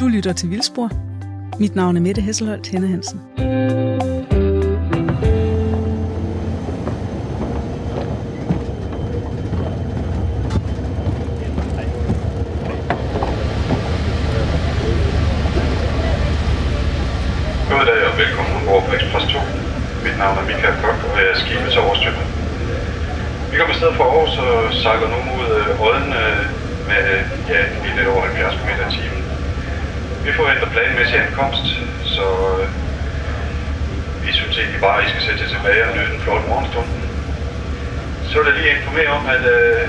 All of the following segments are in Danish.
Du lytter til Vildspor. Mit navn er Mette Hesselholt Henne Hansen. Goddag og velkommen ombord på Express 2. Mit navn er Michael Kok, og jeg er skibets overstyrmand. Vi kommer afsted fra Aarhus og sejler nu mod øh, Odden øh, med øh, ja, lige lidt over 70 km i timen. Vi forventer planmæssig ankomst, så øh, vi synes egentlig bare, at I skal sætte jer tilbage og nyde den flotte morgenstund. Så vil jeg lige informere om, at øh,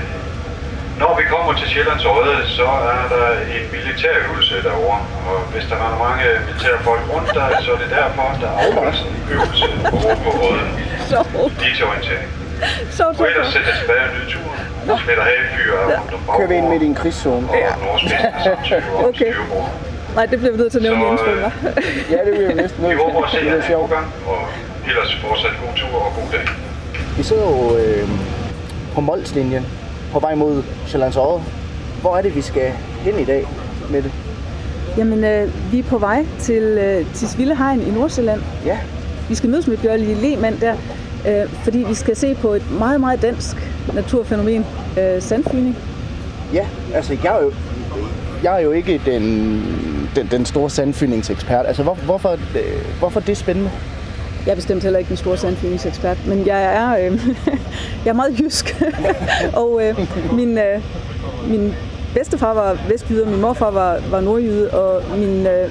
når vi kommer til Sjællands Odde, så er der en militærøvelse derovre. Og hvis der er mange militære folk rundt der, så er det derfor, der afholdes en øvelse over på Odden. Lige til orientering. Sjovt, Og ellers sjovt. sæt jer tilbage og nyde turen. Smitter havefyr er rundt om Kører vi ind midt i en krigszone? Og nordspidsen samt 20 år Okay. Nej, det bliver vi nødt til at nævne i øh, hva'? Ja, det vil jeg næsten Vi nødt håber at se til. jer er sjovt. gang, og ellers fortsat god tur og god dag. Vi sidder jo øh, på Molslinjen på vej mod Sjællands Odde. Hvor er det, vi skal hen i dag med det? Jamen, øh, vi er på vej til øh, Tisvilde Hegn i Nordsjælland. Ja, Vi skal mødes med Bjørn Lehmann der, øh, fordi vi skal se på et meget, meget dansk naturfænomen, øh, sandfygning. ja. Altså, jeg er jo, jeg er jo ikke den, den, den store sandfyldningsekspert. Altså, hvor, hvorfor, øh, hvorfor er det spændende? Jeg er bestemt heller ikke den store sandfyldningsekspert, men jeg er, øh, jeg er meget jysk. og øh, min, øh, min bedstefar var vestjyde, og min morfar var, var nordjyde, og min øh,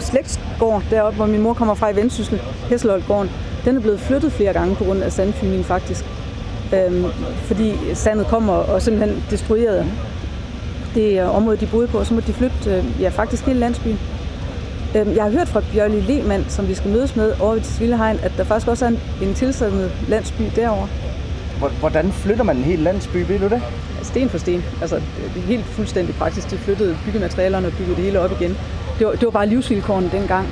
slægtsgård deroppe, hvor min mor kommer fra i Vendsyssel, Hesselholdgården, den er blevet flyttet flere gange på grund af sandfyldning faktisk. Øhm, fordi sandet kommer og simpelthen destruerede det øh, område, de boede på, og så måtte de flytte øh, ja, faktisk hele landsbyen. Øhm, Jeg har hørt fra Bjørli Lehmann, som vi skal mødes med over ved Tisvildehegn, at der faktisk også er en, en tilsandet landsby derovre. Hvor- Hvordan flytter man en hel landsby, ved du det? Sten for sten. Altså, det er helt fuldstændig praktisk. De flyttede byggematerialerne og byggede det hele op igen. Det var, det var bare livsvilkårene dengang.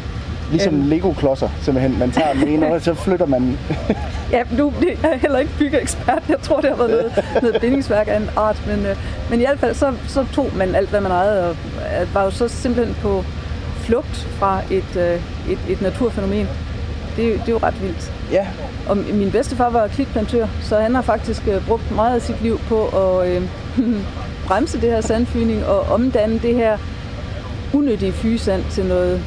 Ligesom Øhm. Lego-klodser, simpelthen. Man tager den ene, og så flytter man... Ja, nu det er jeg heller ikke byggeekspert. Jeg tror, det har været noget, noget bindingsværk af en art. Men, øh, men i hvert fald, så, så tog man alt, hvad man ejede, og øh, var jo så simpelthen på flugt fra et, øh, et, et naturfænomen. Det, det er jo ret vildt. Ja, Og min bedstefar var klitplantør, så han har faktisk øh, brugt meget af sit liv på at øh, bremse det her sandfygning og omdanne det her unødige fygesand til noget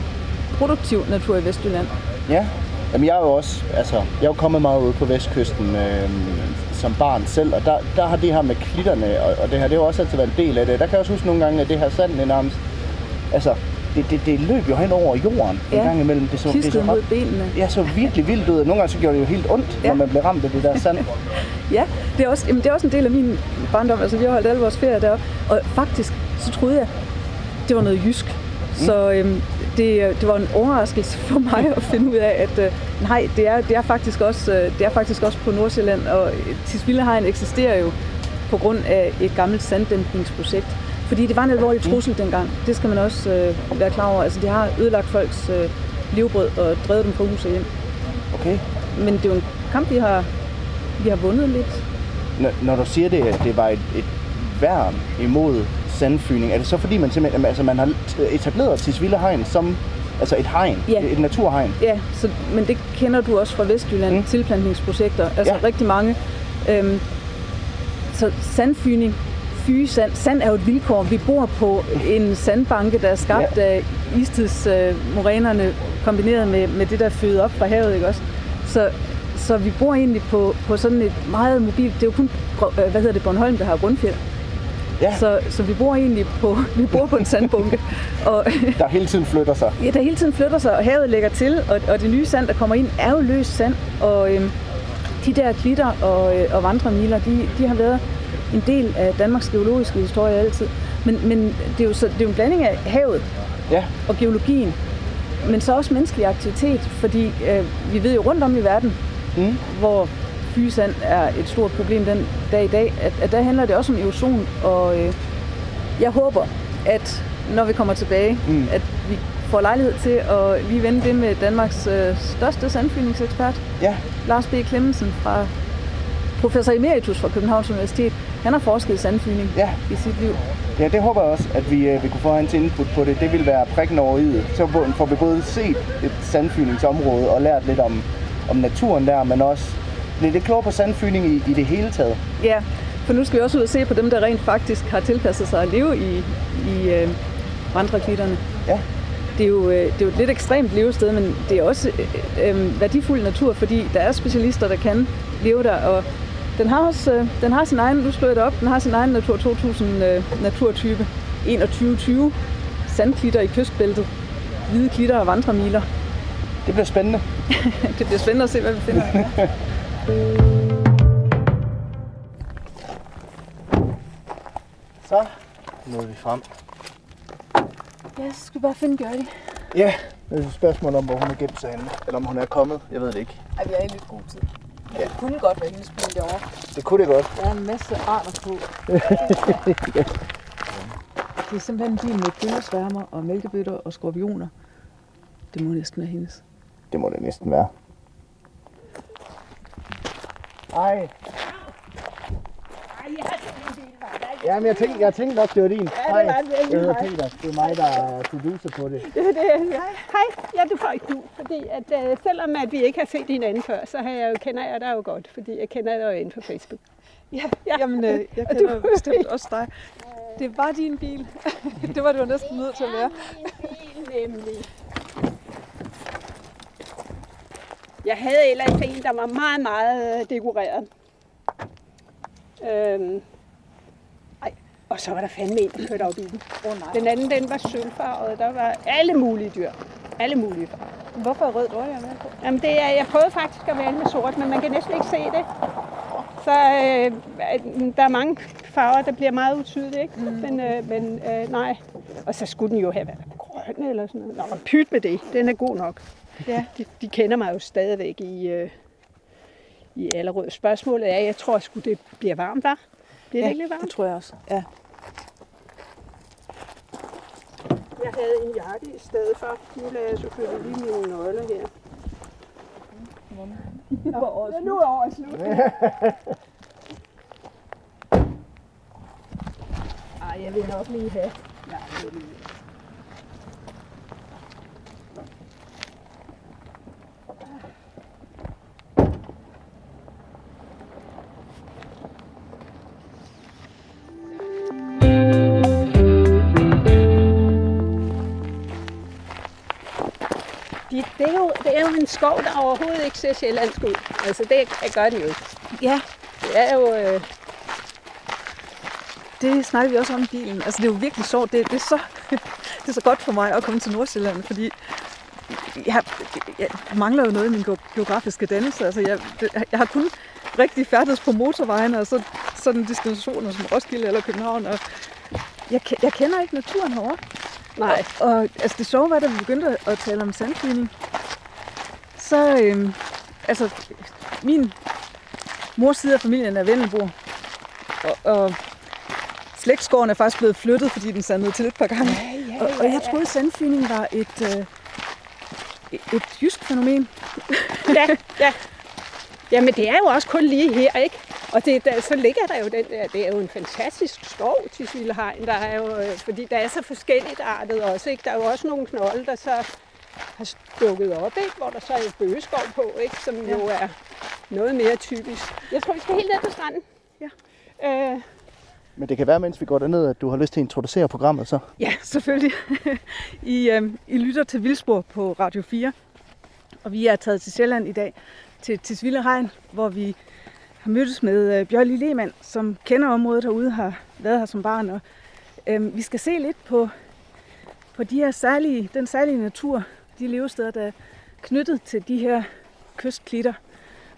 produktiv natur i Vestjylland. Ja, Jamen, jeg er jo også, altså, jeg er jo kommet meget ud på vestkysten øh, som barn selv, og der, der har det her med klitterne, og, og det her, det har også altid været en del af det. Der kan jeg også huske nogle gange, at det her sand, nærmest, altså, det, det, det løb jo hen over jorden Ja, en gang imellem. Det så, det så, mod benene. ja, så virkelig vildt ud, og nogle gange så gjorde det jo helt ondt, Ja. når man blev ramt af det der sand. Ja, det er, også, jamen, det er også en del af min barndom. Altså, vi har holdt alle vores ferie deroppe. Og faktisk, så troede jeg, det var noget jysk. Så øhm, det, det var en overraskelse for mig at finde ud af, at øh, nej, det er, det, er faktisk også, øh, det er faktisk også på Nordsjælland. Og Tisvildehegn eksisterer jo på grund af et gammelt sanddæmpningsprojekt. Fordi det var en alvorlig trussel dengang. Det skal man også øh, være klar over. Altså, det har ødelagt folks øh, levebrød og drevet dem fra hus og hjem. Okay. Men det er jo en kamp, vi har, vi har vundet lidt. Når, når du siger det, at det var et, et værn imod sandfygning, er det så fordi, man simpelthen, altså, man har etableret Tisvilde Hegn som altså et hegn, Ja. et naturhegn? Ja, så, men det kender du også fra Vestjylland, Mm. tilplantningsprojekter, altså Ja. rigtig mange. Øhm, så sandfygning, fygesand, sand er jo et vilkår. Vi bor på en sandbanke, der er skabt Ja. af istidsmorænerne, øh, kombineret med, med det, der er født op fra havet, ikke også? Så, så vi bor egentlig på, på sådan et meget mobilt, det er jo kun, øh, hvad hedder det, Bornholm, der har grundfjeld. Ja. Så, så vi bor egentlig på, vi bor på en sandbunke, og Der hele tiden flytter sig. Ja, der hele tiden flytter sig, og havet lægger til, og, og det nye sand, der kommer ind, er jo løst sand. Og øhm, de der klitter og, øh, og vandremiler, de, de har været en del af Danmarks geologiske historie altid. Men, men det, er jo så, det er jo en blanding af havet Ja, og geologien, men så også menneskelig aktivitet, fordi øh, vi ved jo rundt om i verden, Mm. hvor fygesand er et stort problem den dag i dag, at, at der handler det også om erosion, og øh, jeg håber, at når vi kommer tilbage, Mm. at vi får lejlighed til at lige vende det med Danmarks øh, største sandfyldningsekspert, ja, Lars B. Clemmensen fra professor emeritus fra Københavns Universitet. Han har forsket i sandfygning ja. i sit liv. Ja, det håber jeg også, at vi øh, vil kunne få hans input på det. Det vil være prikken over i. Så får vi både set et sandfyningsområde og lært lidt om, om naturen der, men også lidt det klogere på sandfyning i, i det hele taget. Ja, for nu skal vi også ud og se på dem, der rent faktisk har tilpasset sig at leve i, i øh, vandreklitterne. Ja. Det er, jo, øh, det er jo et lidt ekstremt levested, men det er også øh, øh, værdifuld natur, fordi der er specialister, der kan leve der, og den har også øh, den har sin egen, nu slår jeg det op, den har sin egen Natur 2000 øh, naturtype. 2120 sandklitter i kystbæltet, hvide klitter og vandremiler. Det bliver spændende. det bliver spændende at se, hvad vi finder. Så nåede vi frem. Ja, så skal vi bare finde Gertie. Ja, det er et spørgsmål om, hvor hun er gemt sig henne. Eller om hun er kommet. Jeg ved det ikke. Ej, vi er i lidt god tid. Ja. Det kunne godt være hendes bil derovre. Det kunne det godt. Der er en masse arter på. det er simpelthen en bil med gyllesværmer og mælkebøtter og skorpioner. Det må næsten være hendes. Det må det næsten være. Hej. Ja, men jeg tænkte, jeg tænkte nok, det var din. Ja, det var det. Jeg hedder Hej. Peter. Det er mig, der er producer på det. Det, det, hej, ja, du får ikke nu, fordi at, øh, selvom at vi ikke har set hinanden før, så har jeg jo, kender jeg dig jo godt, fordi jeg kender dig jo inden for Facebook. Ja, ja. jamen øh, jeg Og kender du- bestemt også dig. Det var din bil. det var du næsten nødt til at være. Nemlig. Jeg havde ellers en, der var meget, meget øh, dekoreret. Øhm, ej, og så var der fandme en, der kørte op i den. Oh, nej. Den anden, den var sølvfarvet. Der var alle mulige dyr. Alle mulige farver. Hvorfor er rød dårlig med på? Jamen det er, jeg prøvede faktisk at vælge med sort, men man kan næsten ikke se det. Så øh, der er mange farver, der bliver meget utydelige, ikke? Mm. Men, øh, men øh, nej. Og så skulle den jo have været grøn eller sådan noget. Nå, pyt med det. Den er god nok. Ja. De, de kender mig jo stadigvæk i, øh, i Allerød. Spørgsmålet er, jeg tror sgu, det bliver varmt, der. Bliver det ikke lidt det varmt? tror jeg også. Ja. Jeg havde en jakke i stedet for. Nu lader jeg selvfølgelig lige mine nøgler her. Nå, ja, nu er året slut. Ej, jeg vil nok lige have. Nej, det vil jeg ikke. Det, er jo, det er jo en skov, der overhovedet ikke ser sjællandsk ud. Altså, det, det gør den jo ikke. ja, Det er jo... Øh, det snakker vi også om i bilen. Altså, det er jo virkelig sjovt. Det, det, er så, det er så godt for mig at komme til Nordsjælland, fordi jeg, jeg mangler jo noget i min ge- geografiske dannelse. Altså, jeg, det, jeg har kun rigtig færdes på motorvejen, og så sådan destinationer som Roskilde eller København. Og jeg, jeg kender ikke naturen herovre. Nej, Og, og altså det sjove var, da vi begyndte at- at tale om sandflyvning, så, øhm, altså, min mors side af familien er Vennelbo, og, og slægtsgården er faktisk blevet flyttet, fordi den sandede til et par gange. Ja, ja, og, og jeg troede, sandflyvning var et, øh, et- et jysk fænomen. ja, ja. Jamen, det er jo også kun lige her, ikke? Og det, der, så ligger der jo den der, det er jo en fantastisk skov, Tisvildehegn, der er jo, øh, fordi der er så forskelligt artet også, ikke? Der er jo også nogle knolde, der så har stukket op, ikke? Hvor der så er jo bøgeskov på, ikke? Som ja. jo er noget mere typisk. Jeg tror, vi skal helt ned på stranden. Ja. Øh, Men det kan være, mens vi går derned, at du har lyst til at introducere programmet så. Ja, selvfølgelig. I, øh, I lytter til Vildspor på Radio 4. Og vi er taget til Sjælland i dag, til Tisvildehegn, hvor vi har mødtes med øh, Bjørli Lehmann, som kender området herude, har været her som barn. Og, øh, vi skal se lidt på, på de her særlige, den særlige natur, de levesteder, der er knyttet til de her kystklitter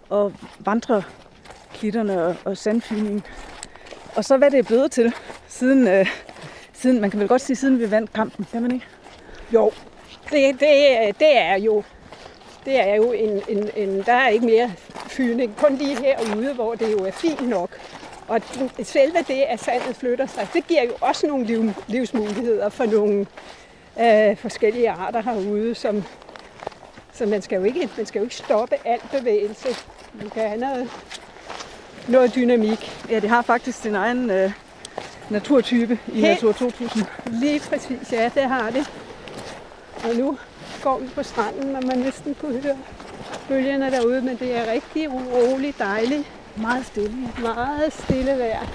og vandreklitterne og, og sandfyningen. Og så hvad det er blevet til, siden, øh, siden, man kan vel godt sige, siden vi vandt kampen, kan man ikke? Jo, det, det, det er jo det er jo en, en, en, der er ikke mere fyldning, kun lige herude, hvor det jo er fint nok. Og selve det, at sandet flytter sig, det giver jo også nogle liv, livsmuligheder for nogle øh, forskellige arter herude, som, så man skal, jo ikke, man skal jo ikke stoppe al bevægelse. Man kan have noget, noget dynamik. Ja, det har faktisk sin egen, øh, naturtype i Helt. Natur 2000. Lige præcis, ja, det har det. Og nu går vi på stranden, og man næsten kunne høre bølgerne derude, men det er rigtig uroligt dejligt. Meget stille. Meget stille vejr.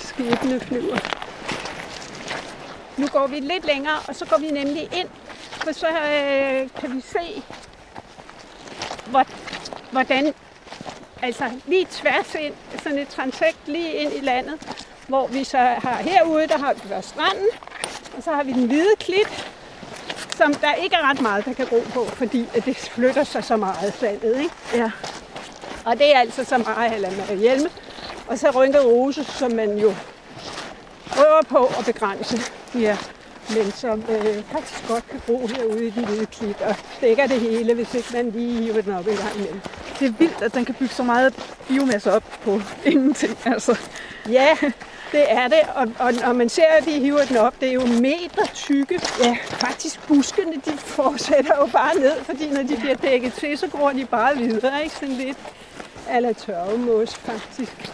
Skibene flyver. Nu går vi lidt længere, og så går vi nemlig ind, for så øh, kan vi se, hvor, hvordan, altså lige tværs ind, sådan et transekt lige ind i landet, hvor vi så har herude, der har vi stranden, og så har vi den hvide klit, som der ikke er ret meget, der kan gro på, fordi at det flytter sig så meget sandet, ikke? Ja. Og det er altså så meget eller med hjelme. Og så rynket rose, som man jo prøver på at begrænse, ja. men som øh, faktisk godt kan gro herude i den hvide klit og dækker det hele, hvis ikke man lige hiver den op en gang imellem. Det er vildt, at den kan bygge så meget biomasse op på ingenting. Altså. Ja, det er det, og, og når man ser, at de hiver den op, det er jo meter tykke. Ja. Faktisk buskene, de fortsætter jo bare ned, fordi når de bliver dækket til, så går de bare videre, ikke? Sådan lidt ala tørvemos, faktisk.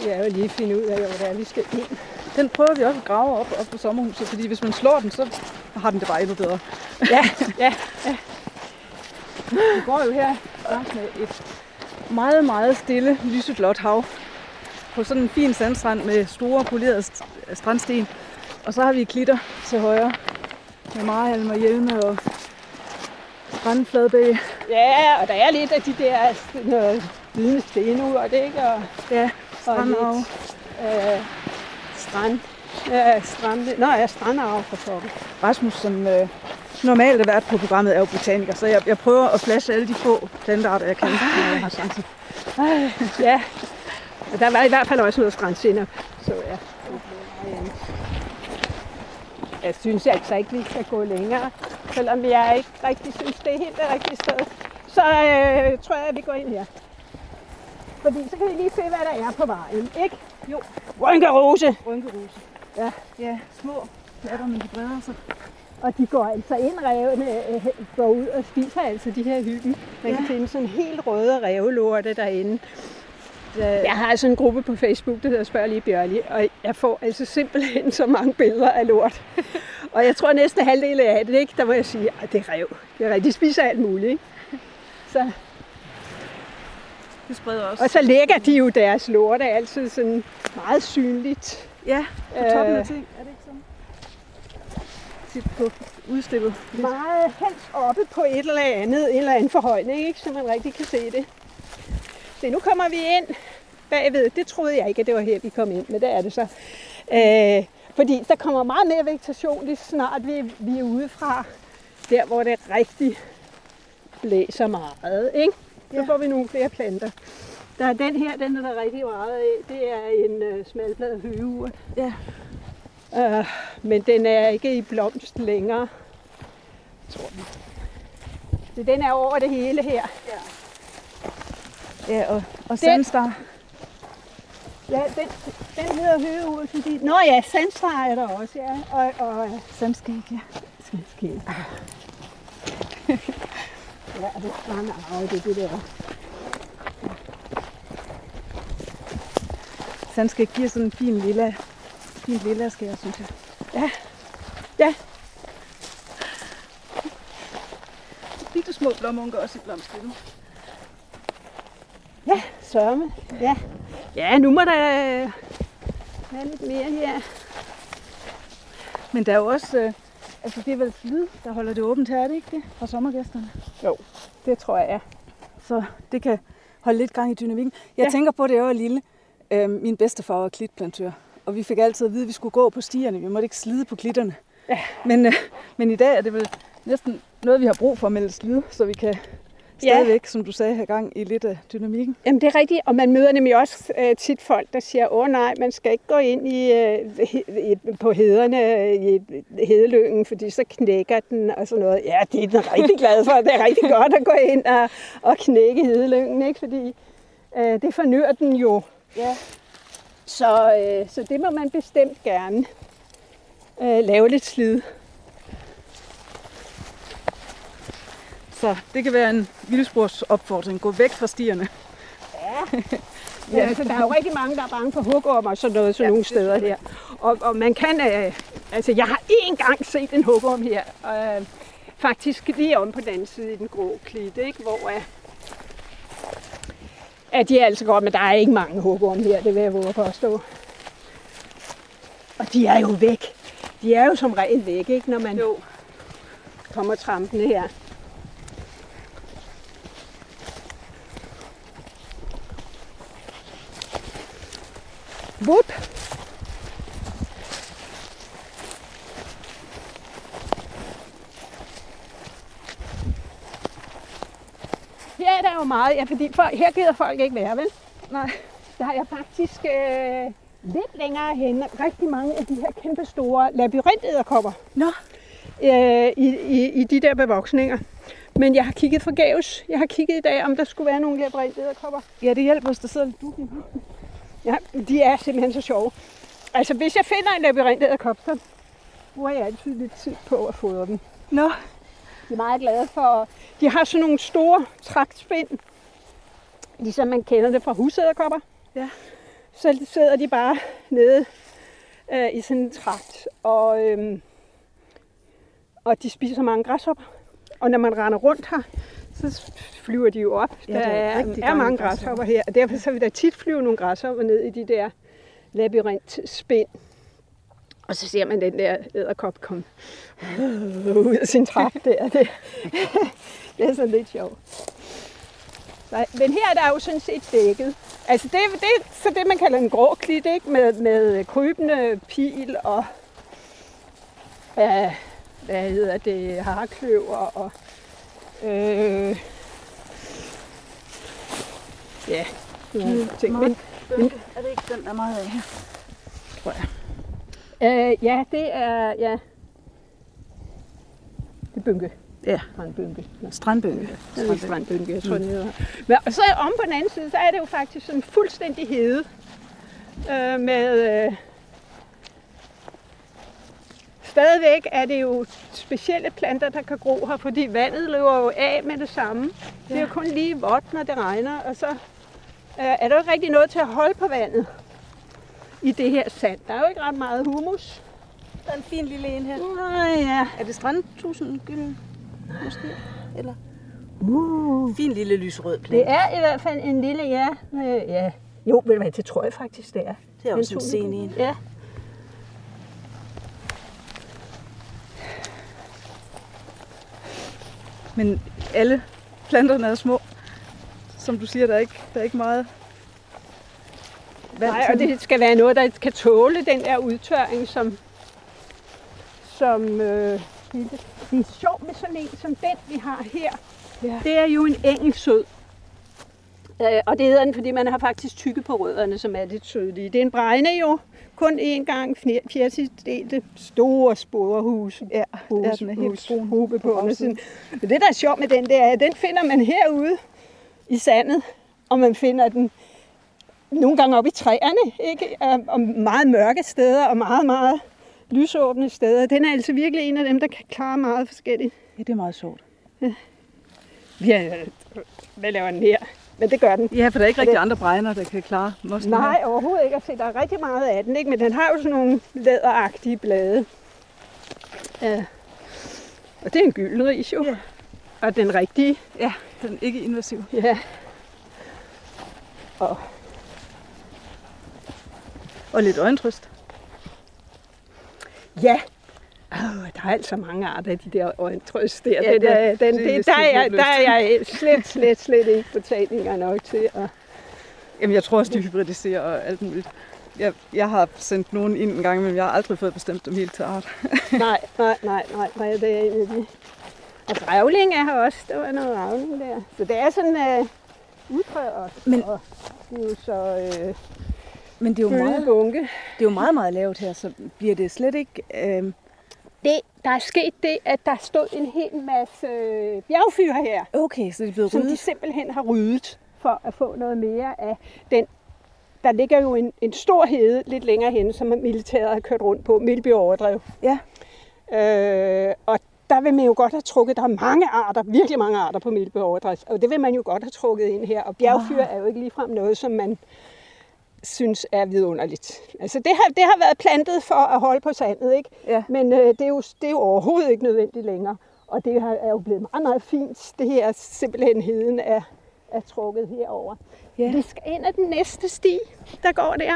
Så jeg jo lige finde ud af, hvor det er, vi skal ind. Den prøver vi også at grave op, op på sommerhuset, fordi hvis man slår den, så har den det bare endnu bedre. Ja, ja, Vi går jo her langs med et meget, meget stille, lyseblåt hav på sådan en fin sandstrand med store polerede st- strandsten. Og så har vi klitter til højre med marhalm og hjelme og strandfladbæg. ja, og der er lidt af de der noget hvide stenur, det ikke? Og, Ja, og strandarv. lidt, øh, strand. Ja, strand. Nå, ja, strandarv for pokker. Rasmus, som øh, normalt er vært på programmet, er jo botaniker, så jeg, jeg prøver at flashe alle de få plantearter, jeg kan, har chance. Ja, og der var i hvert fald også noget strandsinop, så ja. Jeg synes altså ikke, vi skal gå længere, selvom jeg ikke rigtig synes, det er helt det rigtige sted. Så øh, tror jeg, at vi går ind her. Fordi så kan vi lige se, hvad der er på vejen, ikke? Jo. Rynkerose! Rynkerose. Ja. Ja, små platter, men de breder sig. Og de går altså ind, revene øh, går ud og spiser altså de her hyggen. Man kan Ja. finde sådan helt røde revlorte derinde. Da, Jeg har altså en gruppe på Facebook, der hedder Spørg lige Bjørli, og jeg får altså simpelthen så mange billeder af lort. og jeg tror næsten halvdelen af det, ikke? der må jeg sige, at det er rev. Det er rigtigt, de spiser alt muligt. Ikke? Så, det spreder også. og så lægger de jo deres lort er altid sådan meget synligt. Ja, på toppen af Øh. ting. Er det ikke sådan? Tit på udstillet. Meget helst oppe på et eller andet, en eller anden forhøjning, ikke? så man rigtig kan se det. Se, nu kommer vi ind bagved. Det troede jeg ikke, at det var her, vi kom ind, men det er det så. Øh, fordi der kommer meget mere vegetation lige snart vi, vi er ude fra der, hvor det rigtig blæser meget. Ikke? Så Ja. får vi nogle flere planter. Der er den her, den er der rigtig meget af. Det er en øh, smalbladet høgeurt. Ja. Øh, men den er ikke i blomst længere, tror vi. Så den er over det hele her. Ja, og, og sandstar. Ja, den, den hedder høgeurt, fordi... Nå ja, sandstar er der også, ja. Og, og Sandskæg, ja. Skidskæg. ja, og det er en arve, det er det der. Sandskæg giver sådan en fin lilla, fin lilla skær, synes jeg. Ja. Ja. Bitte små blåmunker også i blomstringen. Ja, sørme. Ja. Ja, nu må der øh, være lidt mere her. Men der er jo også, øh, altså det er vel slid, der holder det åbent her, er det ikke det? Fra sommergæsterne. Det tror jeg. Så det kan holde lidt gang i dynamikken. Jeg Ja. ja. tænker på, det var lille. Øh, min bedstefar var klitplantør, og vi fik altid at vide, at vi skulle gå på stierne. Vi måtte ikke slide på klitterne. Ja. Men, øh, men i dag er det vel næsten noget, vi har brug for at melde slid, så vi kan Ja. stadigvæk, som du sagde, have gang i lidt af dynamikken. Jamen det er rigtigt, og man møder nemlig også øh, tit folk, der siger, åh nej, man skal ikke gå ind i, øh, i, på hederne øh, i hedeløngen, fordi så knækker den og sådan noget. Ja, det er den rigtig glad for. Det er rigtig godt at gå ind og, og knække hedeløngen, ikke? fordi øh, det fornyer den jo. Ja. Så, øh, så det må man bestemt gerne øh, lave lidt slid. Så det kan være en vildspors opfordring. Gå væk fra stierne. Ja. Ja. Altså, der er jo rigtig mange, der er bange for hugorm og sådan noget, sådan ja, nogle steder her. Og, og man kan, øh, altså jeg har én gang set en hugorm her, øh, faktisk lige om på den anden side i den grå klit, ikke? hvor øh, at de er altså godt, men der er ikke mange hugorm her, det vil jeg våge påstå. Og de er jo væk. De er jo som regel væk, ikke, når man jo. kommer trampende her. Whoop. Her er der jo meget, ja, fordi for, her gider folk ikke være, vel? Nej. Der er faktisk øh, lidt længere hen rigtig mange af de her kæmpe store labyrintetterkopper Nå, øh, i, i, i de der bevoksninger. Men jeg har kigget forgæves. Jeg har kigget i dag, om der skulle være nogle labyrintetterkopper. ja, det hjælper, hvis der sidder lidt huden. Ja, de er simpelthen så sjove. Altså, hvis jeg finder en labyrintetterkop, så bruger jeg altid lidt tid på at fodre dem. Nå, De er meget glade for... De har sådan nogle store tragtspind, ligesom man kender det fra husæderkopper. Ja. Så sidder de bare nede øh, i sådan en trakt, og, øhm, og de spiser mange græshopper. Og når man render rundt her, så flyver de jo op. Ja, der der er er, er mange græshopper. her, og derfor så vil der tit flyve nogle græshopper ned i de der labyrintspind. Og så ser man den der æderkop komme ud af sin trakt der. Det, det er sådan lidt sjovt. Men her er der jo sådan set dækket. Altså det, det er så det, man kalder en grå klit, ikke? Med, med krybende pil og ja, hvad hedder det, harkløver og øh, ja, nogle ting. Men, men, er det ikke den, der er meget af her? Tror jeg. øh, ja, det er, ja, det er bynke. Ja, Strandbynke. Nå. strandbøge. Det er strandbynke, jeg tror, det hedder. Men, og så om på den anden side, så er det jo faktisk sådan fuldstændig hede. Øh, med, øh, stadigvæk er det jo specielle planter, der kan gro her, fordi vandet løber jo af med det samme. Det er jo kun lige vådt, når det regner, og så øh, er der jo ikke rigtig noget til at holde på vandet i det her sand. Der er jo ikke ret meget humus. Der er en fin lille en her. Nej, ja. Er det strandtusind gylden? Måske? Eller? Uh. Fin lille lysrød plante. Det er i hvert fald en lille, ja. Øh, ja. Jo, ved du hvad, det tror jeg faktisk, det er. Det er også en sen en. Ja. Men alle planterne er små. Som du siger, der er ikke, der er ikke meget vand Nej, og det skal være noget, der kan tåle den der udtørring, som, som øh, det er sjovt med sådan en som den, vi har her. Ja. Det er jo en engelsød. Øh, og det hedder den, fordi man har faktisk tykke på rødderne, som er lidt sødlige. Det er en bregne jo, kun én gang fjerdedelte store sporehus. Ja, hus, ja, den er helt hus, brun på undersiden. Men det, der er sjovt med den, det er, at den finder man herude i sandet, og man finder den nogle gange op i træerne, ikke? Og- og meget mørke steder, og meget, meget lysåbne steder. Den er altså virkelig en af dem, der kan klare meget forskelligt. Ja, det er meget sjovt. Vi har, hvad laver den her? Men det gør den. Ja, for der er ikke Og rigtig det- andre bregner, der kan klare mosten Nej, overhovedet ikke. Altså, der er rigtig meget af den, ikke? men den har jo sådan nogle læderagtige blade. Ja. Og det er en gyldenris jo. Ja. Og den rigtige. Ja, den er ikke invasiv. Ja. Og Og lidt øjentrøst. ja. Oh, der er altså mange arter af de der øjentrøst der. Ja, den, den, det det, der, er der er jeg slet, slet, slet ikke botaniker nok til. at Jamen, jeg tror også, de hybridiserer og alt muligt. Jeg, jeg har sendt nogen ind en gang, men jeg har aldrig fået bestemt dem helt til art. nej, nej, nej, nej, nej, det er en af de. Og grævling er her også. Der var noget grævling der. Så det er sådan øh, udpræget også. Men- Og det er jo så øh, Men det er jo meget, bunke. det er jo meget, meget lavt her, så bliver det slet ikke... Øh, Det, der er sket det, at der stod en hel masse øh, bjergfyr her, okay, så det er blevet som de ryddet. simpelthen har ryddet for at få noget mere af den. Der ligger jo en, en stor hede lidt længere hen, som militæret har kørt rundt på, Milby Overdrev. Ja. Øh, og der vil man jo godt have trukket, der er mange arter, virkelig mange arter på Milby Overdrev, og det vil man jo godt have trukket ind her. Og bjergfyr Ah. er jo ikke ligefrem noget, som man synes er vidunderligt. Altså det har, det har været plantet for at holde på sandet, ikke? Ja. Men øh, det, er jo, det er jo overhovedet ikke nødvendigt længere. Og det har, er jo blevet meget, meget fint. Det her simpelthen heden er, er trukket herover. Ja. Vi skal ind ad den næste sti, der går der.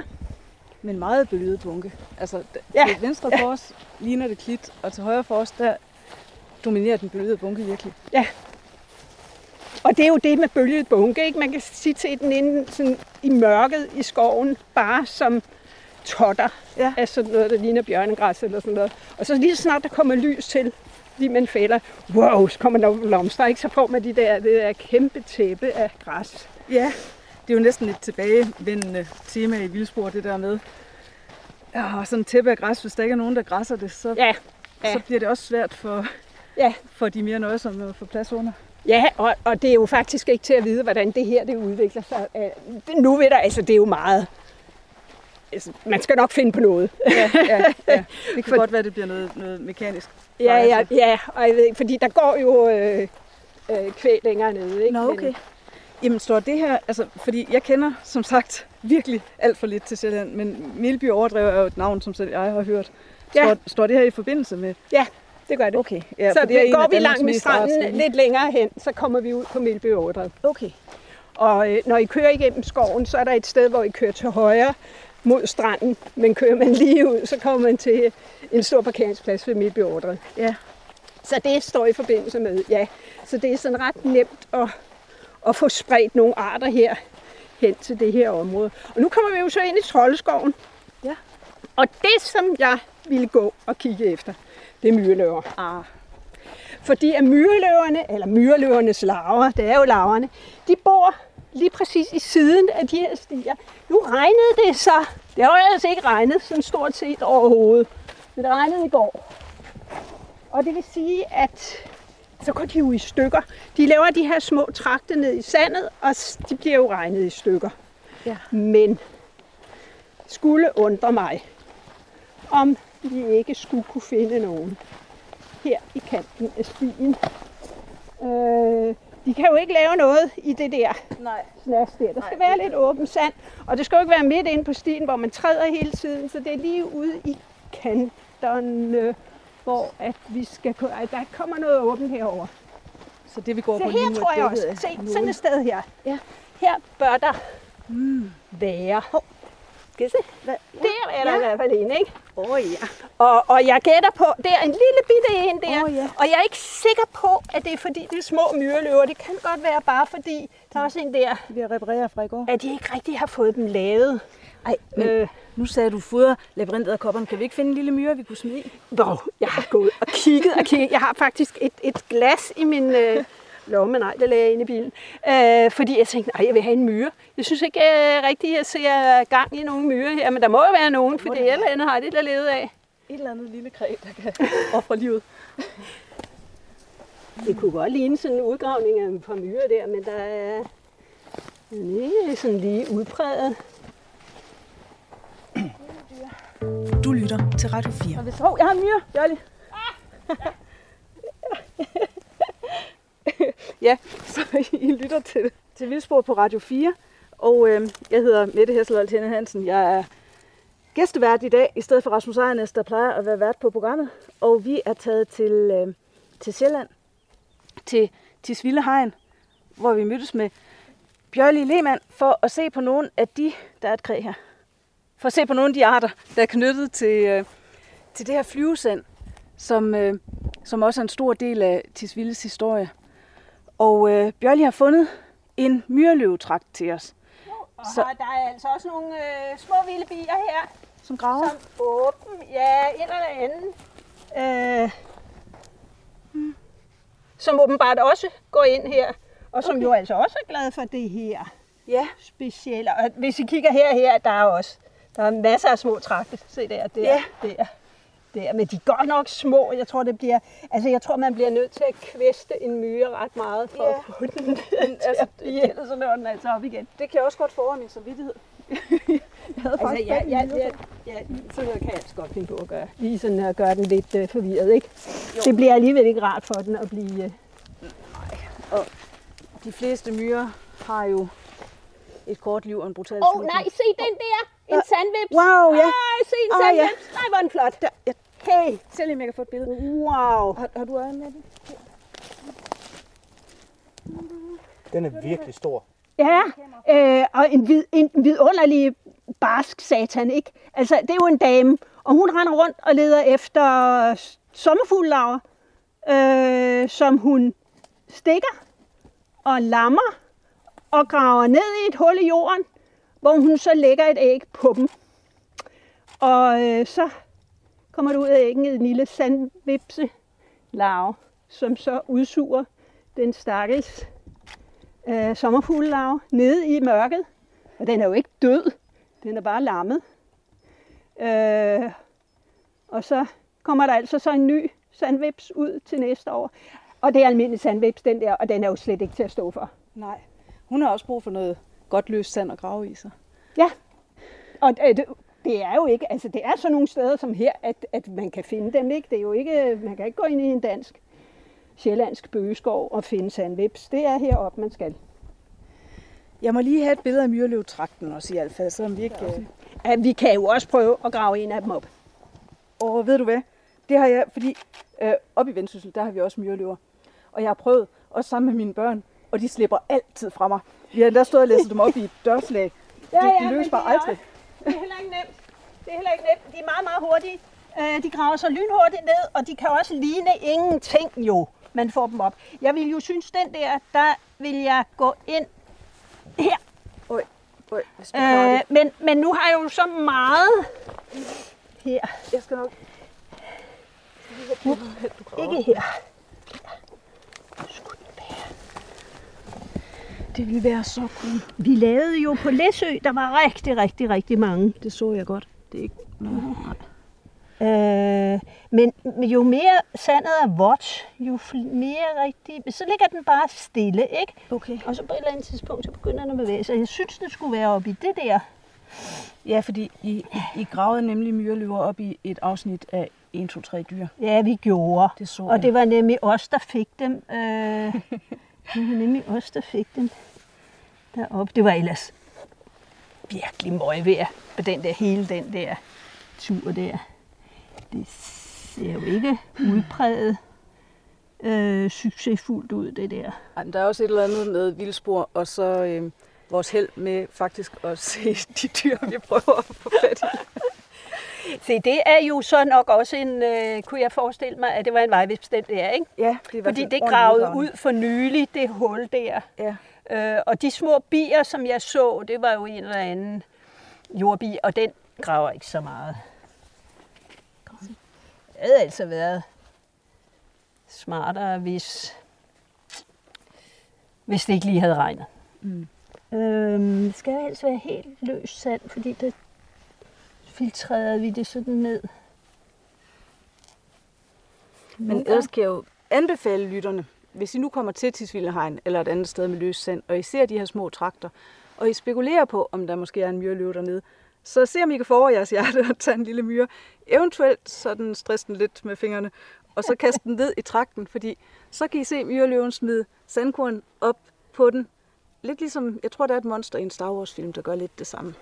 Men meget bølget bunke. Altså, Ja. til venstre for os ligner det klit, og til højre for os, der dominerer den bølgede bunke virkelig. Og det er jo det med bølget bunke, ikke? Man kan sige til den inde sådan i mørket i skoven, bare som totter Ja. af sådan noget, der ligner bjørnegræs eller sådan noget. Og så lige så snart der kommer lys til, lige man fælder, wow, så kommer der blomster, ikke? Så får man de der, det der kæmpe tæppe af græs. Ja, det er jo næsten et tilbagevendende tema i vildspor, det der med, ja, sådan tæppe af græs, hvis der ikke er nogen, der græsser det, så, Ja, så bliver det også svært for, Ja. for de mere nøjsomme at få plads under. Ja, og, og det er jo faktisk ikke til at vide, hvordan det her det udvikler sig. Øh, Nu ved der, altså det er jo meget... Altså, man skal nok finde på noget. Ja, ja, ja. Det kan For- godt være, det bliver noget, noget mekanisk. Ja, ja, ja, og jeg ved ikke, fordi der går jo øh, øh, kvæg længere nede. Ikke? Nå, Men- okay. Jamen står det her, altså, fordi jeg kender som sagt virkelig alt for lidt til Sjælland, men Milby Overdrev er jo et navn, som selv jeg har hørt. Ja. Står, står det her i forbindelse med? Ja, det gør det. Okay. Ja, så det er går vi langt med stranden lidt længere hen, så kommer vi ud på Milby Overdrev. Okay. Og øh, når I kører igennem skoven, så er der et sted, hvor I kører til højre mod stranden. Men kører man lige ud, så kommer man til en stor parkeringsplads ved Milby Overdrev. Ja. Så det står i forbindelse med, ja. Så det er sådan ret nemt at, at få spredt nogle arter her hen til det her område. Og nu kommer vi jo så ind i Troldeskoven. Ja. Og det, som jeg ville gå og kigge efter, det er myreløver. Ah, Fordi at myreløverne, eller myreløvernes larver, det er jo larverne, de bor lige præcis i siden af de her stier. Nu regnede det så. Det har jo ellers ikke regnet sådan stort set overhovedet. Men det regnede i går. Og det vil sige, at så går de jo i stykker. De laver de her små trakter ned i sandet, og de bliver jo regnet i stykker. Ja. Men skulle undre mig, om vi ikke skulle kunne finde nogen her i kanten af stien. Øh, de kan jo ikke lave noget i det der nej. snas der. Der skal være lidt åben sand, og det skal jo ikke være midt inde på stien, hvor man træder hele tiden, så det er lige ude i kanterne, hvor at vi skal, gå- at der kommer noget åbent herover. Så det vi går Så på her nu tror jeg er også, se af sådan et sted her. Ja. Her bør der være. Skal I se? Hvad? Der er der i hvert fald en, ikke? Åh oh, ja. Og, og jeg gætter på, det er en lille bitte en der. Åh, ja. Og jeg er ikke sikker på, at det er fordi, det er små myreløver. Det kan godt være bare fordi, der er også en der, Vi har repareret fra i går. at de ikke rigtig har fået dem lavet. Ej, men Øh, nu sagde du fodre labyrintet Kan vi ikke finde en lille myre, vi kunne smide i? Hvor jeg har gået og kigget og kigget. Jeg har faktisk et, et glas i min øh, lomme, nej, det lagde jeg inde i bilen. Øh, fordi jeg tænkte, nej, jeg vil have en myre. Jeg synes ikke øh, rigtigt, at jeg ser gang i nogle myrer her, men der må jo være nogen, fordi det ellers andet har det der levet af. Et eller andet lille kræ, der kan ofre livet. Det kunne godt ligne sådan en udgravning af et par myrer der, men der er er ikke sådan lige udpræget. Du lytter til Radio 4. Og hvis, hov, jeg har en myre, Jolly. ja, ja, så I lytter til, til Vildspor på Radio 4. Og øh, jeg hedder Mette Hesselholt Henne Hansen. Jeg er gæstevært i dag, i stedet for Rasmus Ejernes, der plejer at være vært på programmet. Og vi er taget til, øh, til Sjælland, til til Svillehegn, hvor vi mødtes med Bjørli Lehmann for at se på nogle af de, der er et kræ her. For at se på nogle af de arter, der er knyttet til, øh, til det her flyvesand, som, øh, som også er en stor del af Tisvilles historie. Og øh, Bjørli har fundet en myreløvetrakt til os, Og Så- der er altså også nogle øh, små vilde bier her, som graver. som åben, ja, en eller anden. Øh, hmm, som åbenbart også går ind her, og som okay. jo altså også er glad for det her Ja, specielle. Og hvis I kigger her, her der er også der er masser af små trakte. Se der, der, Ja. der, der. Men de er godt nok små. Jeg tror, det bliver, altså jeg tror, man bliver nødt til at kvæste en myre ret meget for Ja. at få den Men til altså, at blive, ellers så løber den altså op igen. det kan jeg også godt få over min samvittighed. jeg havde Altså, ja, ja, ja, ja, sådan noget kan jeg altså godt finde på at gøre. Lige sådan at gøre den lidt uh, forvirret, ikke? Jo. Det bliver alligevel ikke rart for den at blive... Uh... De fleste myrer har jo Et kort liv og en brutal Åh, oh, nej, se den der! En sandvips! Wow, ja. Ej, se en Ah, ja. Nej, hvor er den flot! Der, jeg Hey, ser lige, om jeg kan få et billede. wow! Har, har du øje med den? Den er virkelig stor. Ja, øh, og en, vid, en vidunderlig barsk satan, ikke? Altså, det er jo en dame, og hun render rundt og leder efter sommerfuglelarver, øh, som hun stikker og lammer og graver ned i et hul i jorden, hvor hun så lægger et æg på dem. Og øh, så kommer der ud af æggen en lille sandvipse larve, som så udsuger den stakkels øh, sommerfuglelarve nede i mørket. Og den er jo ikke død, den er bare lammet. Øh, og så kommer der altså så en ny sandvips ud til næste år. Og det er almindelig sandvips, den der, og den er jo slet ikke til at stå for. Nej. Hun har også brug for noget godt løst sand og grave i sig. Ja, og øh, det, det er jo ikke, altså det er sådan nogle steder som her, at, at man kan finde dem, ikke? Det er jo ikke, man kan ikke gå ind i en dansk, sjællandsk bøgeskov og finde sandvips. Det er heroppe, man skal. Jeg må lige have et billede af myreløvtrakten også i hvert fald, selvom vi ikke... Øh... Ja, vi kan jo også prøve at grave en af dem op. Og ved du hvad? Det har jeg, fordi øh, oppe i Vendsyssel, der har vi også myreløver. Og jeg har prøvet, også sammen med mine børn, og de slipper altid fra mig. Vi har endda stået og læst dem op i et dørslag. Ja, de, ja, de løser bare det aldrig. Det er heller ikke nemt. Det er heller ikke nemt. De er meget, meget hurtige. Øh, De graver sig lynhurtigt ned, og de kan også ligne ingenting jo. Man får dem op. Jeg vil jo synes, den der, der vil jeg gå ind her. Øj, øj, jeg skal Øh, men, men nu har jeg jo så meget her. Jeg skal nok... Ikke her. Det ville være så cool. Vi lavede jo på Læsø, der var rigtig, rigtig, rigtig mange. Det så jeg godt. Det er ikke... Nå. Øh, men jo mere sandet er vådt, jo mere rigtig... Så ligger den bare stille, ikke? Okay. Og så på et eller andet tidspunkt, så begynder den at bevæge sig. Jeg synes, den skulle være oppe i det der. Ja, fordi I, I gravede nemlig myreløver op i et afsnit af 1, 2, 3 dyr. Ja, vi gjorde. Det så Og jeg. det var nemlig os, der fik dem. Øh, det var nemlig os, der fik den deroppe. Det var ellers virkelig møgvejr på den der, hele den der tur der. Det ser jo ikke udpræget øh, succesfuldt ud, det der. Ej, men der er også et eller andet med vildspor, og så øh, vores held med faktisk at se de dyr, vi prøver at få fat i. Se, det er jo så nok også en, øh, kunne jeg forestille mig, at det var en den der, ikke? Ja, det hvert Fordi det gravede ud for nylig, det hul der. Ja. Øh, og de små bier, som jeg så, det var jo en eller anden jordbi, og den graver ikke så meget. Det havde altså været smartere, hvis, hvis det ikke lige havde regnet. Mm. Øhm, det skal helst være helt løs sand, fordi det filtrerede vi det sådan ned. Men ellers kan jeg jo anbefale lytterne, hvis I nu kommer til Tisvildehegn eller et andet sted med løs sand, og I ser de her små trakter, og I spekulerer på, om der måske er en myreløve dernede, så se om I kan få over jeres hjerte og tage en lille myre. Eventuelt sådan stress den lidt med fingrene, og så kaste den ned i trakten, fordi så kan I se myreløven smide sandkorn op på den. Lidt ligesom, jeg tror, der er et monster i en Star Wars film, der gør lidt det samme.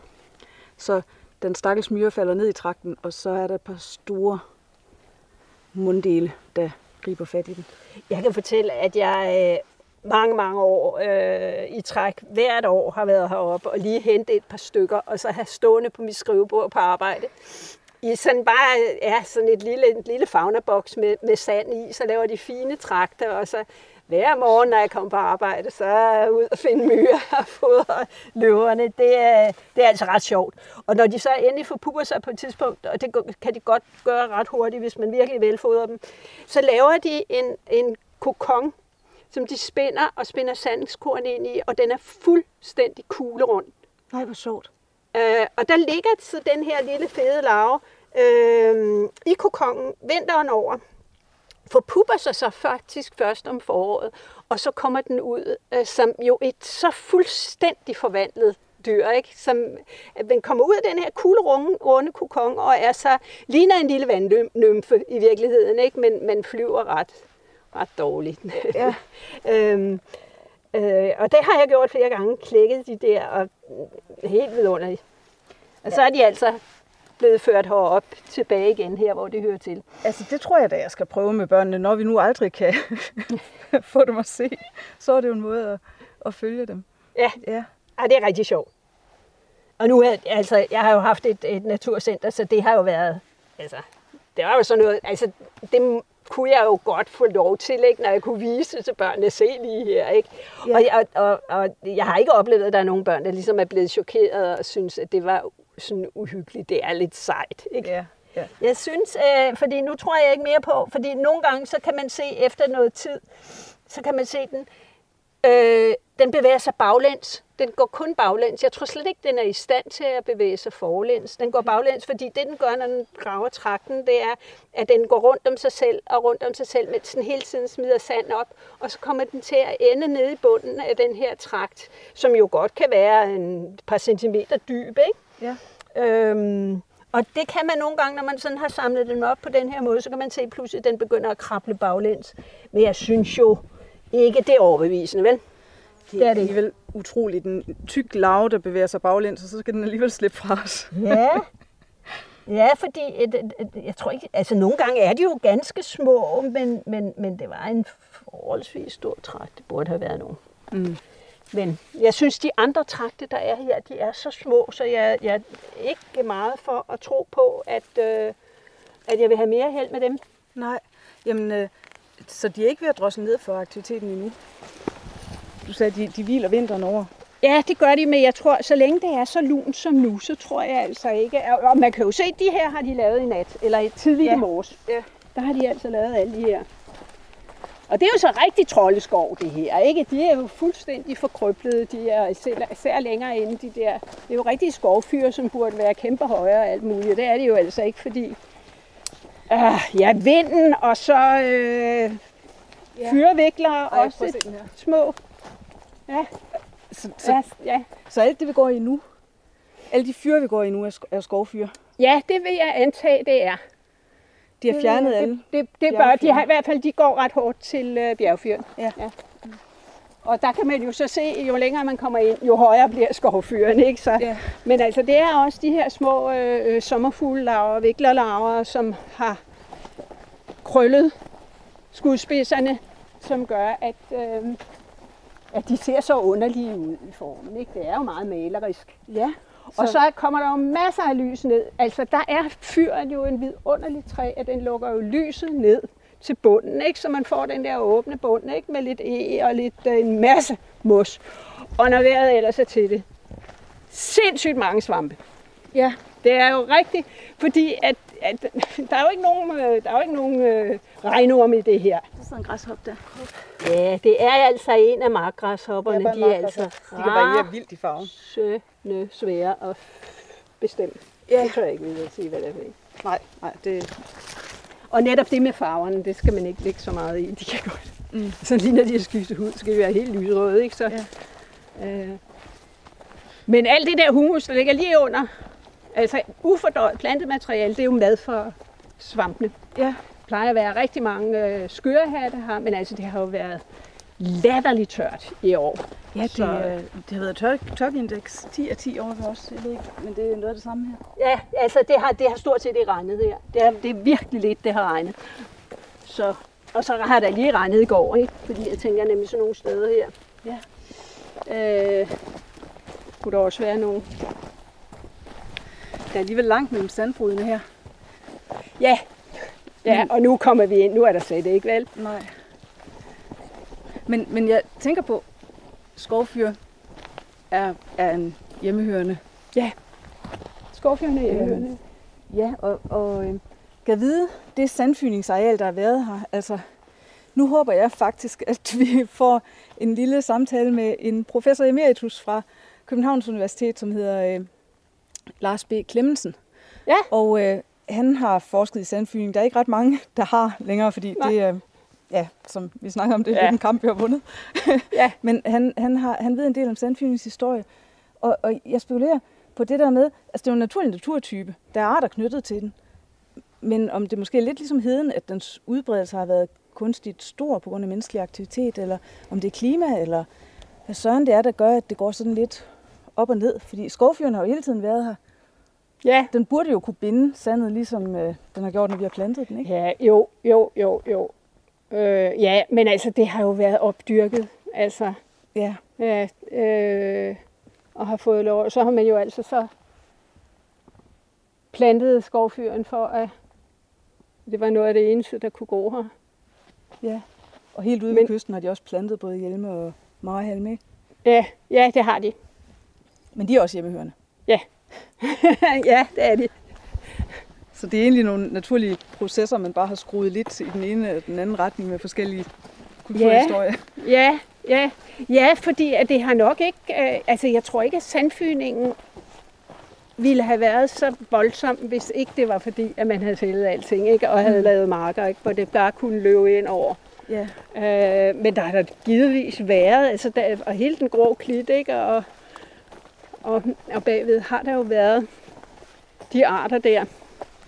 Så den stakkels myre falder ned i trakten, og så er der et par store munddele, der griber fat i den. Jeg kan fortælle, at jeg øh, mange, mange år øh, i træk, hvert år har været heroppe og lige hentet et par stykker, og så have stående på mit skrivebord på arbejde. I sådan bare øh, ja, sådan et lille, en lille faunaboks med, med sand i, så laver de fine trakter, og så hver morgen, når jeg kommer på arbejde, så er jeg ud og finde myrer og fodre løverne. Det er, det er altså ret sjovt. Og når de så endelig forpupper sig på et tidspunkt, og det kan de godt gøre ret hurtigt, hvis man virkelig velfodrer dem, så laver de en, en kokon, som de spinder og spinder sandskorn ind i, og den er fuldstændig kuglerund. Nej, hvor sjovt. Øh, og der ligger så den her lille fede larve øh, i kokongen vinteren over, forpupper sig så faktisk først om foråret, og så kommer den ud øh, som jo et så fuldstændig forvandlet dyr, ikke? Som, at den kommer ud af den her kuglerunde runde kokon, og er så, ligner en lille vandnymfe i virkeligheden, ikke? Men, men flyver ret, ret dårligt. Ja. øhm, Øh, og det har jeg gjort flere gange, klækket de der, og helt vidunderligt. Og så er de altså blevet ført herop tilbage igen her, hvor det hører til. Altså, det tror jeg da, jeg skal prøve med børnene, når vi nu aldrig kan få dem at se. Så er det jo en måde at, at følge dem. Ja. Ja. ja, det er rigtig sjovt. Og nu er, altså, jeg har jo haft et, et naturcenter, så det har jo været, altså, det var jo sådan noget, altså, det kunne jeg jo godt få lov til, ikke, når jeg kunne vise det til børnene, se lige her, ikke? Ja. Og, jeg, og, og, jeg har ikke oplevet, at der er nogen børn, der ligesom er blevet chokeret og synes, at det var sådan uhyggeligt. Det er lidt sejt, ikke? Ja. ja. Jeg synes, øh, fordi nu tror jeg ikke mere på, fordi nogle gange, så kan man se efter noget tid, så kan man se den, øh, den bevæger sig baglæns. Den går kun baglæns. Jeg tror slet ikke, den er i stand til at bevæge sig forlæns. Den går baglæns, fordi det, den gør, når den graver trakten, det er, at den går rundt om sig selv og rundt om sig selv, mens den hele tiden smider sand op, og så kommer den til at ende nede i bunden af den her trakt, som jo godt kan være en par centimeter dyb, ikke? Ja. Øhm, og det kan man nogle gange, når man sådan har samlet dem op på den her måde, så kan man se pludselig, at den begynder at krable baglæns. Men jeg synes jo ikke, det er overbevisende, vel? Det er alligevel utroligt. En tyk lav, der bevæger sig baglæns, og så skal den alligevel slippe fra os. Ja. Ja, fordi et, et, et, jeg tror ikke, altså nogle gange er de jo ganske små, men, men, men det var en forholdsvis stor trakt. Det burde have været nogen. Mm. Men jeg synes, de andre trakte, der er her, de er så små, så jeg, jeg er ikke meget for at tro på, at, øh, at jeg vil have mere held med dem. Nej. Jamen, øh, så de er ikke ved at drosle ned for aktiviteten endnu? Du sagde, de, de hviler vinteren over. Ja, det gør de, men jeg tror, så længe det er så lun som nu, så tror jeg altså ikke... Og man kan jo se, at de her har de lavet i nat, eller tidligt Ja. i morges. Ja. Der har de altså lavet alle de her. Og det er jo så rigtig troldeskov, det her, ikke? De er jo fuldstændig forkrøblede. De er især, længere inde, de der. Det er jo rigtige skovfyre, som burde være kæmpe højere og alt muligt. Det er det jo altså ikke, fordi... Uh, ja, vinden og så øh, Ja. fyrevikler Ej, prøv også små. Ja, Så, så, ja, ja. så alt det, vi går i nu, alle de fyre, vi går i nu, er, sk- er skovfyre. ja, det vil jeg antage, det er. De har fjernet alle. Det, det, det bør, de har i hvert fald, de går ret hårdt til øh, bjergfyren. Ja. ja. Og der kan man jo så se, jo længere man kommer ind, jo højere bliver skovfyren, ikke? Så, Ja. Men altså, det er også de her små øh, øh, sommerfuglelarver, viklerlarver, som har krøllet skudspidserne, som gør, at, øh, at de ser så underlige ud i formen. Ikke? Det er jo meget malerisk. Ja. Og så kommer der jo masser af lys ned. Altså, der er fyren jo en vidunderlig træ, at den lukker jo lyset ned til bunden, ikke? så man får den der åbne bund ikke? med lidt e og lidt, øh, en masse mos. Og når vejret ellers er til det, sindssygt mange svampe. Ja. Det er jo rigtigt, fordi at, at der er jo ikke nogen, der er jo ikke nogen øh, regnorm i det her. Der sidder en græshop der. Ja, det er altså en af markgræshopperne. bare de er altså De kan variere vildt i farven. rasende svære at bestemme. Ja. Det tror jeg ikke, vi vil sige, hvad det er for en. Nej, nej, det... Og netop det med farverne, det skal man ikke lægge så meget i. De kan godt. Mm. Så lige når de har skiftet hud, så skal de være helt lyserøde, ikke? Så, ja. øh. Men alt det der humus, der ligger lige under, altså ufordøjet plantemateriale, det er jo mad for svampene. Ja. Plejer at være rigtig mange øh, skørehatte her, men altså det har jo været latterligt tørt i år. Ja, det, Så- øh, det har været tør, tørkeindeks 10 af 10 over for os. Jeg ved ikke, men det er noget af det samme her. Ja, altså det har, det har stort set ikke regnet her. Det er, det er virkelig lidt, det har regnet. Så, og så har der lige regnet i går, ikke? Fordi jeg tænker nemlig sådan nogle steder her. Ja. Øh, kunne der også være nogle... Der er alligevel langt mellem sandbrudene her. Ja, ja og nu kommer vi ind. Nu er der slet ikke, vel? Nej. Men, men jeg tænker på, skovfyr er, er en hjemmehørende. Skovfjørene er hjemmehørende. Ja, og, og øh, kan vide, det sandfyningsareal, der har været her, altså nu håber jeg faktisk, at vi får en lille samtale med en professor emeritus fra Københavns Universitet, som hedder øh, Lars B. Clemmensen. Ja. Og øh, han har forsket i sandfyning. Der er ikke ret mange, der har længere, fordi Nej. det er, ja, som vi snakker om, det er Ja. en kamp, vi har vundet. Ja. Men han, han, har, han ved en del om sandfyningshistorie. Og, og jeg spekulerer på det der med, altså det er jo en naturlig naturtype. Der er arter knyttet til den. Men om det måske er lidt ligesom heden, at dens udbredelse har været kunstigt stor på grund af menneskelig aktivitet, eller om det er klima, eller hvad søren det er, der gør, at det går sådan lidt op og ned. Fordi skovfyren har jo hele tiden været her. Ja, Den burde jo kunne binde sandet, ligesom øh, den har gjort, når vi har plantet den, ikke? ja jo, jo, jo, jo. Øh, ja, men altså, det har jo været opdyrket. Altså, Ja. ja, øh, og har fået lov. Så har man jo altså så plantet skovfyren for, at det var noget af det eneste, der kunne gå her. ja. Og helt ude Men- ved kysten har de også plantet både hjelme og marhalme, ikke? Ja, ja, det har de. Men de er også hjemmehørende. ja, det er de. Så det er egentlig nogle naturlige processer, man bare har skruet lidt i den ene eller den anden retning med forskellige kulturhistorier. Ja, ja, ja, fordi at det har nok ikke, øh, altså jeg tror ikke, at sandfyningen ville have været så voldsom, hvis ikke det var fordi, at man havde fældet alting, ikke? og havde mm. lavet marker, ikke? hvor det bare kunne løbe ind over. Ja. Øh, men der har der givetvis været, altså der, og hele den grå klit, ikke? Og, og, og bagved har der jo været de arter der.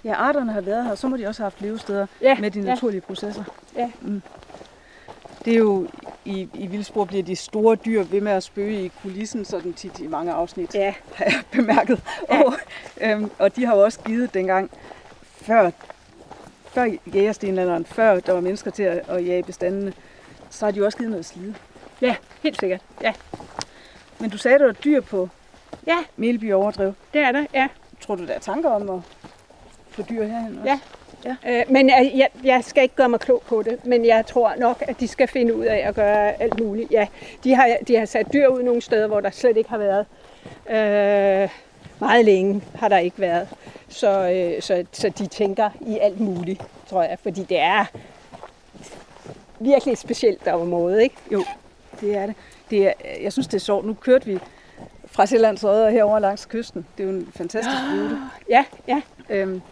ja, arterne har været her, så må de også have haft levesteder Ja, med de ja. naturlige processer. Ja. Mm. Det er jo, i, i Vildsborg bliver de store dyr ved med at spøge i kulissen, sådan tit i mange afsnit, Ja, har jeg bemærket. Ja. Og, øhm, og de har jo også givet dengang, før, før jægerstenalderen, før der var mennesker til at, at jage bestandene, så har de jo også givet noget slid. ja, helt sikkert. Ja, Men du sagde, at der var dyr på ja Melby Overdrev. det er der, ja. Tror du, der er tanker om at få dyr herhen også? Ja. Øh, men jeg, jeg skal ikke gøre mig klog på det, men jeg tror nok, at de skal finde ud af at gøre alt muligt. Ja, de har, de har sat dyr ud nogle steder, hvor der slet ikke har været. Øh, meget længe har der ikke været. Så, øh, så, så de tænker i alt muligt, tror jeg, fordi det er virkelig et specielt område, ikke? Jo, det er det. det er, jeg synes, det er sjovt. Nu kørte vi fra Sjællands og herover langs kysten. Det er jo en fantastisk rute. Ja, ja, Øhm,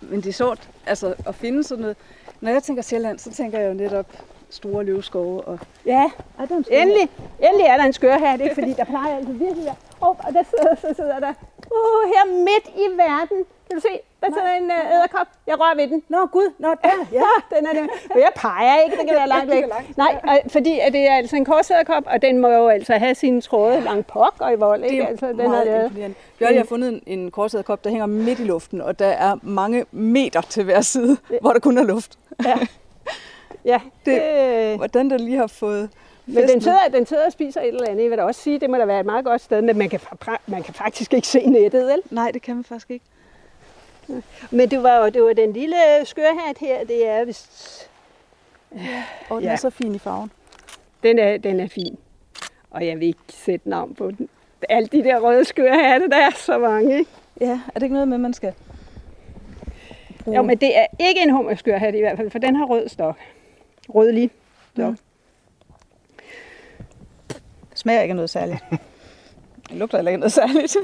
men det er sjovt altså, at finde sådan noget. Når jeg tænker Sjælland, så tænker jeg jo netop store løvskove. Og... ja. Ej, der Endelig, endelig er der en skør her, ikke? fordi der plejer altid virkelig at. Oh, og der sidder, så sidder der, uh, her midt i verden, kan du se, der sidder en uh, æderkop. Jeg rører ved den. Nå gud, nå der. Ja, den er det. Og jeg peger ikke, det kan være langt væk. Nej, og, fordi at det er altså en korsæderkop, og den må jo altså have sine tråde langt pok og i vold. Det Ikke? er Altså, den er meget imponerende. Bjørn, har fundet en, en korsedderkop, der hænger midt i luften, og der er mange meter til hver side, hvor der kun er luft. Ja, det, Det- Hvordan der lige har fået men den sidder, den sidder og spiser et eller andet. Jeg vil da også sige, det må da være et meget godt sted, men man kan, man kan faktisk ikke se nettet, vel? Nej, det kan man faktisk ikke. Men det var jo det var den lille skørhat her, det er vist... Og den Ja. er så fin i farven. Den er, den er fin. Og jeg vil ikke sætte navn på den. Alle de der røde skørhatte, der er så mange, ikke? Ja, er det ikke noget med, man skal bruge... Jo, men det er ikke en hummerskørhat i hvert fald, for den har rød stok. Rødlig. stok. Mm. smager ikke noget særligt. Det lugter heller ikke noget særligt.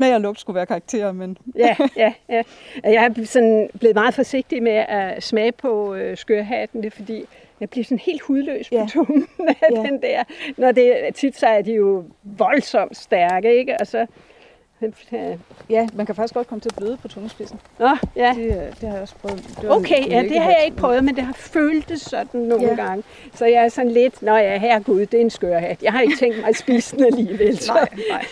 Smag og lugt skulle være karakterer, men Ja, ja, ja. Jeg er sådan blevet meget forsigtig med at smage på øh, skørhatten, det er fordi, jeg bliver sådan helt hudløs på Ja. tungen af Ja. den der. Når det tit så er de jo voldsomt stærke, ikke? Og så, ja, man kan faktisk godt komme til at bløde på tungespidsen. Nå, ja. Det, øh, det har jeg også prøvet. Det en Okay, ja, det har jeg ikke prøvet, men det har føltes sådan nogle Ja. gange. Så jeg er sådan lidt, nå ja, herregud, det er en skørhat. Jeg har ikke tænkt mig at spise den alligevel. Så. Nej, nej.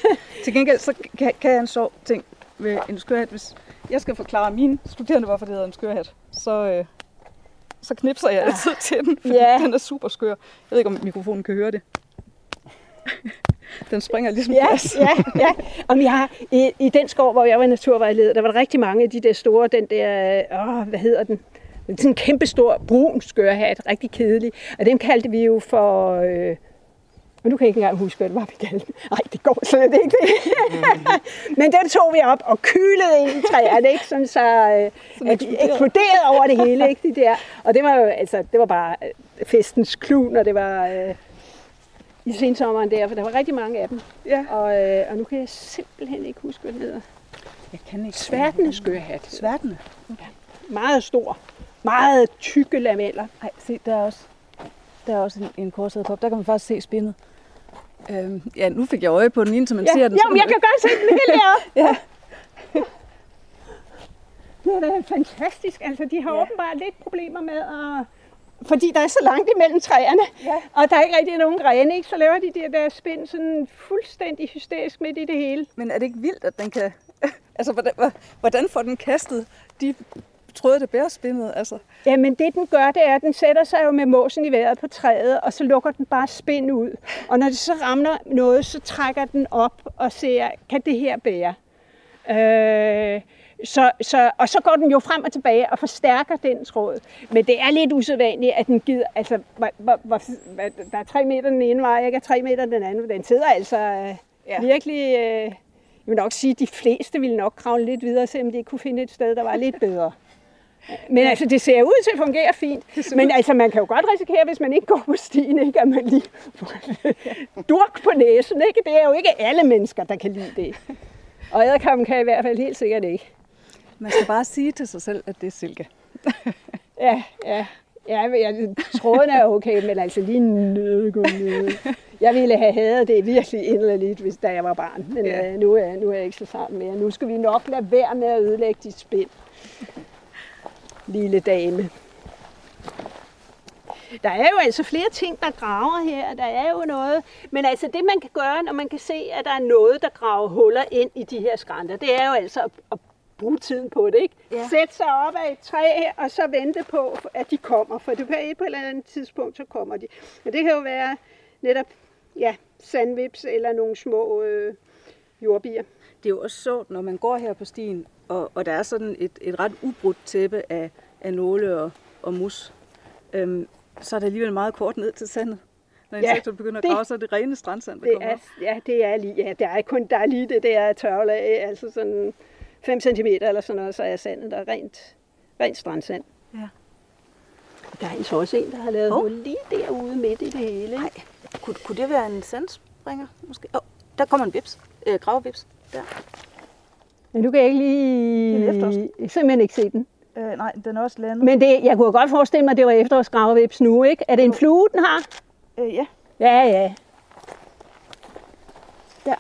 Til gengæld så kan, kan jeg en sjov ting med en skørhat. Hvis jeg skal forklare mine studerende, hvorfor det hedder en skørhat, så, øh, så knipser jeg altid til den, fordi Ja. den er super skør. Jeg ved ikke, om mikrofonen kan høre det. Den springer ligesom Ja, gas. ja, ja. Om jeg har, i, I den skov, hvor jeg var naturvejleder, der var der rigtig mange af de der store, den der, åh, hvad hedder den? Sådan en kæmpe stor brun skørhat, rigtig kedelig. Og dem kaldte vi jo for, øh, og nu kan jeg ikke engang huske, hvad det var, vi kaldte. Nej, det går slet ikke det. Men den tog vi op og kylede ind i træerne, ikke? Sådan så, øh, at de eksploderede over det hele, ikke? De der. Og det var jo, altså, det var bare øh, festens klun, og det var øh, i sensommeren der, for der var rigtig mange af dem. Ja. Og, øh, og nu kan jeg simpelthen ikke huske, hvad den hedder. Jeg kan ikke. Sværtende skørhat. Sværtende? Meget stor. Meget tykke lameller. Nej, se, der er også, der er også en, en korsæderkop. Der kan man faktisk se spindet. Øhm, ja, nu fik jeg øje på den ene, så man Ja, ser den. ja så men jeg kan godt se den deroppe. Ja. Det er da fantastisk. Altså, de har Ja. ja. åbenbart lidt problemer med at, fordi der er så langt imellem træerne, ja. og der er ikke rigtig nogen grene, ikke? så laver de de der spind sådan fuldstændig hysterisk midt i det hele. Men er det ikke vildt, at den kan... altså, hvordan, hvordan får den kastet de tråde, der bærer spindet? Altså? Jamen det den gør, det er, at den sætter sig jo med måsen i vejret på træet, og så lukker den bare spind ud. Og når det så rammer noget, så trækker den op og ser, kan det her bære? Øh, så, så, og så går den jo frem og tilbage og forstærker den tråd. Men det er lidt usædvanligt, at den gider, altså, hvor, hvor, hvor, der er tre meter den ene vej, ikke er tre meter den anden. Den sidder altså øh, ja. virkelig, øh, jeg vil nok sige, at de fleste ville nok kravle lidt videre, selvom de kunne finde et sted, der var lidt bedre. Men altså, det ser ud til at fungere fint. Men altså, man kan jo godt risikere, hvis man ikke går på stien, ikke, at man lige får durk på næsen. Ikke? Det er jo ikke alle mennesker, der kan lide det. Og æderkampen kan i hvert fald helt sikkert ikke. Man skal bare sige til sig selv, at det er silke. ja, ja. Ja, jeg, tråden er okay, men altså lige ned. Jeg ville have hadet det virkelig inderligt, hvis da jeg var barn. Men ja. øh, nu, er, nu er jeg ikke så sammen mere. Nu skal vi nok lade være med at ødelægge de spind. Lille dame. Der er jo altså flere ting, der graver her. Der er jo noget. Men altså det, man kan gøre, når man kan se, at der er noget, der graver huller ind i de her skrænter, det er jo altså at, at bruge tiden på det, ikke? Ja. Sætte sig op af et træ, og så vente på, at de kommer. For det på et eller andet tidspunkt, så kommer de. Og det kan jo være netop, ja, sandvips eller nogle små øh, jordbier. Det er jo også sjovt, når man går her på stien, og, og der er sådan et, et ret ubrudt tæppe af, af nåle og, og mus. Øhm, så er det alligevel meget kort ned til sandet. Når insekterne ja, begynder at grave, så er det rene strandsand, der det kommer er, Ja, det er lige, ja, der er kun der er lige det der tørlag, altså sådan 5 cm eller sådan noget, så er sandet der rent, rent strandsand. Ja. Der er altså også en, der har lavet oh. hul lige derude midt i det hele. Nej, kunne, kunne det være en sandspringer måske? Oh, der kommer en vips, øh, gravevips. Der. Men du kan ikke lige... Det er simpelthen ikke se den. Øh, nej, den er også landet. Men det, jeg kunne godt forestille mig, at det var efterårsgravevips nu, ikke? Er det en flue, den har? Øh, ja. Ja, ja. Der.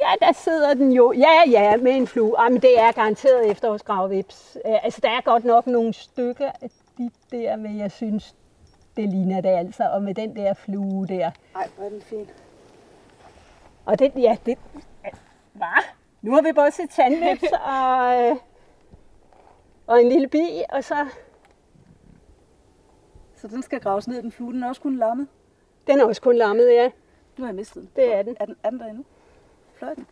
Ja, der sidder den jo. Ja, ja, med en flue. Jamen, det er garanteret efterårsgravevips. Øh, altså, der er godt nok nogle stykker af de der, men jeg synes, det ligner det altså. Og med den der flue der. Nej, hvor er den fin. Og det, ja, det... Hvad? Nu har vi både set sandvips og, øh, og en lille bi, og så... Så den skal graves ned, den flue. Den er også kun lammet? Den er også kun lammet, ja. Nu har jeg mistet den. Det er den. Er den, er den der endnu? Den?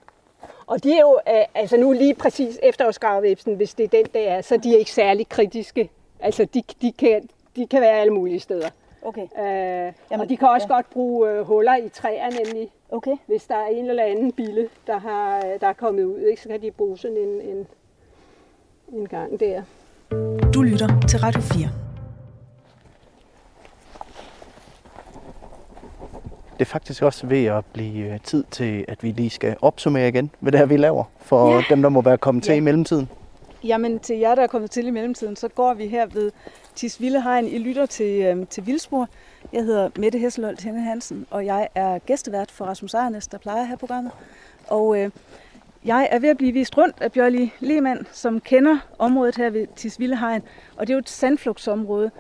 Og de er jo, øh, altså nu lige præcis efterårsgravvæbsen, hvis det er den, der er, så de er ikke særlig kritiske. Altså de, de, kan, de kan være alle mulige steder. Okay. Øh, Jamen, og de kan også ja. godt bruge øh, huller i træer nemlig. Okay. Hvis der er en eller anden bille, der, har, der er kommet ud, ikke, så kan de bruge sådan en, en, en gang der. Du lytter til Radio 4. Det er faktisk også ved at blive øh, tid til, at vi lige skal opsummere igen, hvad det her, vi laver, for ja. dem, der må være kommet til ja. i mellemtiden. Jamen til jer, der er kommet til i mellemtiden, så går vi her ved Tisvildehegn. I lytter til, øh, til Vildspor. Jeg hedder Mette Hesselholt Henne Hansen, og jeg er gæstevært for Rasmus Ejernes, der plejer her programmet. Og øh, jeg er ved at blive vist rundt af Bjørli Lehmann, som kender området her ved Tisvildehegn. Og det er jo et sandflugtsområde,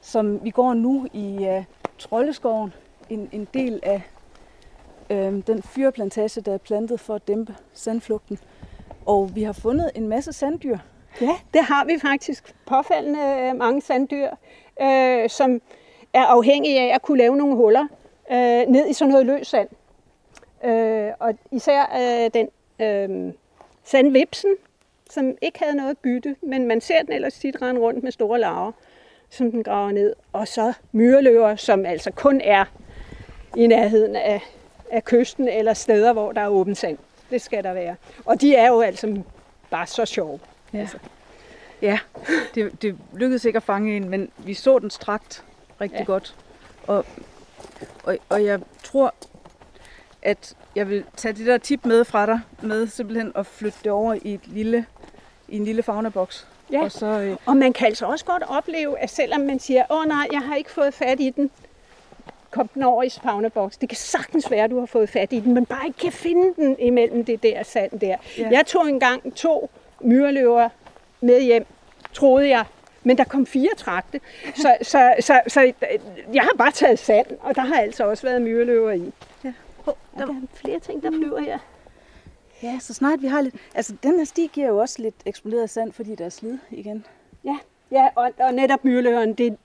som vi går nu i øh, Troldeskoven, en, en del af øh, den fyreplantage, der er plantet for at dæmpe sandflugten. Og vi har fundet en masse sanddyr. Ja, det har vi faktisk. Påfaldende øh, mange sanddyr, øh, som er afhængige af at kunne lave nogle huller øh, ned i sådan noget løs sand. Øh, og især øh, den øh, sandvipsen, som ikke havde noget bytte, men man ser den ellers tit rende rundt med store larver, som den graver ned. Og så myreløver, som altså kun er i nærheden af, af kysten eller steder, hvor der er åben sand. Det skal der være. Og de er jo altså bare så sjove. Ja, altså. ja det, det lykkedes ikke at fange en, men vi så den strakt rigtig ja. godt. Og, og, og jeg tror, at jeg vil tage det der tip med fra dig, med simpelthen at flytte det over i, et lille, i en lille faunaboks. Ja, og, så, øh... og man kan altså også godt opleve, at selvom man siger, åh nej, jeg har ikke fået fat i den, kom den over i faunaboks. Det kan sagtens være, at du har fået fat i den, men bare ikke kan finde den imellem det der sand der. Ja. Jeg tog engang to myreløver med hjem, troede jeg, Men der kom fire trakte, så, så, så, så jeg har bare taget sand, og der har altså også været myreløver i. Ja. Oh, der er flere ting, der flyver her. Ja, så snart vi har lidt... Altså, den her sti giver jo også lidt eksploderet sand, fordi der er slid igen. Ja, ja og, og netop myreløveren, det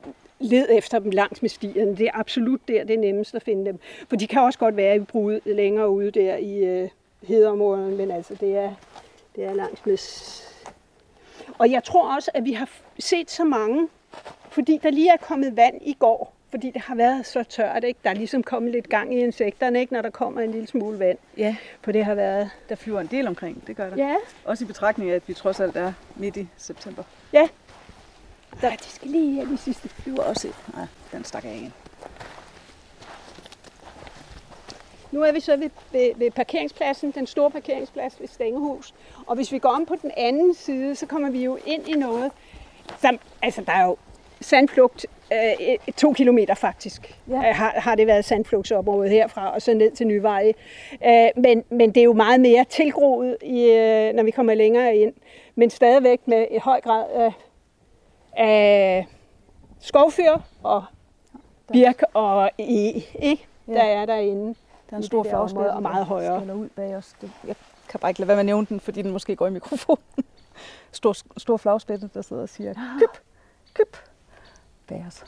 led efter dem langs med stierne. Det er absolut der, det er nemmest at finde dem. For de kan også godt være i brud længere ude der i øh, hedeområderne, men altså det er, det er langs med... Og jeg tror også, at vi har set så mange, fordi der lige er kommet vand i går, fordi det har været så tørt, ikke? Der er ligesom kommet lidt gang i insekterne, ikke? Når der kommer en lille smule vand. Ja. For det har været... Der flyver en del omkring, det gør der. Ja. Også i betragtning af, at vi trods alt er midt i september. Ja. Der, de skal lige have de sidste flyver også. Nej, den stak af igen. Nu er vi så ved, ved, ved parkeringspladsen, den store parkeringsplads ved Stengehus. Og hvis vi går om på den anden side, så kommer vi jo ind i noget, som, altså der er jo sandflugt øh, to kilometer faktisk, ja. øh, har, har det været sandflugtsområdet herfra, og så ned til Nyveje. Øh, men, men det er jo meget mere tilgroet, i, øh, når vi kommer længere ind. Men stadigvæk med et høj grad af, af skovfyr og birk og e, ikke? Ja. der er derinde. Der er en stor flagspætte, og meget højere. ud bag os. Det, jeg kan bare ikke lade være med at nævne den, fordi den måske går i mikrofonen. stor, stor flagspætte, der sidder og siger, kyp, kyp, bag os.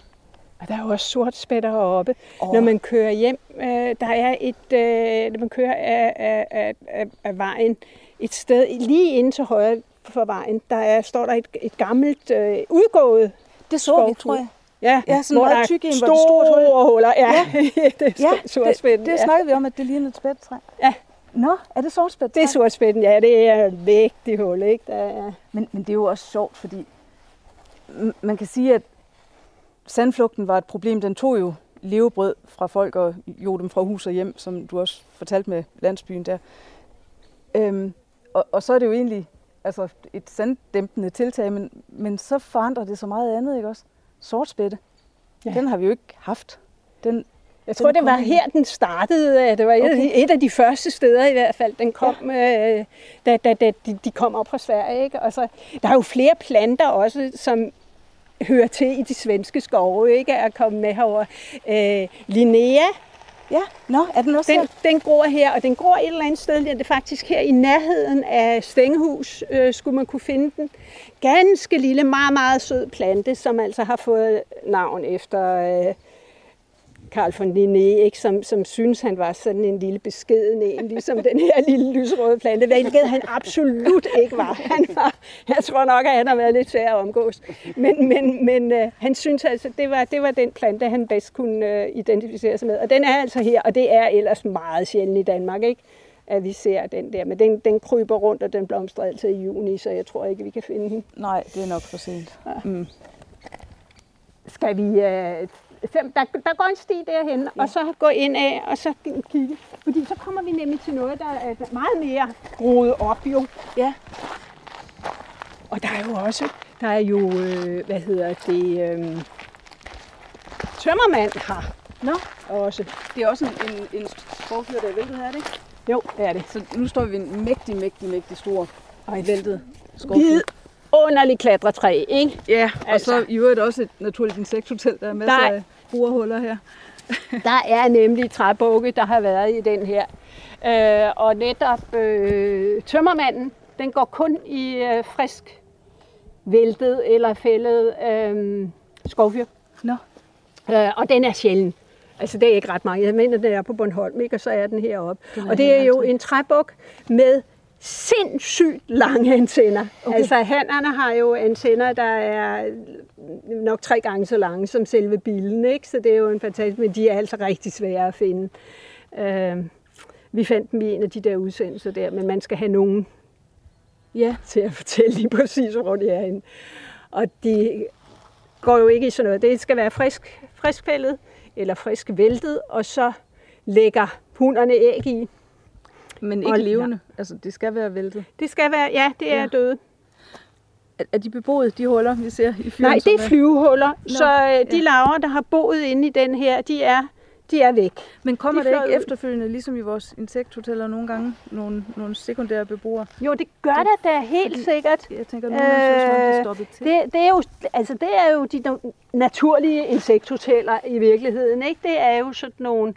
Og der er jo også sort spætter heroppe. Oh. Når man kører hjem, øh, der er et, øh, når man kører af, af, af, af, af vejen, et sted lige ind til højre for vejen, der er, står der et, et gammelt øh, udgået Det så vi, tror jeg. Ja, ja sådan hvor meget tyk en, hvor store hul. huller. Ja, ja. det er ja, sortspætten. Det, det ja. snakkede vi om, at det lignede et spættetræ. Ja. Nå, er det sortspætten? Det er sortspætten, ja. Det er et vægtigt hul, ikke? Der er... men, men det er jo også sjovt, fordi man kan sige, at sandflugten var et problem. Den tog jo levebrød fra folk og jo dem fra hus og hjem, som du også fortalte med landsbyen der. Øhm, og, og så er det jo egentlig altså et sanddæmpende tiltag, men, men så forandrer det så meget andet, ikke også? Sortspætte, ja. den har vi jo ikke haft. Den, jeg tror, det var her, den startede. Det var okay. et af de første steder i hvert fald, den kom, ja. øh, da, da, da de, de kom op fra Sverige. Ikke? Og så, der er jo flere planter også, som hører til i de svenske skove, ikke? Er kommet med herover. Øh, Linnea, Ja, nå, er den også den, den gror her, og den gror et eller andet sted. Det er faktisk her i nærheden af Stengehus, øh, skulle man kunne finde den. Ganske lille, meget, meget sød plante, som altså har fået navn efter øh, Carl von Linné, ikke? Som, som synes, han var sådan en lille beskeden en, ligesom den her lille lysrøde plante, hvilket han absolut ikke var. Han var. Jeg tror nok, at han har været lidt svær at omgås. Men, men, men øh, han synes altså, det var, det var den plante, han bedst kunne øh, identificere sig med. Og den er altså her, og det er ellers meget sjældent i Danmark, ikke? at vi ser den der. Men den, den kryber rundt, og den blomstrer altid i juni, så jeg tror ikke, vi kan finde den. Nej, det er nok for sent. Ja. Mm. Skal vi øh, fem, der, der går en sti derhen, ja. og så gå ind af, og så kigge. Fordi så kommer vi nemlig til noget, der er meget mere rodet op jo. Ja. Og der er jo også, der er jo, øh, hvad hedder det, øh, tømmermand her. Nå. Også. Det er også en, en, en der er væltet her, er det ikke? Jo, det er det. Så nu står vi en mægtig, mægtig, mægtig stor og væltet skovfyr underligt klatretræ, ikke? Ja, og altså, så i øvrigt også et naturligt insekthotel, der er masser der, af borehuller her. der er nemlig træbukke, der har været i den her. Øh, og netop øh, tømmermanden, den går kun i øh, frisk væltet eller fældet øh, skovfyr. Nå. Øh, og den er sjælden. Altså det er ikke ret mange. Jeg mener, den er på Bornholm, ikke? og så er den heroppe. Den og det er jo en træbuk med sindssygt lange antenner. Okay. Altså hannerne har jo antenner, der er nok tre gange så lange som selve bilen, ikke? så det er jo en fantastisk, men de er altså rigtig svære at finde. Uh, vi fandt dem i en af de der udsendelser der, men man skal have nogen ja, til at fortælle lige præcis, hvor de er henne. Og de går jo ikke i sådan noget. Det skal være frisk, friskfældet eller frisk væltet, og så lægger hunderne æg i. Men ikke og, levende? Ja. Altså, det skal være væltet? Det skal være, ja, det er ja. døde. Er, de beboet, de huller, vi ser i fyren? Nej, det er flyvehuller. Nå, så øh, de ja. laver, der har boet inde i den her, de er, de er væk. Men kommer De det ikke ud. efterfølgende, ligesom i vores insekthoteller nogle gange, nogle, nogle sekundære beboere? Jo, det gør det da helt fordi- sikkert. Jeg tænker, nogle gange Øh, stoppet til. Det, det, er jo, altså det er jo de naturlige insekthoteller i virkeligheden. Ikke? Det er jo sådan nogle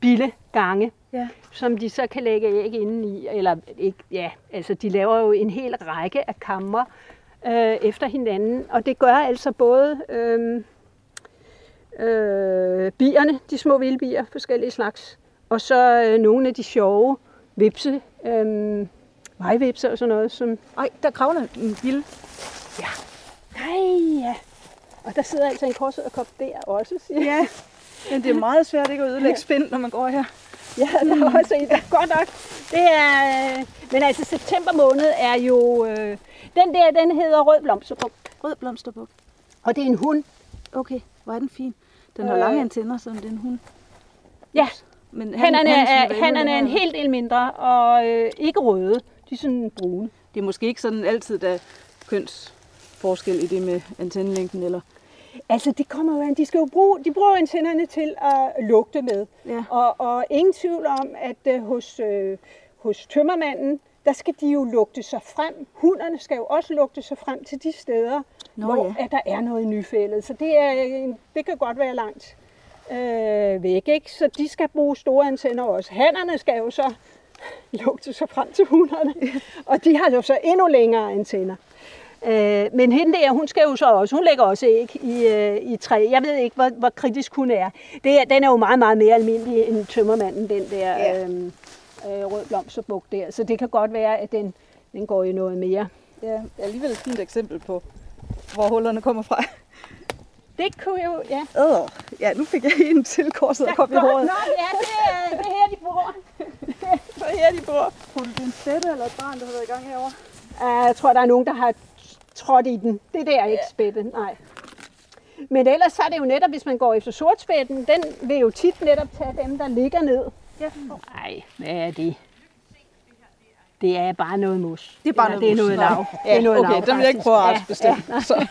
billegange, Ja. som de så kan lægge æg inde i. Eller ikke, ja, altså de laver jo en hel række af kammer øh, efter hinanden. Og det gør altså både øh, øh, bierne, de små vildbier, forskellige slags, og så øh, nogle af de sjove vipse, øh, vejvipser og sådan noget, som Ej, der kravler en gilde. Nej, ja. Og der sidder altså en korsøderkop der også, siger. Ja. Men det er meget svært ikke at ødelægge spind, når man går her. Ja, der er også en, der godt nok. Det er, øh, men altså september måned er jo, øh, den der, den hedder rød blomsterbuk. Rød blomsterbuk. Og det er en hund. Okay, hvor er den fin. Den har Øh. lange antenner, som det er en hund. Ja, Men hannerne hannens er, hannerne er en helt del mindre, og øh, ikke røde. De er sådan brune. Det er måske ikke sådan altid, der er kønsforskel i det med antennelængden, eller... Altså, det kommer jo an. De skal jo bruge, de bruger antennerne til at lugte med. Ja. Og, og ingen tvivl om, at øh, hos, øh, hos tømmermanden, der skal de jo lugte sig frem. Hunderne skal jo også lugte sig frem til de steder, Nå, hvor ja. at der er noget nyfældet. Så det, er, en- det kan godt være langt øh, væk, ikke? Så de skal bruge store antenner også. Hannerne skal jo så lugte sig frem til hunderne, og de har jo så endnu længere antenner. Øh, men hende der, hun skal jo så også, hun lægger også æg i, øh, i træ. Jeg ved ikke, hvor, hvor kritisk hun er. Det er. Den er jo meget, meget mere almindelig end tømmermanden, den der Ja. øh, øh, rød blomsterbuk der. Så det kan godt være, at den, den går i noget mere. Ja, alligevel et fint eksempel på, hvor hullerne kommer fra. Det kunne jo, ja. Øh, ja, nu fik jeg en til korset og kom i håret. Nå, ja, det er, det er her, de bor. Så her de bor. Tror du, det er en fætte eller et barn, der har været i gang herovre? Uh, jeg tror, der er nogen, der har trådt i den. Det der er ikke spætte, nej. Men ellers så er det jo netop, hvis man går efter sortspætten, den vil jo tit netop tage dem, der ligger ned. Ja. Nej, hvad er det? Det er bare noget mus. Det er bare noget det er noget lav. Ja, det er noget okay, lav, den vil jeg ikke prøve at Ja, artsbestemme. ja. Så.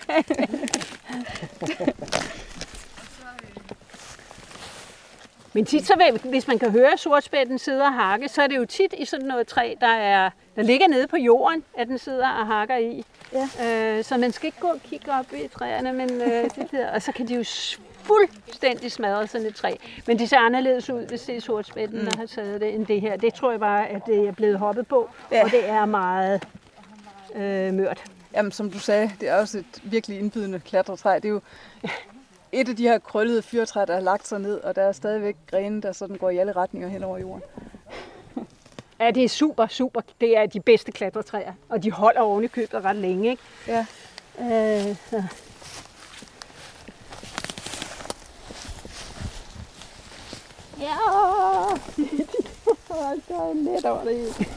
Men tit, så hvis man kan høre sortspætten sidde og hakke, så er det jo tit i sådan noget træ, der, er, der ligger nede på jorden, at den sidder og hakker i. Ja. Øh, så man skal ikke gå og kigge op i træerne, men øh, det der, og så kan de jo fuldstændig smadre sådan et træ. Men det ser anderledes ud, hvis det er sortspætten, mm. der har taget det, end det her. Det tror jeg bare, at det er blevet hoppet på, Ja. og det er meget øh, mørt. Jamen, som du sagde, det er også et virkelig indbydende klatretræ. Det er jo et af de her krøllede fyrtræ, der har lagt sig ned, og der er stadigvæk grene, der sådan går i alle retninger hen over jorden. Ja, det er super, super. Det er de bedste klatretræer, og de holder oven i købet ret længe. Ikke? Ja. Øh, så. Ja, der er net over det.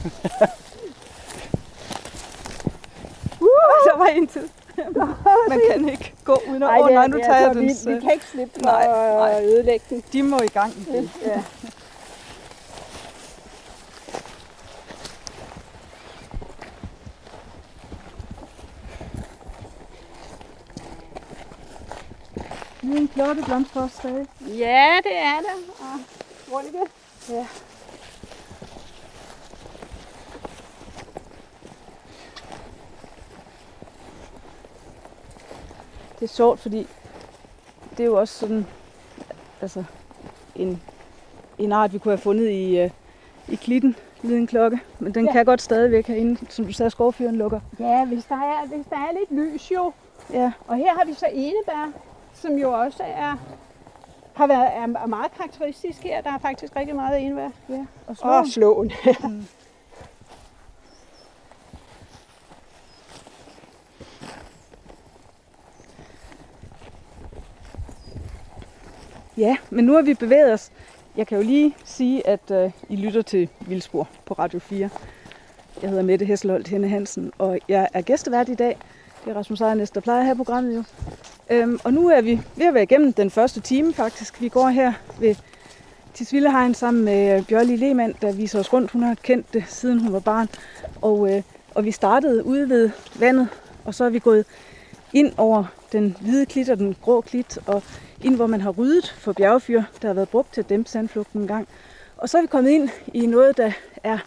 Uh, der var en til. Man kan ikke gå uden oh, nej, nu tager jeg den. vi, vi kan ikke slippe Nej, nej. at ødelægge den. De må i gang i det. Ja. Det er en også stadig. ja, det er det. Og tror I det? Ja. Det er sjovt, fordi det er jo også sådan, altså en, en art, vi kunne have fundet i, uh, i klitten, liden klokke. Men den ja. kan godt stadigvæk herinde, som du sagde, skovfyren lukker. Ja, hvis der, er, hvis der er lidt lys jo. Ja, Og her har vi så enebær, som jo også er, har været, er meget karakteristisk her. Der er faktisk rigtig meget enebær. ja. Og Og slå. slåen. Ja, men nu har vi bevæget os. Jeg kan jo lige sige, at øh, I lytter til Vildspor på Radio 4. Jeg hedder Mette Hesselholdt Henne Hansen, og jeg er gæstevært i dag. Det er Rasmus Ejernes, der plejer her programmet jo. Øhm, og nu er vi ved at være igennem den første time faktisk. Vi går her ved Tisvildehegn sammen med øh, Bjørli Lehmann, der viser os rundt. Hun har kendt det, siden hun var barn. Og, øh, og vi startede ude ved vandet, og så er vi gået ind over den hvide klit og den grå klit, og ind hvor man har ryddet for bjergfyr, der har været brugt til at dæmpe sandflugten en gang. Og så er vi kommet ind i noget, der er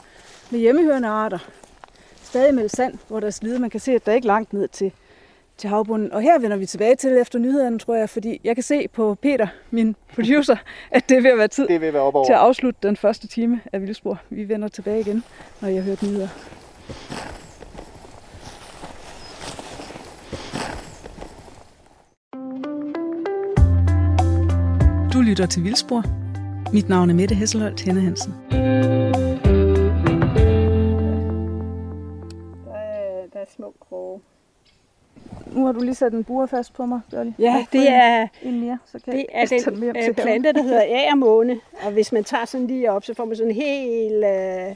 med hjemmehørende arter. Stadig med sand, hvor der er slide. Man kan se, at der er ikke langt ned til, til havbunden. Og her vender vi tilbage til efter nyhederne, tror jeg, fordi jeg kan se på Peter, min producer, at det er ved at være tid Det vil være op over. til at afslutte den første time af Vildspor. Vi vender tilbage igen, når jeg har hørt nyheder. Du lytter til Vildspor. Mit navn er Mette Hesselholt Henne Hansen. Små kroge. Nu har du lige sat en bur fast på mig, Bjørli. Ja, det er, en mere, så kan det jeg er den hjem øh, plante, der hedder agermåne. Og hvis man tager sådan lige op, så får man sådan en hel øh,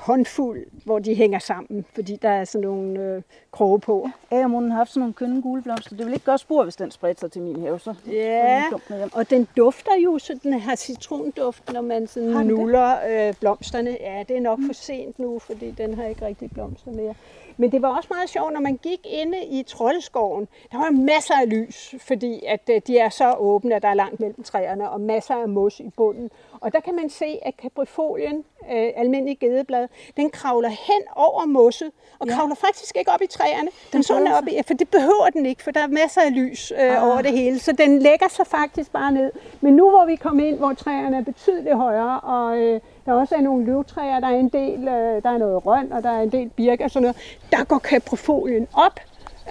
håndfuld, hvor de hænger sammen, fordi der er sådan nogle øh, kroge på. Agermunden har haft sådan nogle kønne gule blomster. Det vil ikke gøre spor, hvis den spredte sig til min have. Så Ja, den og den dufter jo, så den har citronduft, når man sådan nuller øh, blomsterne. Ja, det er nok for sent nu, fordi den har ikke rigtig blomster mere. Men det var også meget sjovt, når man gik inde i Troldeskoven. Der var masser af lys, fordi at øh, de er så åbne, at der er langt mellem træerne, og masser af mos i bunden. Og der kan man se, at kaprifolien, øh, almindelig gedeblad, den kravler hen over mosset, og ja. kravler faktisk ikke op i træerne. Den, sådan op i, for det behøver den ikke, for der er masser af lys øh, Ah. over det hele. Så den lægger sig faktisk bare ned. Men nu hvor vi kommer ind, hvor træerne er betydeligt højere, og øh, der også er nogle løvtræer, der er en del, øh, der er noget røn, og der er en del birke og sådan noget, der går kaprofolien op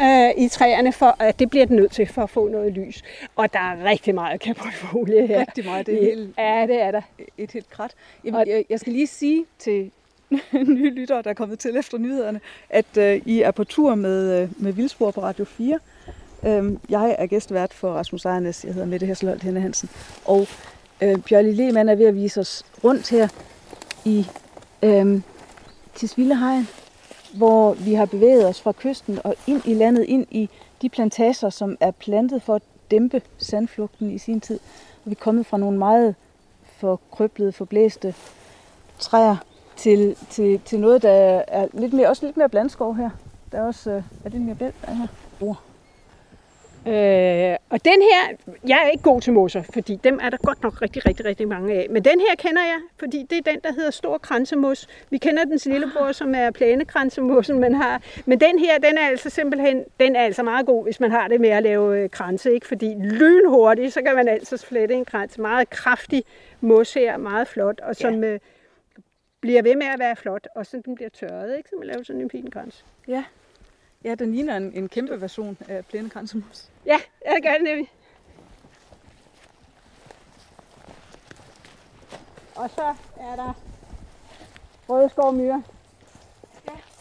øh, i træerne, for at det bliver den nødt til for at få noget lys. Og der er rigtig meget kaprofolie her. Rigtig meget, det er helt- Ja, det er der. et helt krat. Jamen, jeg, jeg skal lige sige til nye lyttere, der er kommet til efter nyhederne, at øh, I er på tur med, øh, med Vildspor på Radio 4. Øhm, jeg er gæstvært for Rasmus Ejernes. Jeg hedder Mette Hesselholt Henne Hansen. Og øh, Bjørli Lehmann er ved at vise os rundt her i øh, Tisvildehegn, hvor vi har bevæget os fra kysten og ind i landet, ind i de plantager, som er plantet for at dæmpe sandflugten i sin tid. Og vi er kommet fra nogle meget forkrøblede, forblæste træer til, til, til noget, der er lidt mere, også lidt mere blandskov her. Der er også, øh, er det mere bælt her? Oh. Øh, og den her, jeg er ikke god til mosser, fordi dem er der godt nok rigtig, rigtig, rigtig mange af. Men den her kender jeg, fordi det er den, der hedder stor kransemos. Vi kender dens lillebror, som er plænekransemosen, man har. Men den her, den er altså simpelthen, den er altså meget god, hvis man har det med at lave øh, kranse, ikke? Fordi lynhurtigt, så kan man altså flette en krans. Meget kraftig mos her, meget flot, og som øh, bliver ved med at være flot, og så den bliver tørret, ikke? Så man laver sådan en fin krans. Ja. Ja, den ligner en, en kæmpe version af plænekransemus. Ja, jeg gør det nemlig. Og så er der rødskov myre.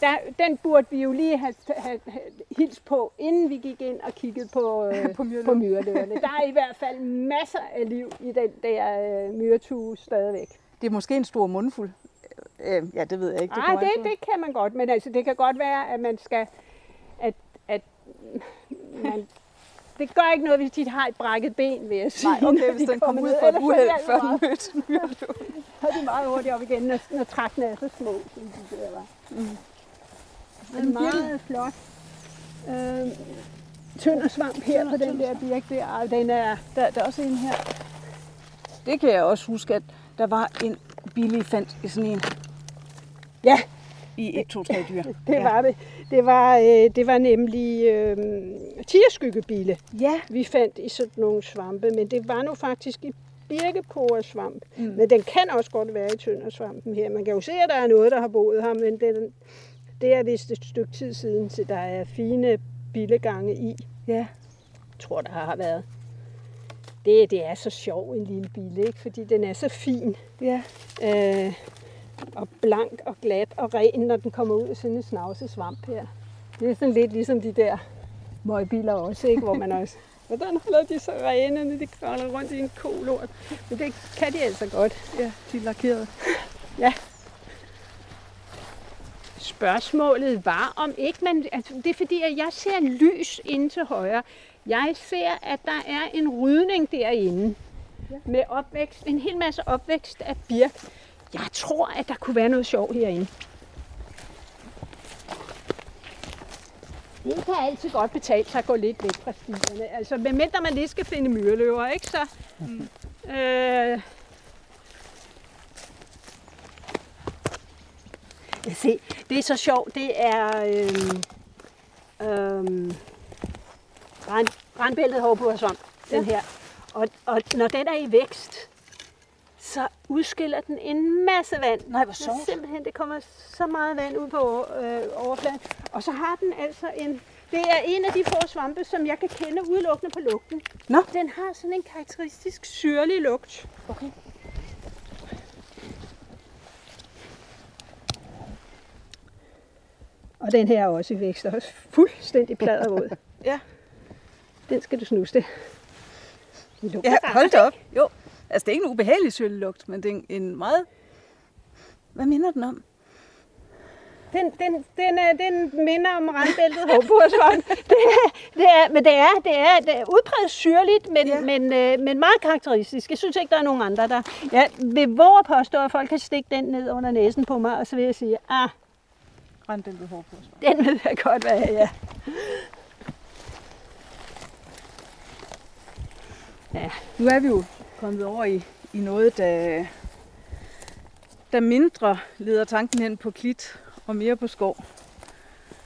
Der, den burde vi jo lige have, have, have hils på, inden vi gik ind og kiggede på, øh, På myreløverne. Der er i hvert fald masser af liv i den der øh, myretue stadigvæk. Det er måske en stor mundfuld. Øh, ja, det ved jeg ikke. Nej, det, an på. det kan man godt, men altså, det kan godt være, at man skal... Man, det gør ikke noget, hvis de har et brækket ben, vil jeg sige. Nej, okay, hvis de den kommer ud for et uheld, det før den mødte en myrløv. Så er de meget hurtigt op igen, når, når trækkene er så små, som de der var. Mm. Det er meget flot. Øh, tynd og svamp her på den der birk der, og den er... Der, der er også en her. Det kan jeg også huske, at der var en billig fandt i sådan en Ja, i 1, 2, 3 dyr. det ja. var det. Det var, øh, det var nemlig øh, tierskyggebille, Ja, vi fandt i sådan nogle svampe, men det var nu faktisk i birkeporesvamp. Mm. Men den kan også godt være i tøndersvampen her. Man kan jo se, at der er noget, der har boet her, men den, det er vist et stykke tid siden, så der er fine billegange i. ja. Jeg tror, der har været. Det, det er så sjov en lille bille, ikke? fordi den er så fin Ja, øh, og blank og glat og ren, når den kommer ud af sådan en snavset svamp her. Det er sådan lidt ligesom de der møgbiler også, ikke? hvor man også... Hvordan holder de så rene, når de kravler rundt i en kolort? Men det kan de altså godt. ja, de er lakerede. Ja. Spørgsmålet var, om ikke man... Altså, det er fordi, at jeg ser lys inde til højre. Jeg ser, at der er en rydning derinde. Med opvækst, en hel masse opvækst af birk. Jeg tror, at der kunne være noget sjov herinde. Det kan altid godt betale sig at gå lidt væk fra stierne. Altså, medmindre man lige skal finde myreløver, ikke så? Mm. Øh, se, det er så sjovt. Det er øhm, øhm, brand, brandbæltet hårbursvamp, den her. Og, og når den er i vækst, så udskiller den en masse vand. Nej, hvor Så sjovt. simpelthen, det kommer så meget vand ud på øh, overfladen. Og så har den altså en... Det er en af de få svampe, som jeg kan kende udelukkende på lugten. Nå. Den har sådan en karakteristisk syrlig lugt. Okay. Og den her er også i vækst, og også fuldstændig pladervåd. Ja. Den skal du snuse det. Ja, hold da op. Jo, altså det er ikke en ubehagelig sølvlugt, men det er en- meget... Hvad minder den om? Den, den, den, er, den minder om randbæltet hårbursvamp. det er, det er, men det er, det er, det er udpræget syrligt, men, Ja. ja. men, øh, men meget karakteristisk. Jeg synes ikke, der er nogen andre, der... Jeg vil våge påstå, at folk kan stikke den ned under næsen på mig, og så vil jeg sige, ah, Randbæltet hårpursvamp. den vil jeg godt være, ja. Nu er vi jo kommet over i, i noget, der, der mindre leder tanken hen på klit og mere på skov.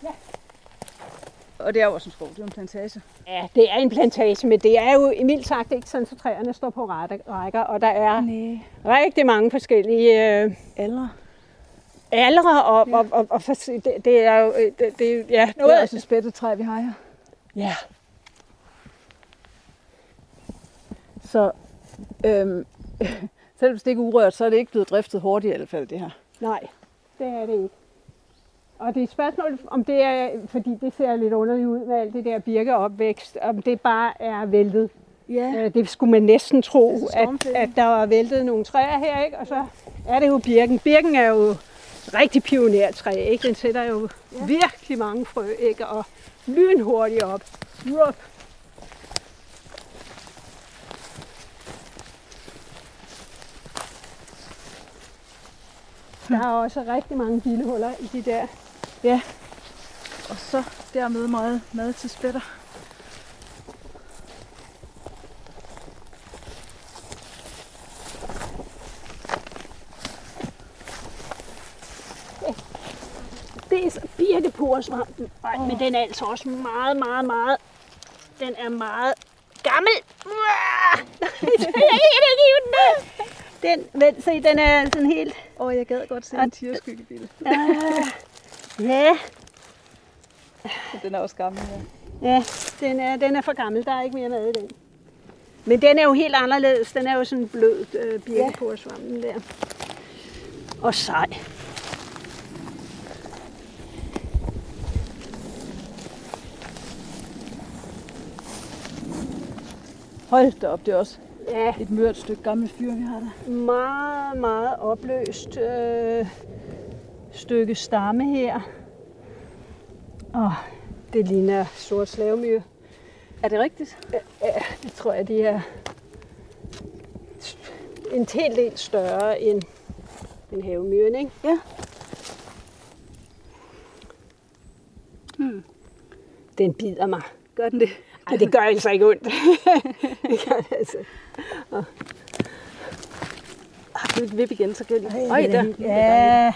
Ja. Og det er jo også en skov, det er en plantage. Ja, det er en plantage, men det er jo i mildt sagt ikke sådan, så træerne står på række- rækker, og der er Nej. rigtig mange forskellige øh, Aldre. aldre, og, og, og, og for, det, det er jo, øh, det, det, ja, Det noget, er også et spættetræ, vi har her. ja, Så øhm, selv hvis det ikke er urørt, så er det ikke blevet driftet hårdt i hvert fald, det her. nej, det er det ikke. Og det er et spørgsmål, om det er, fordi det ser lidt underligt ud med alt det der birkeopvækst, om det bare er væltet. Ja. Øh, Det skulle man næsten tro, at, at der var væltet nogle træer her, ikke? og så er det jo birken. Birken er jo rigtig pionertræ, ikke? Den sætter jo ja. virkelig mange frø, ikke? og lynhurtigt op. Rup. Der er også rigtig mange bilhuller i de der. ja. Og så dermed meget mad til spætter. Det er så birkeporesvampen. Ej, men den er altså også meget, meget, meget... Den er meget gammel. Jeg kan ikke hive den ned. Den, men, se, den er sådan helt... Åh, oh, jeg gad godt se en tierskyggebil. Ah, ja, Den er også gammel, ja. ja den, er, den er for gammel. Der er ikke mere mad i den. Men den er jo helt anderledes. Den er jo sådan blød, øh, birkeporesvampen der. Og sej. Hold da op, det er også Ja, et mørt stykke gammelt fyr, vi har der. meget, meget opløst øh, stykke stamme her. Og det ligner sort slavemyre. Er det rigtigt? Ja, det tror jeg, de er en hel del større end, end havemyren, ikke? Ja. Den bider mig. Gør den det? Ej, det gør altså ikke ondt. det gør det altså. Ah, nu vip igen, så kan jeg lige... Øj, der. Ja.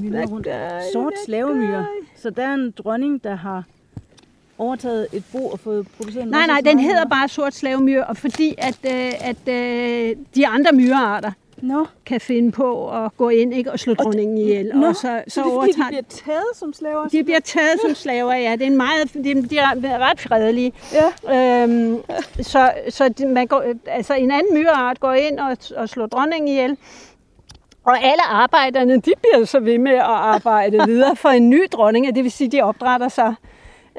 Myrer rundt. Sort slavemyre. Så der er en dronning, der har overtaget et bo og fået produceret en Nej, nej, den hedder bare sort slavemyre, og fordi at, øh, at øh, de andre myrearter Nå, kan finde på at gå ind ikke, og slå dronningen ihjel. Nå, og så, så, så det er fordi, de bliver taget som slaver? de bliver taget som slaver, ja. Det er en meget, de, de er ret fredelige. Ja. Øhm, så så de, man går, altså en anden myreart går ind og, og slår dronningen ihjel. Og alle arbejderne, de bliver så ved med at arbejde videre for en ny dronning. og Det vil sige, de opdrætter sig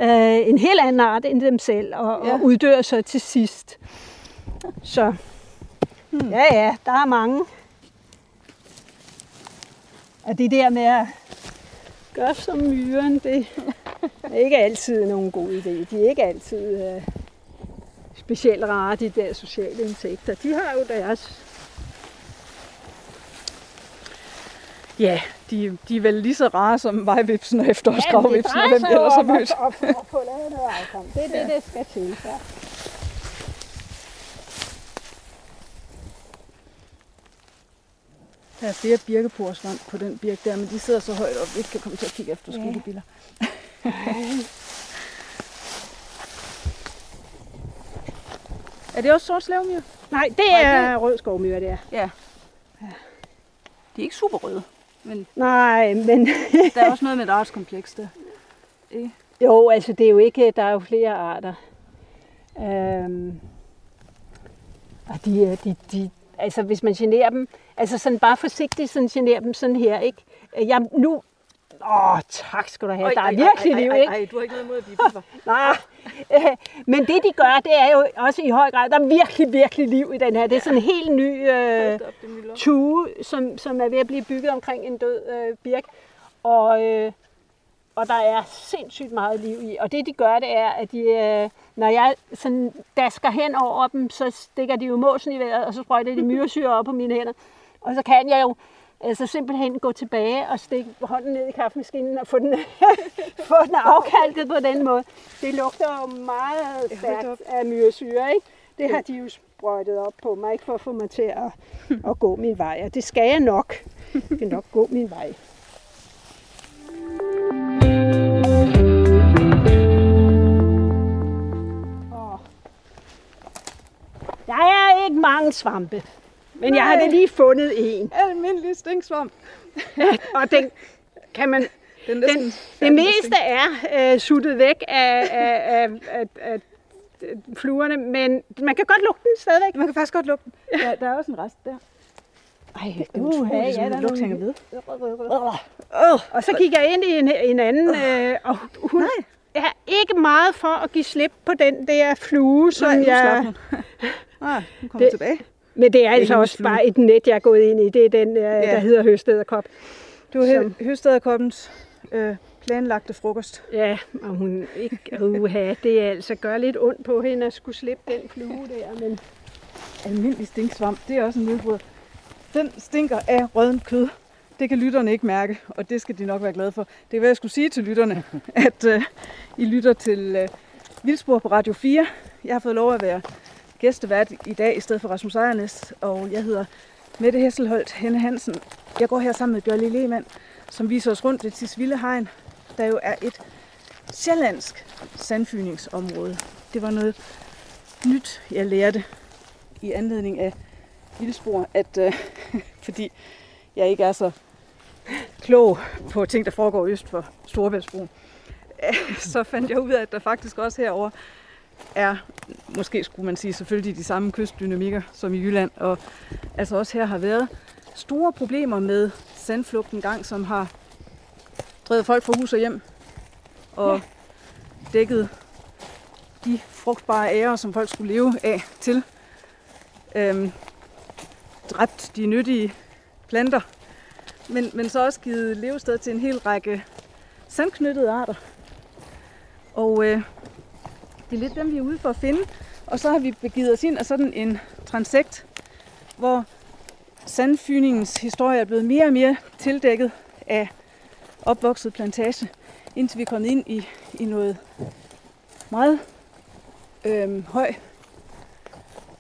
øh, en helt anden art end dem selv, og. Ja. og uddør så til sidst. Så hmm. ja, ja, der er mange. Og det der med at gøre som myren, det er ikke altid nogen god idé. De er ikke altid øh, specielt rare, de der sociale insekter. De har jo deres... Ja, de, de er vel lige så rare som vejvipsen og efterårsgravvipsen, og hvem ellers har mødt. At, at, at få lavet noget afkom. Det er det, det skal til. Ja. Der er flere birkeporsvand på den birk der, men de sidder så højt op, at vi ikke kan komme til at kigge efter skyggebiller. er det også sort slavmyr? Nej, det Nej, er rød skovmyr, det er. Ja. De er ikke super røde, men Nej, men der er også noget med et artskompleks der. Ikke? jo, altså det er jo ikke, der er jo flere arter. Øhm, og de, er- de, de, altså hvis man generer dem, altså sådan bare forsigtigt sådan generer dem sådan her, ikke? Jeg, nu, åh, tak skal du have, der er virkelig liv, ikke? Ej, du har ikke noget imod at blive. Nej, øh, men det de gør, det er jo også i høj grad, der er virkelig, virkelig liv i den her. Det er sådan en helt ny øh, tue, som, som er ved at blive bygget omkring en død øh, birk. Og, øh, og der er sindssygt meget liv i. Og det de gør, det er, at de, øh, når jeg sådan dasker hen over dem, så stikker de jo måsen i vejret, og så sprøjter de myresyre op på mine hænder. Og så kan jeg jo altså simpelthen gå tilbage og stikke hånden ned i kaffemaskinen og få den, få den afkalket på den måde. Det lugter jo meget stærkt af myresyre, ikke? Det har de jo sprøjtet op på mig, ikke for at få mig til at, at gå min vej. Og det skal jeg nok. Jeg skal nok gå min vej. Åh. Jeg er ikke mange svampe, men jeg har da lige fundet en. Almindelig stinksvamp. Og den kan man Den, næsten Den, det meste er øh, suttet væk af, af, af, af, af, fluerne, men man kan godt lugte den stadigvæk. Man kan faktisk godt lugte den. Ja, der er også en rest der. Ej, Det er utroligt, som den lugt hænger ved. Og så kigger jeg ind i en, en anden, øh, og hun er ikke meget for at give slip på den der flue, som Nej, jeg... Nej, hun kommer Det- tilbage. Men det er altså også flue. bare et net, jeg er gået ind i. Det er den, øh, der hedder høstederkop. Du har Som- hø- høstederkoppens øh, planlagte frokost. Ja, og hun ikke... Uha, det er altså gør lidt ondt på hende at skulle slippe den flue der, men... Almindelig stinksvamp, det er også en nedbrud. Den stinker af rødent kød. Det kan lytterne ikke mærke, og det skal de nok være glade for. Det kan være, jeg skulle sige til lytterne, at øh, I lytter til øh, Vildspor på Radio 4. Jeg har fået lov at være gæstevært i dag i stedet for Rasmus Ejernes, og jeg hedder Mette Hesselholdt Henne Hansen. Jeg går her sammen med Bjørn Lehmann, som viser os rundt ved Tisvilde Hegn, der jo er et sjællandsk sandfyningsområde. Det var noget nyt, jeg lærte i anledning af Vildspor, at øh, fordi jeg ikke er så klog på ting, der foregår øst for Storebæltsbroen, så fandt jeg ud af, at der faktisk også herover er, måske skulle man sige, selvfølgelig de samme kystdynamikker som i Jylland, og altså også her har været store problemer med sandflugten gang, som har drevet folk fra hus og hjem, og dækket de frugtbare ærer, som folk skulle leve af til. Øhm, dræbt de nyttige planter, men, men så også givet levested til en hel række sandknyttede arter. Og øh, det er lidt dem, vi er ude for at finde. Og så har vi begivet os ind af sådan en transekt, hvor sandfyningens historie er blevet mere og mere tildækket af opvokset plantage, indtil vi er kommet ind i, i noget meget øh, høj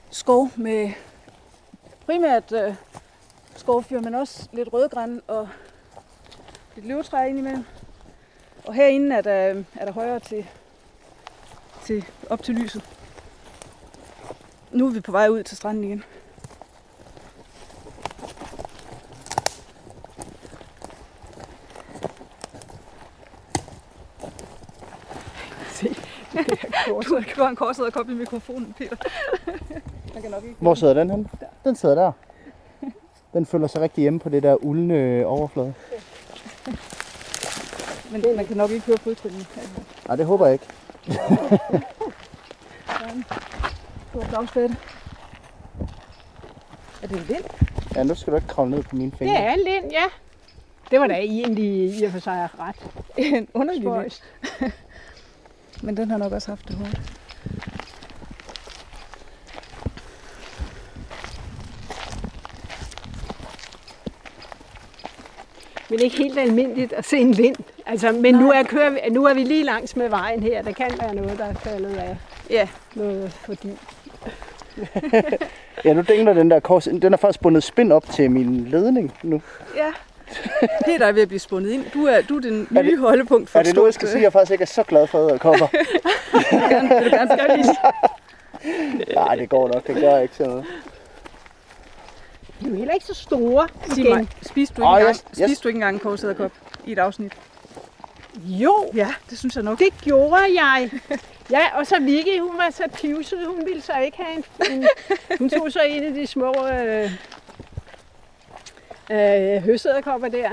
skov med primært øh, skovfyr, men også lidt rødgræn og lidt løvtræ indimellem. Og herinde er der, øh, er der højere til, til, op til lyset. Nu er vi på vej ud til stranden igen. Du har en korset og koblet mikrofonen, Peter. Man kan nok ikke. Hvor sidder den hen? Den sidder der. Den føler sig rigtig hjemme på det der uldne overflade. Men man kan nok ikke høre fodtrinene. Nej, det håber jeg ikke. Stor flagspætte. Er det en vind? Ja, nu skal du ikke kravle ned på mine fingre. Det er en lind, ja. Det var da egentlig i og for sig ret En underlig. Men den har nok også haft det hårdt. Men ikke helt almindeligt at se en vind. Altså, men nu er, kører vi, nu er vi lige langs med vejen her. Der kan være noget, der er faldet af. Ja. Noget, fordi... ja, nu dingler den der kors. Den er faktisk bundet spind op til min ledning nu. Ja. Peter er ved at blive spundet ind. Du er, du er den nye er det, holdepunkt for Er det nu, jeg skal sige, at jeg faktisk ikke er så glad for vil du gerne, vil du gerne lige Nej, det går nok. Det gør ikke sådan noget. De er jo heller ikke så store. Sig mig, spiste du ikke, engang, yes, yes. spiste du ikke engang en korsæderkop i et afsnit? Jo, Ja, det synes jeg nok. det gjorde jeg. Ja, og så Vicky, hun var så pivset. Hun ville så ikke have en... en hun tog så en af de små øh, øh, høsæderkopper der.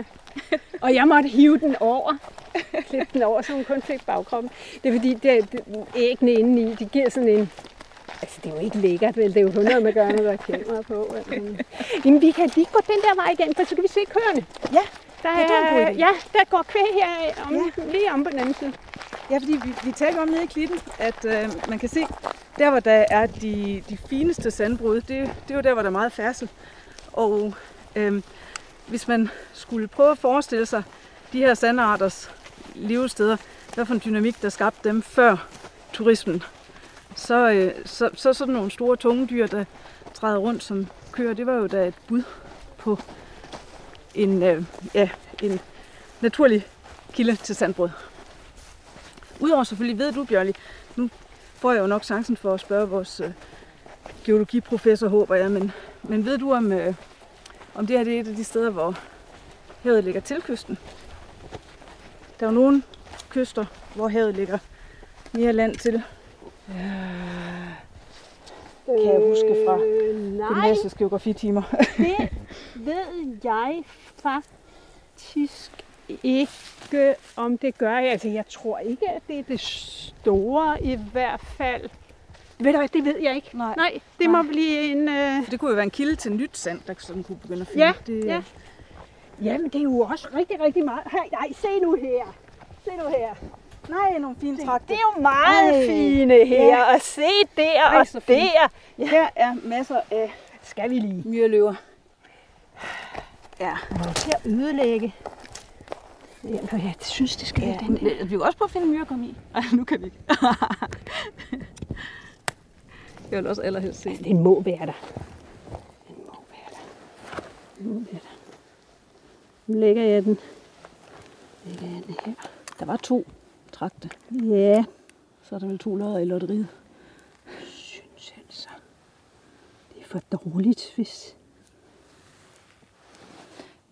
Og jeg måtte hive den over. Klippe den over, så hun kun fik bagkroppen. Det er fordi, det, det, æggene indeni, de giver sådan en... Altså, det er jo ikke lækkert, vel? Det er jo kun noget, man gør, når der er kamera på. Jamen, vi kan lige gå den der vej igen, for så kan vi se køerne. Ja, Der Ja, det er en er, ja, der går kvæg her om, ja. lige om på den anden side. Ja, fordi vi, vi talte om nede i klitten, at øh, man kan se, der hvor der er de, de fineste sandbrud, det, det er jo der, hvor der er meget færdsel. Og øh, hvis man skulle prøve at forestille sig de her sandarters levesteder, hvad for en dynamik, der skabte dem før turismen, så, øh, så, så sådan nogle store tunge dyr, der træder rundt som køer, det var jo da et bud på en, øh, ja, en naturlig kilde til sandbrød. Udover selvfølgelig ved du, Bjørli, nu får jeg jo nok chancen for at spørge vores øh, geologiprofessor, håber jeg, men, men ved du, om, øh, om det her det er et af de steder, hvor havet ligger til kysten? Der er jo nogle kyster, hvor havet ligger mere land til. Kan jeg huske fra Øh, gymnasiets geografitimer. det ved jeg faktisk ikke, om det gør. Altså, jeg tror ikke, at det er det store i hvert fald. Ved du hvad, det ved jeg ikke. Nej. Nej det Nej. må blive en... Øh... Det kunne jo være en kilde til nyt sand, der sådan kunne begynde at finde. Ja, det, ja. Jamen, det er jo også rigtig, rigtig meget. Hey, nej, se nu her. Se nu her. Nej, nogle fine trakter. Det er jo meget Ej, fine her. ja. Og se der Ej, og så fint. der. Her er masser af Skal vi lige myreløver. Ja. at ødelægge. Ja, nå, jeg synes, det skal ja. ja. den der. Vi kan også prøve at finde myrer at komme i. Ej, nu kan vi ikke. Jeg vil også allerhelst se. Den må være der. Den må være der. Den må være der. Nu lægger jeg den. Lægger jeg den her. Der var to trakte. Ja, Så er der vel to lodder i lotteriet. synes altså. Det er for dårligt, hvis...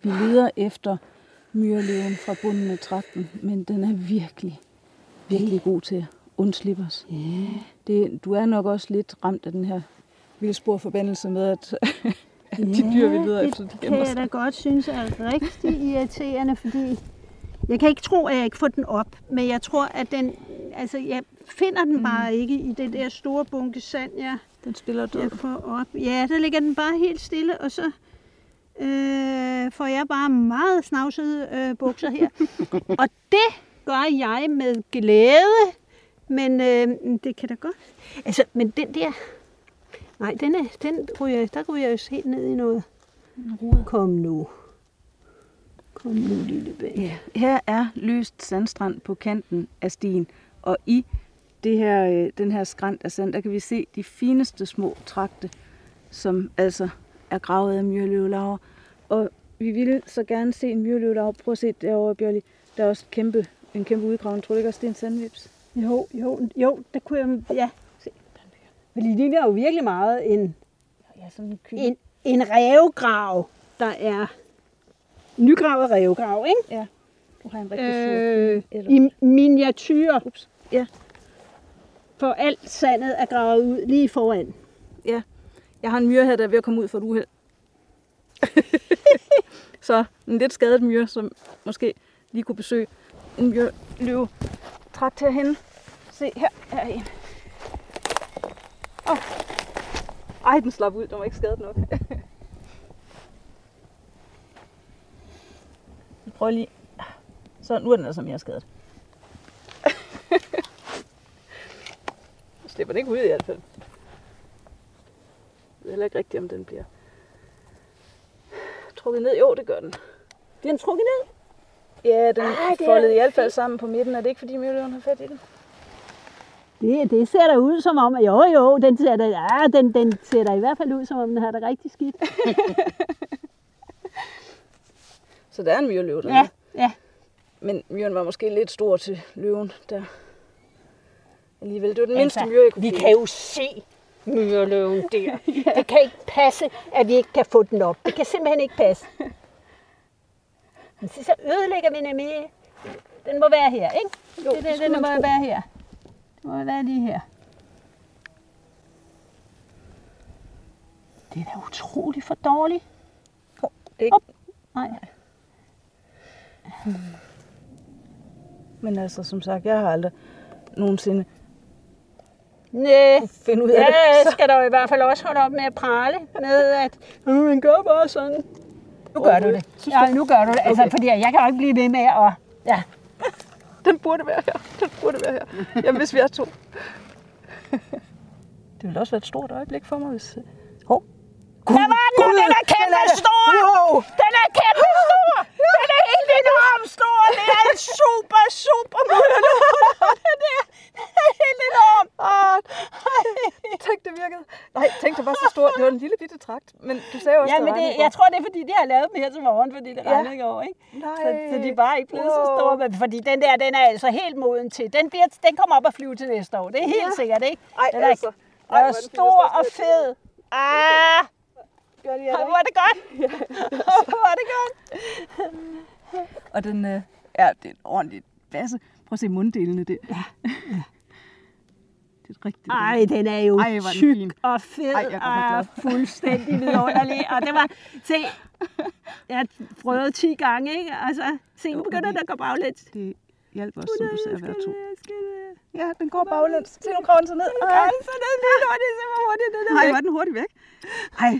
Vi leder efter myreløven fra bunden af trakten, men den er virkelig, virkelig god til at undslippe os. Ja. Det, du er nok også lidt ramt af den her vildsporforbandelse med, at, de dyr, vi leder efter, de det gemmer kan jeg da sig. godt synes er rigtig irriterende, fordi jeg kan ikke tro, at jeg ikke får den op, men jeg tror, at den, altså jeg finder den bare ikke i det der store bunke sand, jeg, Den spiller død. jeg får op. Ja, der ligger den bare helt stille, og så øh, får jeg bare meget snavsede øh, bukser her. og det gør jeg med glæde, men øh, det kan da godt. Altså, men den der, nej, den, er, den ryger, der ryger jeg helt ned i noget. Kom nu. Kom nu, lille bæk. Ja, her er løst sandstrand på kanten af stien, og i det her, øh, den her skrant af sand, der kan vi se de fineste små trakte, som altså er gravet af myreløvelager. Og vi ville så gerne se en myreløvelager. Prøv at se derovre, Bjørli. Der er også kæmpe, en kæmpe udgravning. Tror du ikke også, det er en sandvips? Jo, jo, jo, der kunne jeg, ja. Se, For det ligner jo virkelig meget en, Ja, sådan en, en rævegrav, der er nygravet rævegrav, ikke? Ja, du har en rigtig Øh, kyl. Eller- I miniatyr. Ups. Ja. For alt sandet er gravet ud lige foran. Ja, jeg har en myre her, der er ved at komme ud for et uheld. så en lidt skadet myre, som måske lige kunne besøge en myre løve. Trakt herhen. Se, her er en. Oh. Ej, den slap ud. Den var ikke skadet nok. Vi prøver lige. Så nu er den altså mere skadet. Jeg slipper den ikke ud i hvert fald. Jeg ved heller ikke rigtigt, om den bliver trukket ned. Jo, det gør den. Bliver den trukket ned? Ja, den Ej, det er foldede i hvert fald sammen på midten. Er det ikke, fordi myrløven har fat i den? Det, det ser da ud som om, at jo jo, den ser, da, ja, den, den ser da i hvert fald ud som om, den har det rigtig skidt. Så der er en myrløve der. Ja, ja. Men myren var måske lidt stor til løven der. Alligevel, det var den mindste Altså, myre, jeg kunne vi finde. kan jo se myreløven der. Det kan ikke passe, at vi ikke kan få den op. Det kan simpelthen ikke passe. Men så ødelægger vi nemlig... Den må være her, ikke? Jo, det, det det, den må tro. være her. Det må være lige her. Det er da utroligt for dårligt. Ikke? Hop. Nej. Men altså, som sagt, jeg har aldrig nogensinde Næh. finde ud af det. Ja, skal der jo i hvert fald også holde op med at prale med, at "Øh, man gør bare sådan. Nu gør du det. Ja, nu gør du det. Altså, Okay. fordi jeg kan jo ikke blive ved med at... Ja. Den burde være her. Den burde være her. Jamen, hvis vi er to. det ville også være et stort øjeblik for mig, hvis... Hov. Der var den, den er kæmpe stor! Wow! Den er kæmpe stor! Den er helt enormt stor! Det er en super, super Den er, den er helt enorm! Ah, tænk, det virkede. Nej, tænk, det var så stort. Det var en lille bitte trakt. Men du sagde også, Ja, men det, jeg går. tror, det er fordi, de har lavet dem her til morgen, fordi det Ja. i går, ikke? Nej. Så, så de er bare ikke blevet så Wow. store. Men fordi den der, den er altså helt moden til. Den, bliver, den kommer op og flyve til næste år. Det er helt Ja. sikkert, ikke? Ej, den er, altså. Ej, er er fin. stor og fed. Ah, Gør de, hvor er det godt. Hvor er det godt. Og den øh, er, det er en ordentlig basse. Prøv at se munddelene der. Ja. det er rigtigt. Ej, den er jo Ej, er tyk fin. og fed Ej, jeg er og fuldstændig vidunderlig. Og det var, se, jeg prøvede 10 gange, ikke? Altså, se, nu begynder den at gå baglæns. Det hjælper også, som du ser, at være to. Det? Ja, den går baglæns. Se, nu graver den sig ned. Ej, så den er lidt hurtigt, så hvor hurtigt den er er den hurtigt væk. Ej,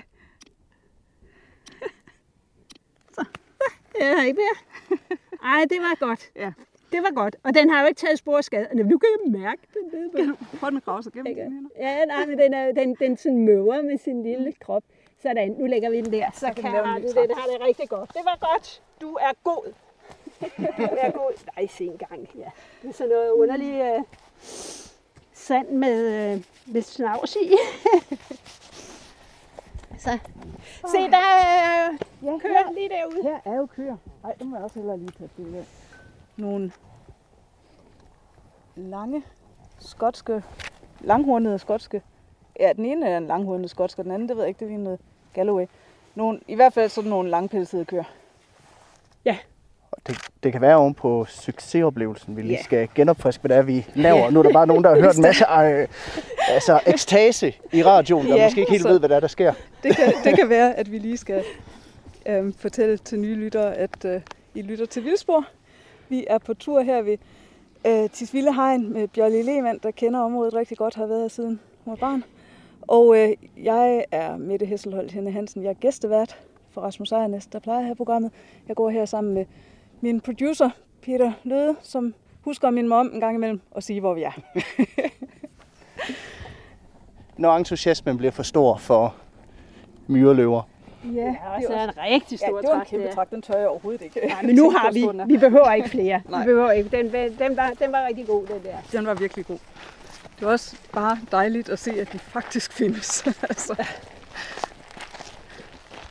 Ja, ikke mere. Ej, det var godt. Ja. Det var godt. Og den har jo ikke taget spor skade. Nu kan jeg mærke den nede på. prøv den at grave sig gennem hænder. Ja, nej, men den, er, den, den sådan møver med sin lille krop. Sådan, nu lægger vi den der. Så, kan kan jeg ny den, den har det rigtig godt. Det var godt. Du er god. Du er god. Nej, se engang. Ja. Det er sådan noget underligt uh, sand med, uh, med snavs i. Så. Se, der er Ja, køer lige derude. Her er jo køer. Ej, det må jeg også hellere lige tage billede af. Nogle lange skotske, langhornede skotske. Ja, den ene er en langhornet skotsk, og den anden, det ved jeg ikke, det er noget Galloway. Nogle, I hvert fald sådan nogle langpelsede køer. Og Det, det kan være oven på succesoplevelsen, vi lige Ja. skal genopfriske, hvad det er, vi laver. Nu er der bare nogen, der har hørt en masse øh, altså, ekstase i radioen, der Ja, måske ikke helt så- ved, hvad der, er, der sker. Det kan, det kan være, at vi lige skal øhm, fortælle til nye lyttere, at øh, I lytter til Vildspor. Vi er på tur her ved øh, Tisvilde Hegn med Bjørli Lehmann, der kender området rigtig godt, har været her siden hun var barn. Og øh, jeg er Mette Hesselholdt Henne Hansen. Jeg er gæstevært for Rasmus Ejernes, der plejer her programmet. Jeg går her sammen med min producer, Peter Løde, som husker min mor en gang imellem og sige, hvor vi er. Når entusiasmen bliver for stor for myreløver. Ja, Ja, og så er en rigtig ja, stor det var en kæmpe der. trakt. Den tør jeg overhovedet ikke. Nej, men nu har vi, vi behøver ikke flere. Vi behøver ikke. Den, den, var, den var rigtig god, den der. Den var virkelig god. Det var også bare dejligt at se, at de faktisk findes. altså.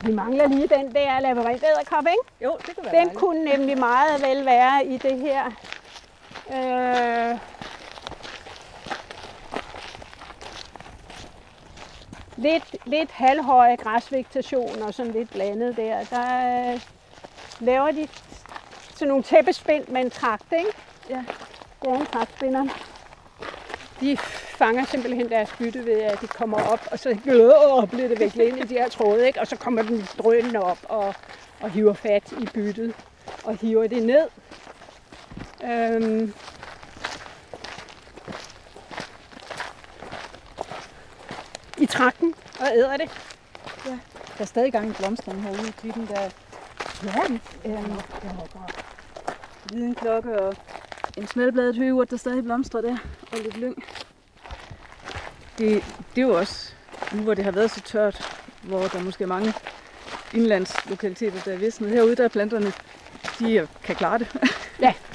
Vi mangler lige den der labyrinthæderkop, ikke? Jo, det kunne være Den dejligt. kunne nemlig meget vel være i det her. Øh, lidt, lidt halvhøje græsvegetation og sådan lidt blandet der. Der øh, laver de sådan nogle tæppespind med en trakt, ikke? Ja. Det er en traktspinder. De fanger simpelthen deres bytte ved, at de kommer op, og så øh, bliver det viklet ind i de her tråde, ikke? og så kommer den drønende op og, og hiver fat i byttet og hiver det ned. Øhm. I trakten og æder det. Der er stadig gang i blomsterne herude i klitten. Der er Ja, øhm, videnklokke og en smeltbladet høgeurt, der stadig blomstrer der. Og lidt lyng. Det, det er jo også, nu hvor det har været så tørt, hvor der måske er mange indlandslokaliteter, der er visnet. Herude der er planterne de kan klare det. Ja.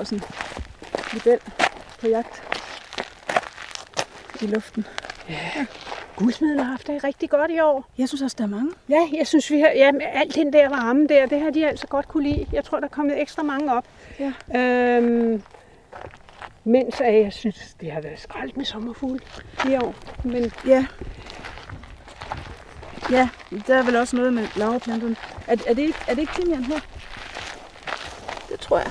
Der er også en model på jagt i luften. Guldsmeden har haft det rigtig godt i år. Jeg synes også, der er mange. Ja, jeg synes, vi har, ja, med alt den der varme der, det har de altså godt kunne lide. Jeg tror, der er kommet ekstra mange op. Ja. Øhm, mens at jeg synes, det har været skraldt med sommerfugle i år. Men Ja. Ja, der er vel også noget med laverplanterne. Er, er, det, ikke, er det ikke timian her? Det tror jeg.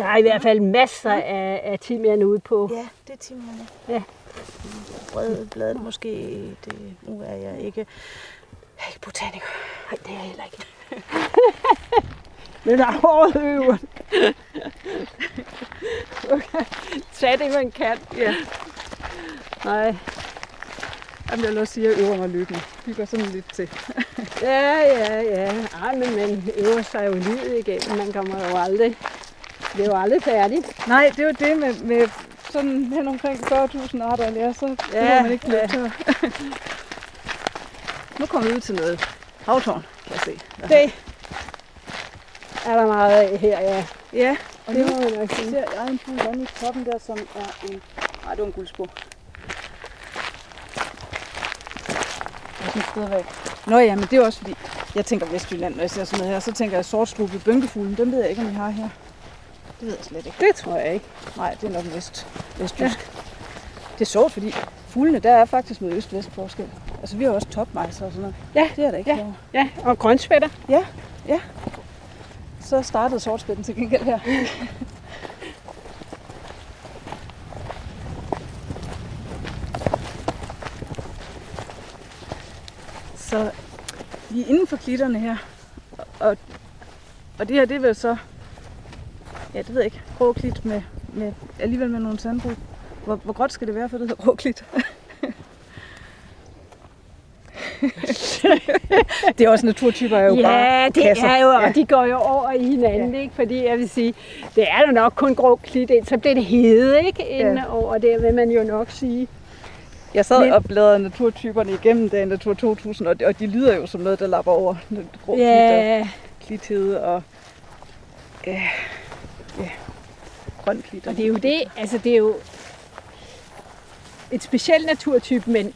Der er i hvert fald masser af, af timian ude på. Ja, det er timian. Ja. Brede blade måske. Det, nu er jeg ikke, jeg er ikke botaniker. Nej, det er jeg heller ikke. Men der er hårdt okay. Tag det, man kan. Ja. Nej. Jamen, jeg vil også sige, at jeg øver mig løbende. Vi går sådan lidt til. Ja, ja, ja. Ej, men man øver sig jo livet igennem. Man kommer jo aldrig... Det er jo aldrig færdigt. Nej, det er jo det med, med sådan hen omkring 40.000 arter at lære, så ja, Ja, man ikke løbe ja. nu kommer vi ud til noget havtårn, kan jeg se. Det er der meget af her, ja. Ja, og Det nu må man nok sige. ser jeg en fuld vand i toppen der, som er en... Nej, det var en guldspor. Stadigvæk. Nå ja, men det er også fordi, jeg tænker Vestjylland, når jeg ser sådan noget her, så tænker jeg sortstrubet bønkefuglen. Dem ved jeg ikke, om I har her. Det ved jeg slet ikke. Det tror jeg ikke. Nej, det er nok vest, vestjysk. Ja. Det er sjovt, fordi fuglene, der er faktisk noget øst-vest forskel. Altså, vi har også topmejser og sådan noget. Ja, Det er der ikke ja. herovre. Ja, og grønspætter. Så startede sortspætten til gengæld her. Så vi er inden for klitterne her. Og, og det her, det er vel så, ja, det ved jeg ikke, grå klit med, med alligevel med nogle sandbrud. Hvor, hvor gråt skal det være, for det hedder grå klit? det er også naturtyper, er jo bare Ja, det kasser. er jo, og Ja. de går jo over i hinanden, ikke? Fordi jeg vil sige, det er jo nok kun grå klit så bliver det hede, ikke? Inden over det vil man jo nok sige. Jeg sad Men- og bladrede naturtyperne igennem dagen Natur 2000, og de, og de lyder jo som noget, der lapper over grå ja. Ja, klithede og ja, ja, grøn klit. og det er jo det, altså det er jo et specielt naturtype, men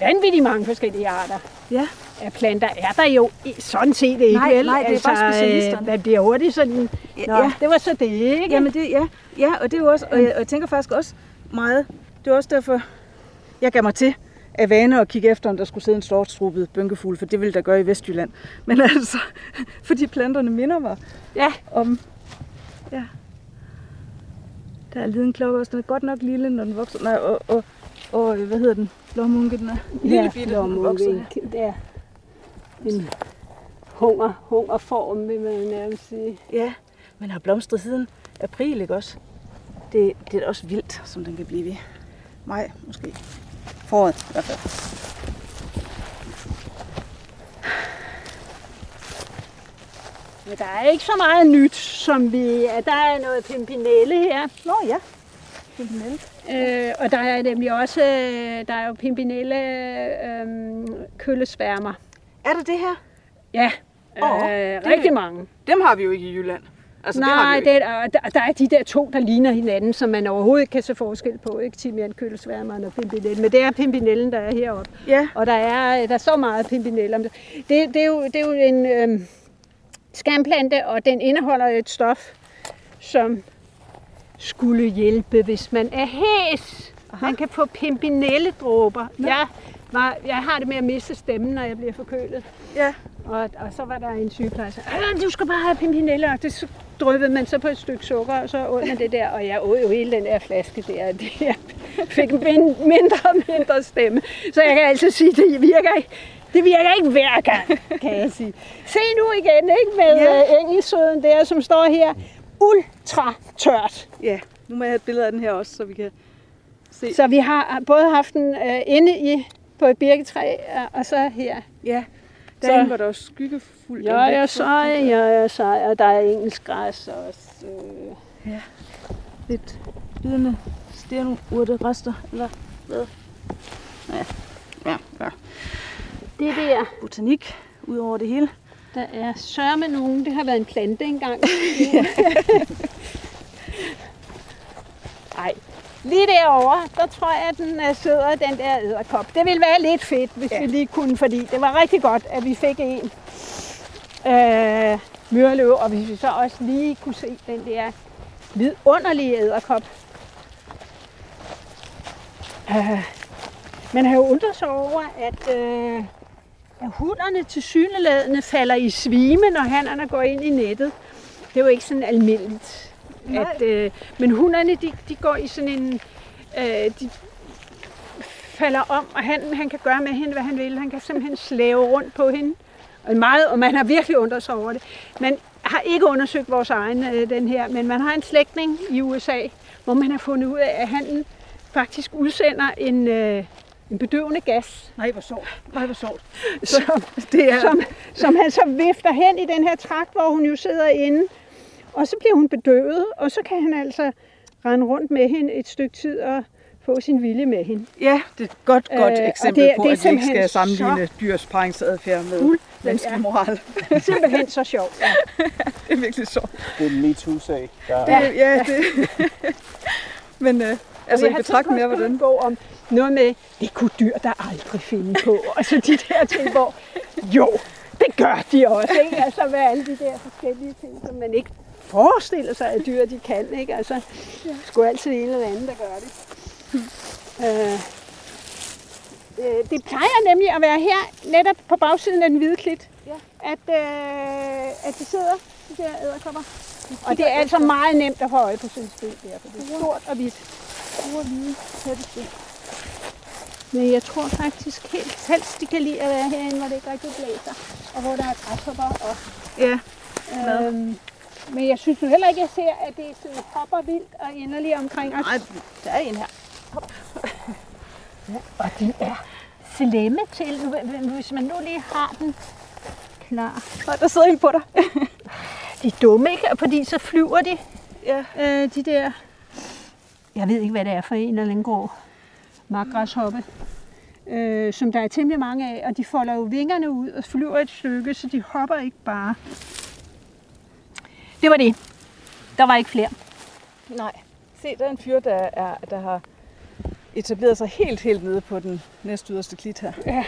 vanvittigt mange forskellige arter Ja. af planter er der jo i- sådan set ikke, Nej, vel? nej, det er bare øh, specialisterne. Man bliver hurtigt sådan, Nå, ja. det var så det, ikke? Jamen det, ja, ja, og det er jo også, og jeg, og jeg tænker faktisk også meget, det er også derfor, jeg gav mig til af vane at kigge efter, om der skulle sidde en storstrubet bønkefugl, for det ville der gøre i Vestjylland. Men altså, fordi planterne minder mig Ja. om, ja, der er liden klokke også, den er godt nok lille, når den vokser, nej, og, og, og hvad hedder den, blåmunke, den er lille bitte, når den vokser. det er en hunger, hungerform, vil man nærmest sige. Ja, men har blomstret siden april, ikke også? Det, det er også vildt, som den kan blive ved. Maj, måske. Foråret i hvert fald. Men der er ikke så meget nyt, som vi... Der er noget pimpinelle her. Nå ja, Pimpinelle. Øh, og der er nemlig også... øh, Der er jo pimpinelle øh, køllesværmer. Er der det her? Ja, Åh, øh, det- rigtig mange. Dem har vi jo ikke i Jylland. Altså, Nej, det har det er, der, der er de der to, der ligner hinanden, som man overhovedet ikke kan se forskel på. Ikke timian, køllesværmeren og pimpinellen. Men det er pimpinellen, der er heroppe. Ja, Og der er, der er så meget pimpinelle om det. Det, det, er, jo, det er jo en øh, skamplante, og den indeholder et stof, som skulle hjælpe, hvis man er hæs. Man kan få pimpinelledråber. Jeg, var, jeg har det med at miste stemmen, når jeg bliver forkølet. ja. Og, og så var der en sygeplejerske, "Ah, du skal bare have pimpinelle, og det så dryppede man så på et stykke sukker, og så man det der, og jeg åd jo hele den der flaske der, og det, jeg fik mindre og mindre stemme. Så jeg kan altså sige, det virker ikke. Det virker ikke hver gang, kan jeg sige. Se nu igen, ikke, med Ja. ja. engelsøden der, som står her. Ultra tørt. ja. Nu må jeg have et billede af den her også, så vi kan se. Så vi har både haft den øh, inde i, på et birketræ, og- så her. Ja, derinde var der også skyggefuld. Jeg er sej, jeg er sej, og der er engelsk græs også. Øh, Ja, lidt bidende stenurterester, eller hvad? Ja, ja, ja. Det der, Botanik ud over det hele. der er sørme nogen, det har været en plante engang. Ej, lige derovre, der tror jeg, at den sidder, den der æderkop. Det ville være lidt fedt, hvis ja. vi lige kunne, fordi det var rigtig godt, at vi fik en øh, myrløv, og hvis vi så også lige kunne se den der vidunderlige æderkop. Øh, man har jo undret sig over, at, øh, at hunderne til syneladende falder i svime, når hannerne går ind i nettet. Det er jo ikke sådan almindeligt. At, øh, men hunderne, de, de går i sådan en... Øh, de falder om, og han, han kan gøre med hende, hvad han vil. Han kan simpelthen slæve rundt på hende. Og, meget, og man har virkelig undret sig over det. Man har ikke undersøgt vores egen, øh, den her, men man har en slægtning i USA, hvor man har fundet ud af, at han faktisk udsender en, øh, en bedøvende gas, Nej, hvor sjovt. Nej, hvor sjovt. som, Det er... som, som han så vifter hen i den her trakt, hvor hun jo sidder inde. Og så bliver hun bedøvet, og så kan han altså rende rundt med hende et stykke tid og få sin vilje med hende. Ja, det er et godt, Øh, godt og eksempel det er- på, det er at vi ikke skal sammenligne så- dyrs paringsadfærd med menneskelig ja. moral. Simpelthen så sjovt. Ja. Det er virkelig sjovt. Det er en MeToo-sag. Der... Det, ja, det... Men øh, altså i betragtning af, hvordan... en bog om noget med, det kunne dyr der aldrig finde på. Og så de der ting, hvor jo, det gør de også. Ikke? Altså med alle de der forskellige ting, som man ikke forestiller sig, at dyr de kan. Ikke? Altså, det skulle altid en eller anden, der gør det. Øh, øh, det plejer nemlig at være her, netop på bagsiden af den hvide klit, Ja. at, øh, at de sidder, de der æderkopper. Og det er altså meget nemt at få øje på et sten der, for det er stort og hvidt. Store, hvide, tætte sten. Men jeg tror faktisk helt helst, de kan lide at være herinde, hvor det ikke rigtig blæser, og hvor der er græshopper. Og, Ja, øhm, men jeg synes nu heller ikke, at jeg ser, at det er sådan hopper vildt og inderligt omkring os. nej, der er en her. Og de er slemme til, hvis man nu lige har den klar. Nej, der sidder en på dig. De er dumme, ikke? Fordi så flyver de, Ja. øh, de der... Jeg ved ikke, hvad det er for en eller anden grå markgræshoppe, øh, som der er temmelig mange af, og de folder jo vingerne ud og flyver et stykke, så de hopper ikke bare. Det var det. Der var ikke flere. Nej. Se, der er en fyr, der, er, der har etableret sig helt, helt nede på den næst yderste klit her. Ja.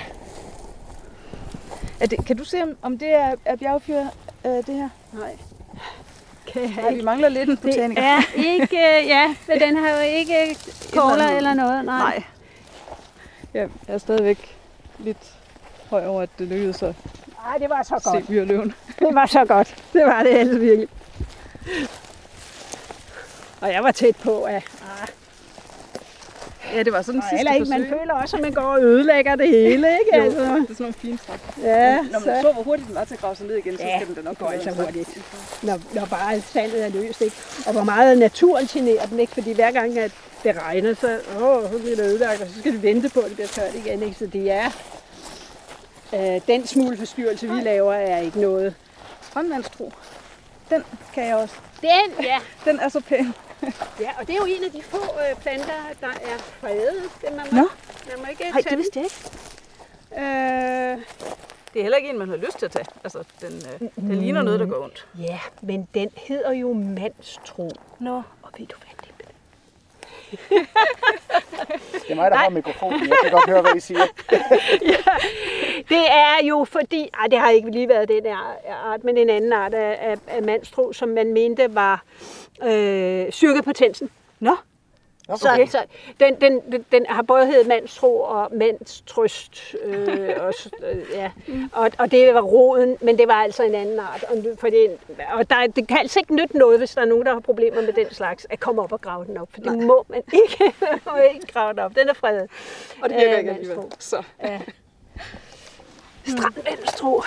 Er det, kan du se, om, det er, er bjergfyr, øh, det her? Nej. Kan Nej, vi mangler lidt en det botaniker. er ikke, øh, ja, men den har jo ikke kogler eller noget. Nej. Nej. Ja, jeg er stadigvæk lidt høj over, at det lykkedes at Nej, det var så se godt. byrløven. Det var så godt. Det var det altså virkelig. Og jeg var tæt på, at Ja, det var sådan og sidste ikke, man føler også, at man går og ødelægger det hele, ikke? Jo, Altså. det er sådan nogle fine træk. Ja, Når man så, så, hvor hurtigt den var til at grave sig ned igen, så Ja, skal den da nok gå altså hurtigt. når, når bare sandet er løst, ikke? Og hvor meget naturen generer den, ikke? Fordi hver gang, at det regner, så, åh, så bliver det ødelagt, og så skal vi vente på, at det bliver tørt igen, ikke? Så det er... Øh, den smule forstyrrelse, vi laver, er ikke noget. Håndvandstro. Den kan jeg også. Den, ja. Den er så pæn. Ja, og det er jo en af de få øh, planter, der er fredet. Det man må, Nå. man må ikke Nej, tage det vidste jeg ikke. Øh, Det er heller ikke en, man har lyst til at tage. Altså, den, øh, den ligner noget, der går ondt. ja, men den hedder jo mandstro. Nå. Og ved du hvad det er? Mig, der har mikrofonen. Jeg kan godt høre, hvad I siger. Det er jo fordi, ej, det har ikke lige været den her art, men en anden art af, af, af mandstro, som man mente var øh, styrkepotensen. Nå. Så, Okay. så den, den, den, den har både heddet mandstro og mandstrøst, øh, og, øh, ja. og, og det var roden, men det var altså en anden art. Og, for det, og der, det kan altså ikke nytte noget, hvis der er nogen, der har problemer med den slags, at komme op og grave den op, for det må man ikke, man må ikke grave den op. Den er fredet. Og det virker Øh, ikke alligevel. Så. Ja. Strandvandstro.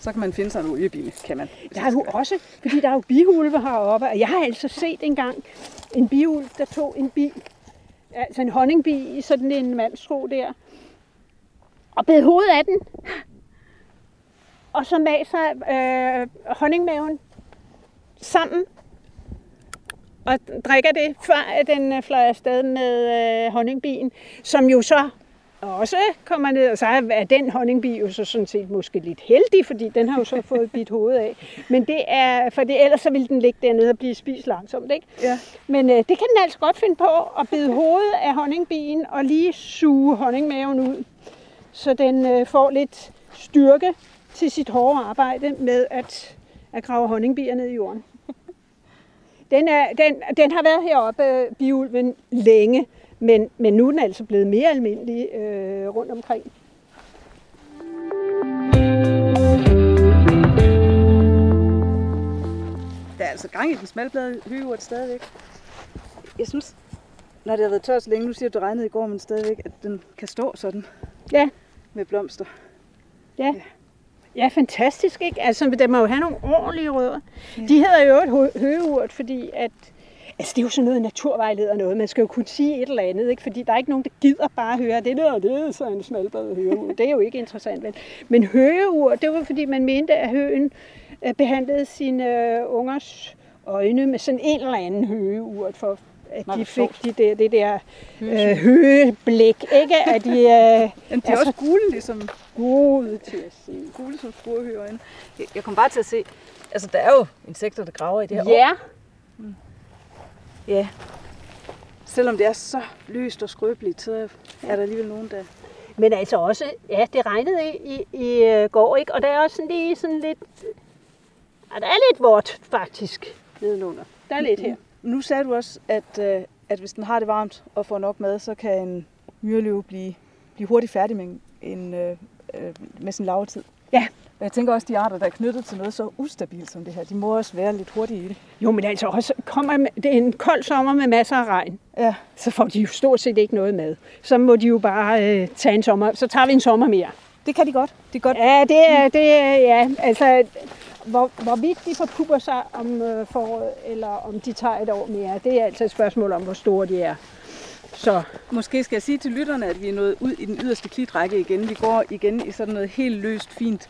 så kan man finde sig en oliebil, kan man. Der er jo også, fordi der er jo biulve heroppe, og jeg har altså set engang en biulv, der tog en bi, altså en honningbi i sådan en mandstro der, og bed hovedet af den, og så maser øh, honningmaven sammen, og drikker det, før at den øh, fløj afsted med øh, honningbien, som jo så også kommer ned, og så er den honningbi jo så sådan set måske lidt heldig, fordi den har jo så fået bidt hovedet af. Men det er, for det, ellers så ville den ligge dernede og blive spist langsomt, ikke? Ja. Men øh, det kan den altså godt finde på, at bide hovedet af honningbien og lige suge honningmaven ud, så den øh, får lidt styrke til sit hårde arbejde med at, at grave honningbier ned i jorden. Den, er, den, den har været heroppe, biulven, længe, men, men nu er den altså blevet mere almindelig øh, rundt omkring. Der er altså gang i den smalbladede høgeurt stadigvæk. Jeg synes, når det har været tørt så længe, nu siger du, det regnede i går, men stadigvæk, at den kan stå sådan. Ja. Med blomster. Ja. Ja, fantastisk, ikke? Altså, den må jo have nogle ordentlige rødder. Ja. De hedder jo et høgeurt, fordi at Altså, det er jo sådan noget naturvejleder noget. Man skal jo kunne sige et eller andet, ikke? fordi der er ikke nogen, der gider bare høre, det der, det er så en smalbred høgeur. Det er jo ikke interessant, vel? Men høgeur, det var fordi, man mente, at høen øh, behandlede sine øh, ungers øjne med sådan en eller anden høgeur, for at de fik de der, det der øh, høgeblik, ikke? At de, øh, Jamen, de er altså, også gule, ligesom gode til at se. Gule som skruehøjerne. Jeg, jeg kom bare til at se, altså der er jo insekter, der graver i det her Ja, år. Ja. Selvom det er så løst og skrøbeligt, så er der alligevel nogen, der... Men altså også, ja, det regnede i, i, i øh, går, ikke? Og der er også sådan lige sådan lidt... Ja, der er lidt vådt, faktisk, nedenunder. Der er lidt her. Nu sagde du også, at, øh, at hvis den har det varmt og får nok mad, så kan en myreløve blive, blive hurtigt færdig med, en, øh, med sin lavetid. Ja. Jeg tænker også, de arter, der er knyttet til noget så ustabilt som det her, de må også være lidt hurtige i det. Jo, men altså også kommer det er en kold sommer med masser af regn. Ja. Så får de jo stort set ikke noget med. Så må de jo bare øh, tage en sommer. Så tager vi en sommer mere. Det kan de godt. De godt. Ja, det er, det er, ja, altså, hvor, hvorvidt de forpupper sig om øh, foråret, eller om de tager et år mere, det er altså et spørgsmål om, hvor store de er. Så Måske skal jeg sige til lytterne, at vi er nået ud i den yderste klitrække igen. Vi går igen i sådan noget helt løst, fint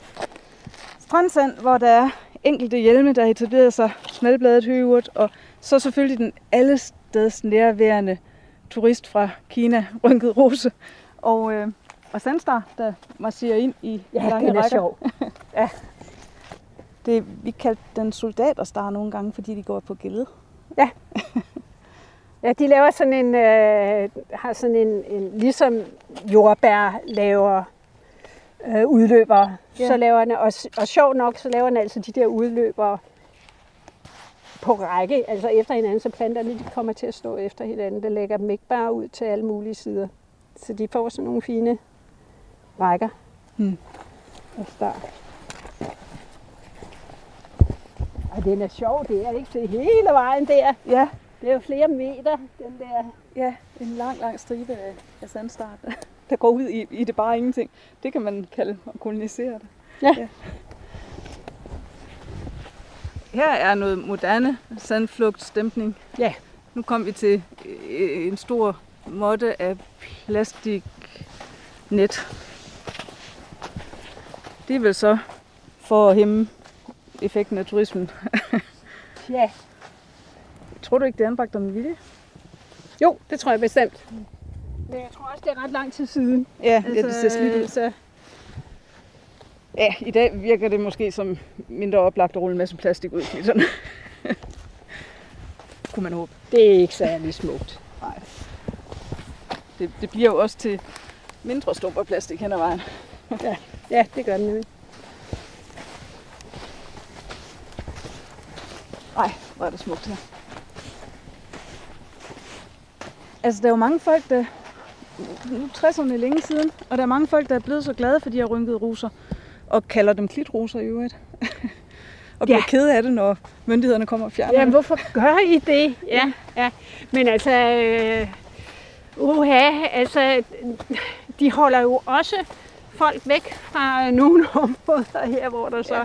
strandsand, hvor der er enkelte hjelme, der har etableret sig, smalbladet høgeurt, og så selvfølgelig den allesteds nærværende turist fra Kina, rynket rose, og, øh, og sandstar, der marcherer ind i ja, lange den er rækker. sjov. ja. Det, vi kaldte den soldaterstar nogle gange, fordi de går på gilde. Ja. Ja, de laver sådan en, øh, har sådan en, en ligesom jordbær laver øh, udløber, Ja. så laver den, og, og sjovt nok, så laver den altså de der udløber på række, altså efter hinanden, så planterne de kommer til at stå efter hinanden. Det lægger dem ikke bare ud til alle mulige sider. Så de får sådan nogle fine rækker. Hmm. Og start. Og den er sjov, det er ikke til hele vejen der. Ja, Det er jo flere meter, den der. ja en lang, lang stribe af, af sandstar, der, går ud i, i det bare ingenting. Det kan man kalde at kolonisere det. Ja. ja. Her er noget moderne sandflugtstempning. Ja. Nu kom vi til øh, en stor måtte af plastiknet. Det er vel så for at hæmme effekten af turismen. Ja. Tror du ikke, det er anbragt om vilje? Jo, det tror jeg bestemt. Men jeg tror også, det er ret lang tid siden. Ja, altså, ja det ser slidt ud. Så, Ja, i dag virker det måske som mindre oplagt at rulle en masse plastik ud. Sådan. Kunne man håbe. det er ikke særlig smukt. Nej. Det, det bliver jo også til mindre stumper plastik hen ad vejen. Ja, det gør den nemlig. Nej, hvor er det smukt her. Altså, der er jo mange folk, der... Nu er 60'erne længe siden, og der er mange folk, der er blevet så glade for de her rynkede roser, og kalder dem klitroser i øvrigt. og bliver Ja. kede af det, når myndighederne kommer og fjerner Jamen, hvorfor gør I det? Ja, ja. Men altså, øh, uha, altså, de holder jo også folk væk fra nogle områder her, hvor der så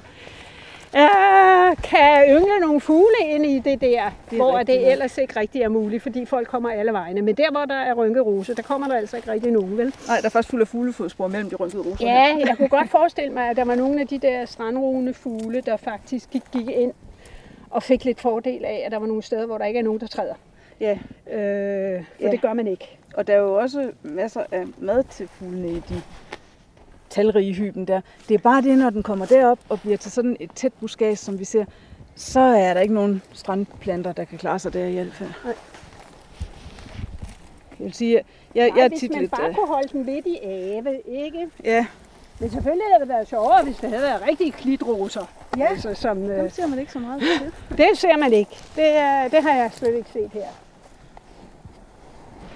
øh, kan yngle nogle fugle ind i det der, er hvor rigtigt det ellers ikke rigtig er muligt, fordi folk kommer alle vegne. Men der, hvor der er rynkerose, der kommer der altså ikke rigtig nogen, vel? Nej, der er faktisk fuld af fuglefodspor mellem de rynkede roser. Ja, jeg kunne godt forestille mig, at der var nogle af de der strandrugende fugle, der faktisk gik, gik ind og fik lidt fordel af, at der var nogle steder, hvor der ikke er nogen, der træder. Ja, Øh, for Ja. det gør man ikke. og der er jo også masser af mad til fuglene i de talrige hyben der. Det er bare det, når den kommer derop og bliver til sådan et tæt buskage, som vi ser, så er der ikke nogen strandplanter, der kan klare sig der i hvert fald. Nej. Jeg vil sige, jeg, jeg Nej, er hvis tit man lidt... bare øh, kunne holde dem lidt i ave, ikke? Ja, Men selvfølgelig havde det været sjovere, hvis det havde været rigtige klitroser. Ja. Altså, som, dem øh, ser man ikke så meget til. det ser man ikke. Det, er, det har jeg slet ikke set her.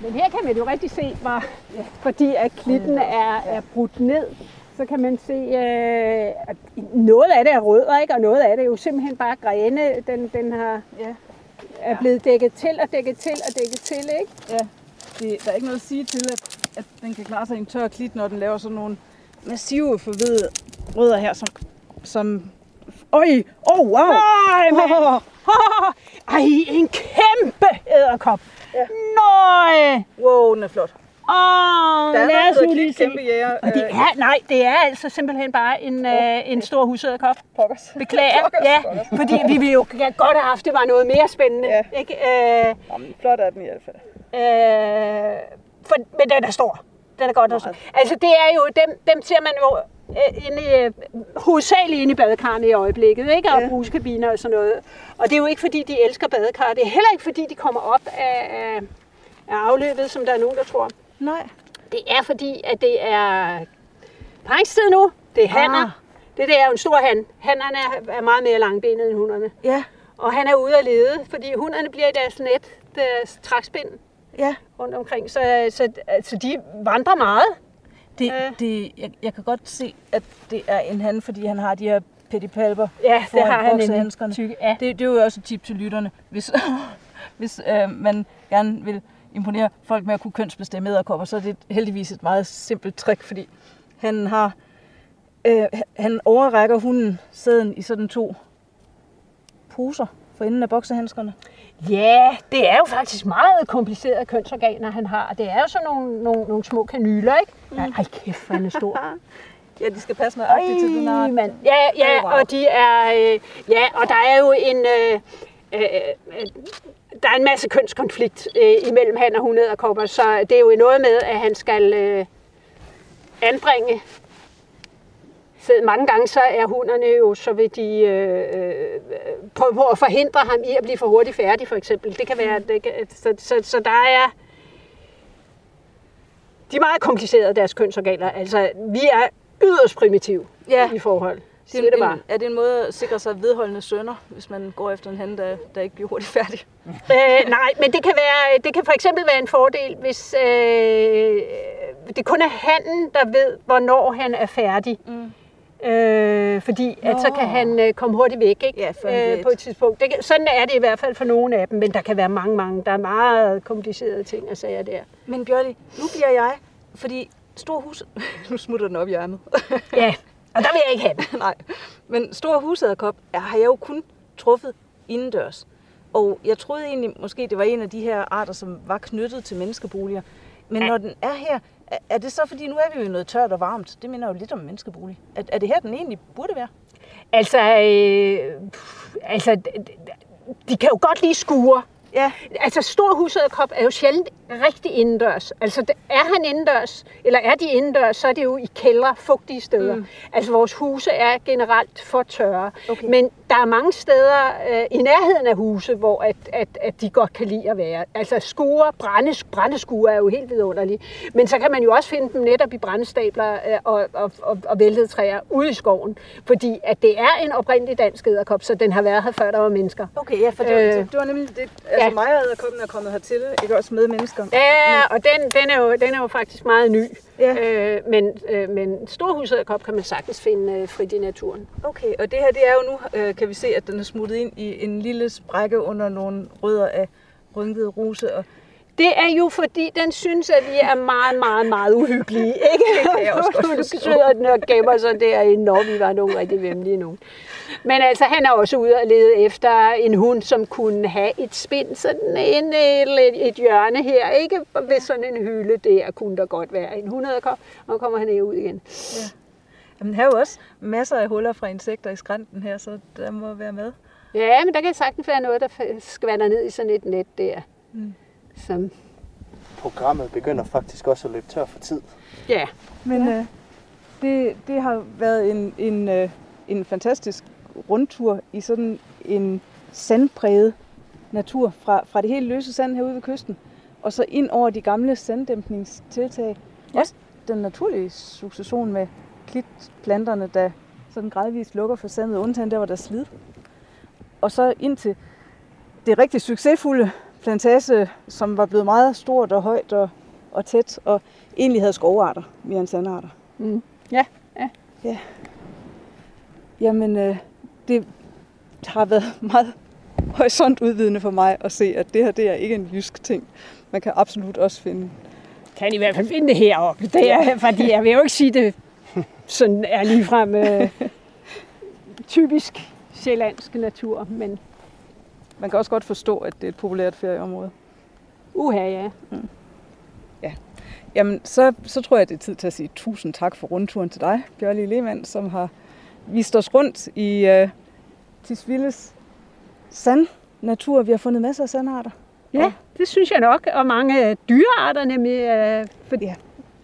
Men her kan man jo rigtig se, hvor, ja, fordi at klitten er, er brudt ned, så kan man se, øh, at noget af det er rødder, ikke? og noget af det er jo simpelthen bare grene, den, den har, Ja. er blevet dækket til og dækket til og dækket til. Ikke? Ja, det, der er ikke noget at sige til, at, at den kan klare sig i en tør klit, når den laver sådan nogle massive forvedede rødder her, som... som Åh, oh, wow! Ej, mand! Ej, en kæmpe æderkop! Ja. Nøj! Wow, den er flot. Åh, lad os nu lige se. jæger. Og det er, nej, det er altså simpelthen bare en, øh, en stor husæderkop. Pokkers. Beklager, ja, fordi vi ville jo godt have haft, det var noget mere spændende. Ja. Ikke? Øh, Jamen, flot er den i hvert fald. øh, for, men den er stor. Den er godt stor. Altså det er jo, dem, dem ser man jo øh, inde i, øh, hovedsageligt inde i badekarne i øjeblikket, ikke? og Ja. bruskabiner og sådan noget. Og det er jo ikke fordi, de elsker badekar. Det er heller ikke fordi, de kommer op af, af, af afløbet, som der er nogen, der tror. Nej. Det er fordi, at det er paringstid nu. Det er hanner. Ah. Ah. Det der er jo en stor han. Hannerne er- er meget mere langbenede end hunderne. Ja, Og han er ude at lede, fordi hunderne bliver i deres net, deres trækspind ja. rundt omkring. Så, så altså, de vandrer meget. Det, Ja. det, jeg, jeg kan godt se, at det er en han, fordi han har de her pedipalper Ja, det har han nemlig. Tykke. Ja. Det, det er jo også et tip til lytterne, hvis, hvis øh, man gerne vil imponere folk med at kunne kønsbestemme æderkopper, så er det heldigvis et meget simpelt trick, fordi han har øh, han overrækker hunden sæden i sådan to poser for enden af boksehandskerne. Ja, det er jo faktisk meget komplicerede kønsorganer, han har. Det er jo sådan nogle, nogle, nogle små kanyler, ikke? Ja, ej, kæft, han er stor. Ja, de skal passe nøjagtigt til den art. mand. Ja, ja, wow. og de er, øh, ja, og der er jo en, øh, øh, øh, der er en masse kønskonflikt øh, imellem han og hun æderkopper, så det er jo noget med, at han skal øh, anbringe så mange gange så er hunderne jo, så vil de øh, øh, prøve på at forhindre ham i at blive for hurtigt færdig, for eksempel. Det kan være, det kan, så, så, så der er, de er meget komplicerede, deres kønsorganer. Altså, vi er yderst primitive Ja. i forhold. Det er, det en, bare. en, er det en måde at sikre sig vedholdende sønner, hvis man går efter en han, der, der ikke bliver hurtigt færdig? øh, nej, men det kan, være, det kan for eksempel være en fordel, hvis øh, det kun er hannen, der ved, hvornår han er færdig. Mm. Øh, fordi at så kan han øh, komme hurtigt væk ikke? Ja, øh, på et tidspunkt. Det, sådan er det i hvert fald for nogle af dem, men der kan være mange, mange. Der er meget komplicerede ting og sager der. Men Bjørli, nu bliver jeg, fordi stor hus... nu smutter den op i ærmet. Ja, og der vil jeg ikke have den. Nej, men stor husæderkop er- har jeg jo kun truffet indendørs. Og jeg troede egentlig, måske det var en af de her arter, som var knyttet til menneskeboliger. Men Ja. når den er her, er- det så fordi, nu er vi jo noget tørt og varmt. Det minder jo lidt om en menneskebolig. Er, er det her, den egentlig burde være? Altså, øh, pff, altså, de kan jo godt lide skure. Ja, Altså, stor husæderkop er jo sjældent rigtig indendørs. Altså, er han indendørs, eller er de indendørs, så er det jo i kældre, fugtige steder. Mm. Altså, vores huse er generelt for tørre. Okay. Men der er mange steder øh, i nærheden af huse, hvor at, at, at de godt kan lide at være. Altså, skure, brændes, brændeskure er jo helt vidunderlige. Men så kan man jo også finde dem netop i brændestabler øh, og, og, og, og væltede træer ude i skoven. Fordi at det er en oprindelig dansk æderkop, så den har været her før der var mennesker. okay, ja, for det, øh, det var nemlig det. Altså ja. mig og æderkoppen er kommet hertil, ikke også med mennesker. Ja, og den, den, er jo, den er jo faktisk meget ny. Ja. Øh, men, øh, men storhusæderkop kan man sagtens finde øh, frit i naturen. Okay, og det her, det er jo nu, øh, kan vi se, at den er smuttet ind i en lille sprække under nogle rødder af rynket rose. Og Det er jo fordi, den synes, at vi er meget, meget, meget uhyggelige. Ikke? Det kan jeg også godt forstå. den og gemmer sig derinde, når vi var nogle rigtig vemmelige nogen. Men altså, han er også ude og lede efter en hund, som kunne have et spind, sådan en, et, et hjørne her, ikke? Ved sådan en hylde der kunne der godt være en hund, og nu kommer han ud igen. Jamen, her er jo også masser af huller fra insekter i skrænten her, så der må være med. Ja, men der kan sagtens være noget, der skvander ned i sådan et net der. Mm. Som... Programmet begynder faktisk også at løbe tør for tid. Ja. Men ja. Øh, det, det har været en, en, øh, en fantastisk rundtur i sådan en sandpræget natur fra, fra det helt løse sand herude ved kysten, og så ind over de gamle sanddæmpningstiltag. Ja. Også den naturlige succession med klitplanterne, der sådan gradvist lukker for sandet, undtagen der, hvor der er slid. Og så ind til det rigtig succesfulde plantage, som var blevet meget stort og højt og, og tæt, og egentlig havde skovarter mere end sandarter. Mm. Ja, ja. ja. Jamen, øh, det har været meget horisontudvidende for mig at se, at det her det er ikke en jysk ting. Man kan absolut også finde... Kan i hvert fald finde det heroppe. Det er, fordi jeg vil jo ikke sige det sådan er ligefrem øh, typisk sjællandsk natur, men... Man kan også godt forstå, at det er et populært ferieområde. Uha, ja. Mm. Ja. Jamen, så, så tror jeg, det er tid til at sige tusind tak for rundturen til dig, Bjørli Lehmann, som har vist os rundt i uh, Tisvilles sandnatur. Vi har fundet masser af sandarter. Ja, det synes jeg nok. Og mange dyrearter nemlig. Uh, for ja.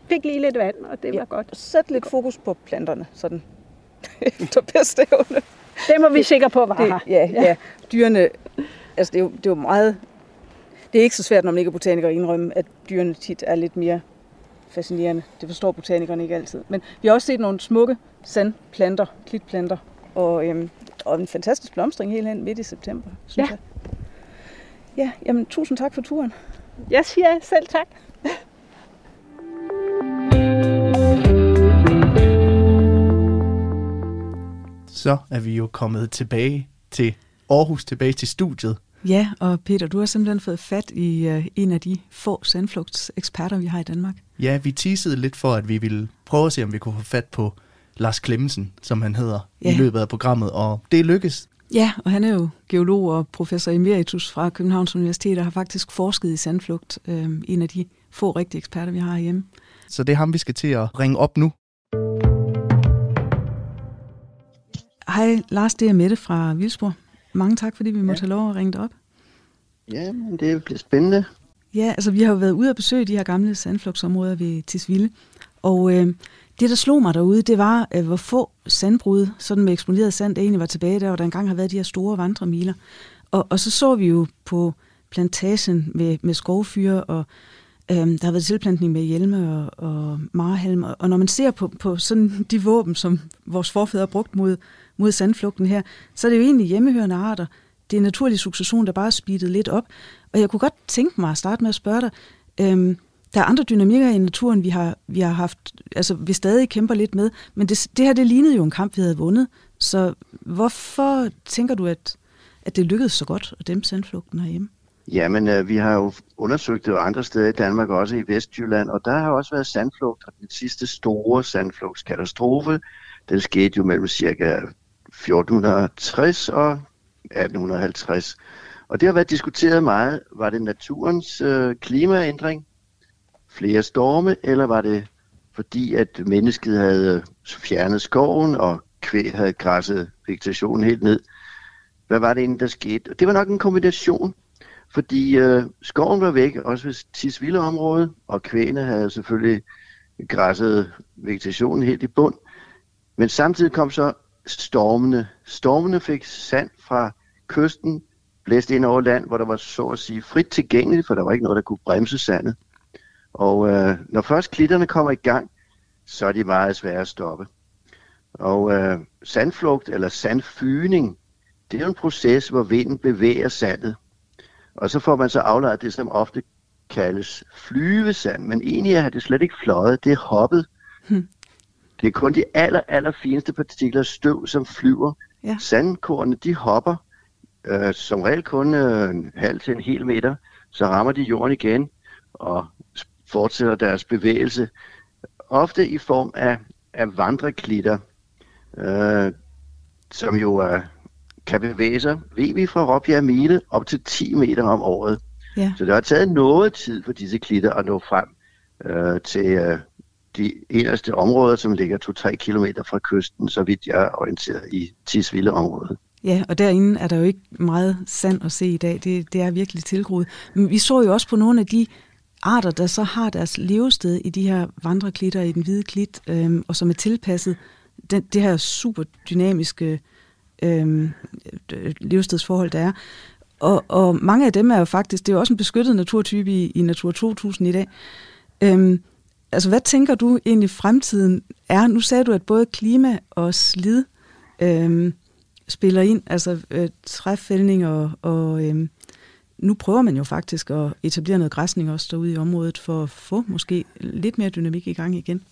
fik lige lidt vand, og det ja. var godt. Sæt lidt fokus på planterne, sådan efter bedste evne. Det må vi sikre på var det, her. Ja, ja. ja. Dyrene, altså det er, jo, det er jo meget... Det er ikke så svært, når man ikke er botaniker, at indrømme, at dyrene tit er lidt mere fascinerende. Det forstår botanikerne ikke altid. Men vi har også set nogle smukke sandplanter, klitplanter, og, øhm, og en fantastisk blomstring helt hen midt i september, synes ja. jeg. Ja, jamen tusind tak for turen. Jeg siger selv tak. Så er vi jo kommet tilbage til Aarhus, tilbage til studiet. Ja, og Peter, du har simpelthen fået fat i uh, en af de få sandflugtseksperter, vi har i Danmark. Ja, vi teasede lidt for, at vi ville prøve at se, om vi kunne få fat på Lars Klemmensen, som han hedder, ja. i løbet af programmet, og det lykkes. Ja, og han er jo geolog og professor emeritus fra Københavns Universitet, og har faktisk forsket i sandflugt, øh, en af de få rigtige eksperter, vi har hjemme. Så det er ham, vi skal til at ringe op nu. Hej Lars, det er Mette fra Vildsborg. Mange tak, fordi vi måtte ja. have lov at ringe dig op. Ja, men det bliver spændende. Ja, altså vi har jo været ude og besøge de her gamle sandflugtsområder ved Tisvilde, og øh, det, der slog mig derude, det var, øh, hvor få sandbrud, sådan med eksponeret sand, der egentlig var tilbage der, hvor der engang har været de her store vandremiler. Og, og så så vi jo på plantagen med, med skovfyre, og øhm, der har været tilplantning med hjelme og, og marhalm. Og, og når man ser på, på sådan de våben, som vores forfædre har brugt mod, mod sandflugten her, så er det jo egentlig hjemmehørende arter. Det er naturlig succession, der bare er speedet lidt op. Og jeg kunne godt tænke mig at starte med at spørge dig, øhm, der er andre dynamikker i naturen, vi har, vi har haft, altså vi stadig kæmper lidt med, men det, det her, det lignede jo en kamp, vi havde vundet. Så hvorfor tænker du, at, at det lykkedes så godt at dæmpe sandflugten herhjemme? Jamen, øh, vi har jo undersøgt det andre steder i Danmark, også i Vestjylland, og der har også været sandflugt, og den sidste store sandflugtskatastrofe, den skete jo mellem cirka 1460 og 1850. Og det har været diskuteret meget. Var det naturens øh, klimaændring, flere storme, eller var det fordi, at mennesket havde øh, fjernet skoven, og kvæg havde græsset vegetationen helt ned? Hvad var det egentlig, der skete? Det var nok en kombination, fordi øh, skoven var væk, også ved Tisvilde område, og kvægene havde selvfølgelig græsset vegetationen helt i bund. Men samtidig kom så stormene. Stormene fik sand fra kysten, blæst ind over land, hvor der var så at sige frit tilgængeligt, for der var ikke noget, der kunne bremse sandet. Og øh, når først klitterne kommer i gang, så er de meget svære at stoppe. Og øh, sandflugt eller sandfyning, det er jo en proces, hvor vinden bevæger sandet. Og så får man så aflejret det, som ofte kaldes flyvesand. Men egentlig er det slet ikke fløjet, det er hoppet. Hmm. Det er kun de aller, aller fineste partikler støv, som flyver. Ja. Sandkornene, de hopper øh, som regel kun øh, en halv til en hel meter. Så rammer de jorden igen og fortsætter deres bevægelse. Ofte i form af, af vandreklitter, øh, som jo er kan bevæge sig, ved vi fra Råbjerg Mile, op til 10 meter om året. Ja. Så det har taget noget tid for disse klitter at nå frem øh, til øh, de eneste områder, som ligger 2-3 km fra kysten, så vidt jeg er orienteret i Tisvilde-området. Ja, og derinde er der jo ikke meget sand at se i dag. Det, det er virkelig tilgroet. Men vi så jo også på nogle af de arter, der så har deres levested i de her vandreklitter i den hvide klit, øhm, og som er tilpasset den, det her super dynamiske øhm, levestedsforhold, der er. Og, og mange af dem er jo faktisk, det er jo også en beskyttet naturtype i, i Natur 2000 i dag. Øhm, altså, hvad tænker du egentlig fremtiden er? Nu sagde du, at både klima og slid øh, spiller ind, altså øh, træfældning og, og øh, nu prøver man jo faktisk at etablere noget græsning også derude i området for at få måske lidt mere dynamik i gang igen.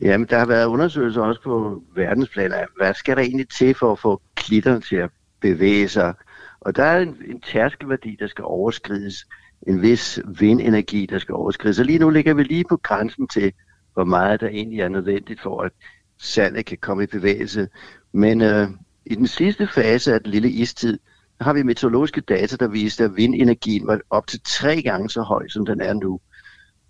Jamen, der har været undersøgelser også på verdensplan af, hvad skal der egentlig til for at få klitterne til at bevæge sig? Og der er en, en tærskelværdi, der skal overskrides. En vis vindenergi, der skal overskrides. Og lige nu ligger vi lige på grænsen til, hvor meget der egentlig er nødvendigt for, at sandet kan komme i bevægelse. Men øh, i den sidste fase af den lille istid, har vi meteorologiske data, der viste, at vindenergien var op til tre gange så høj, som den er nu.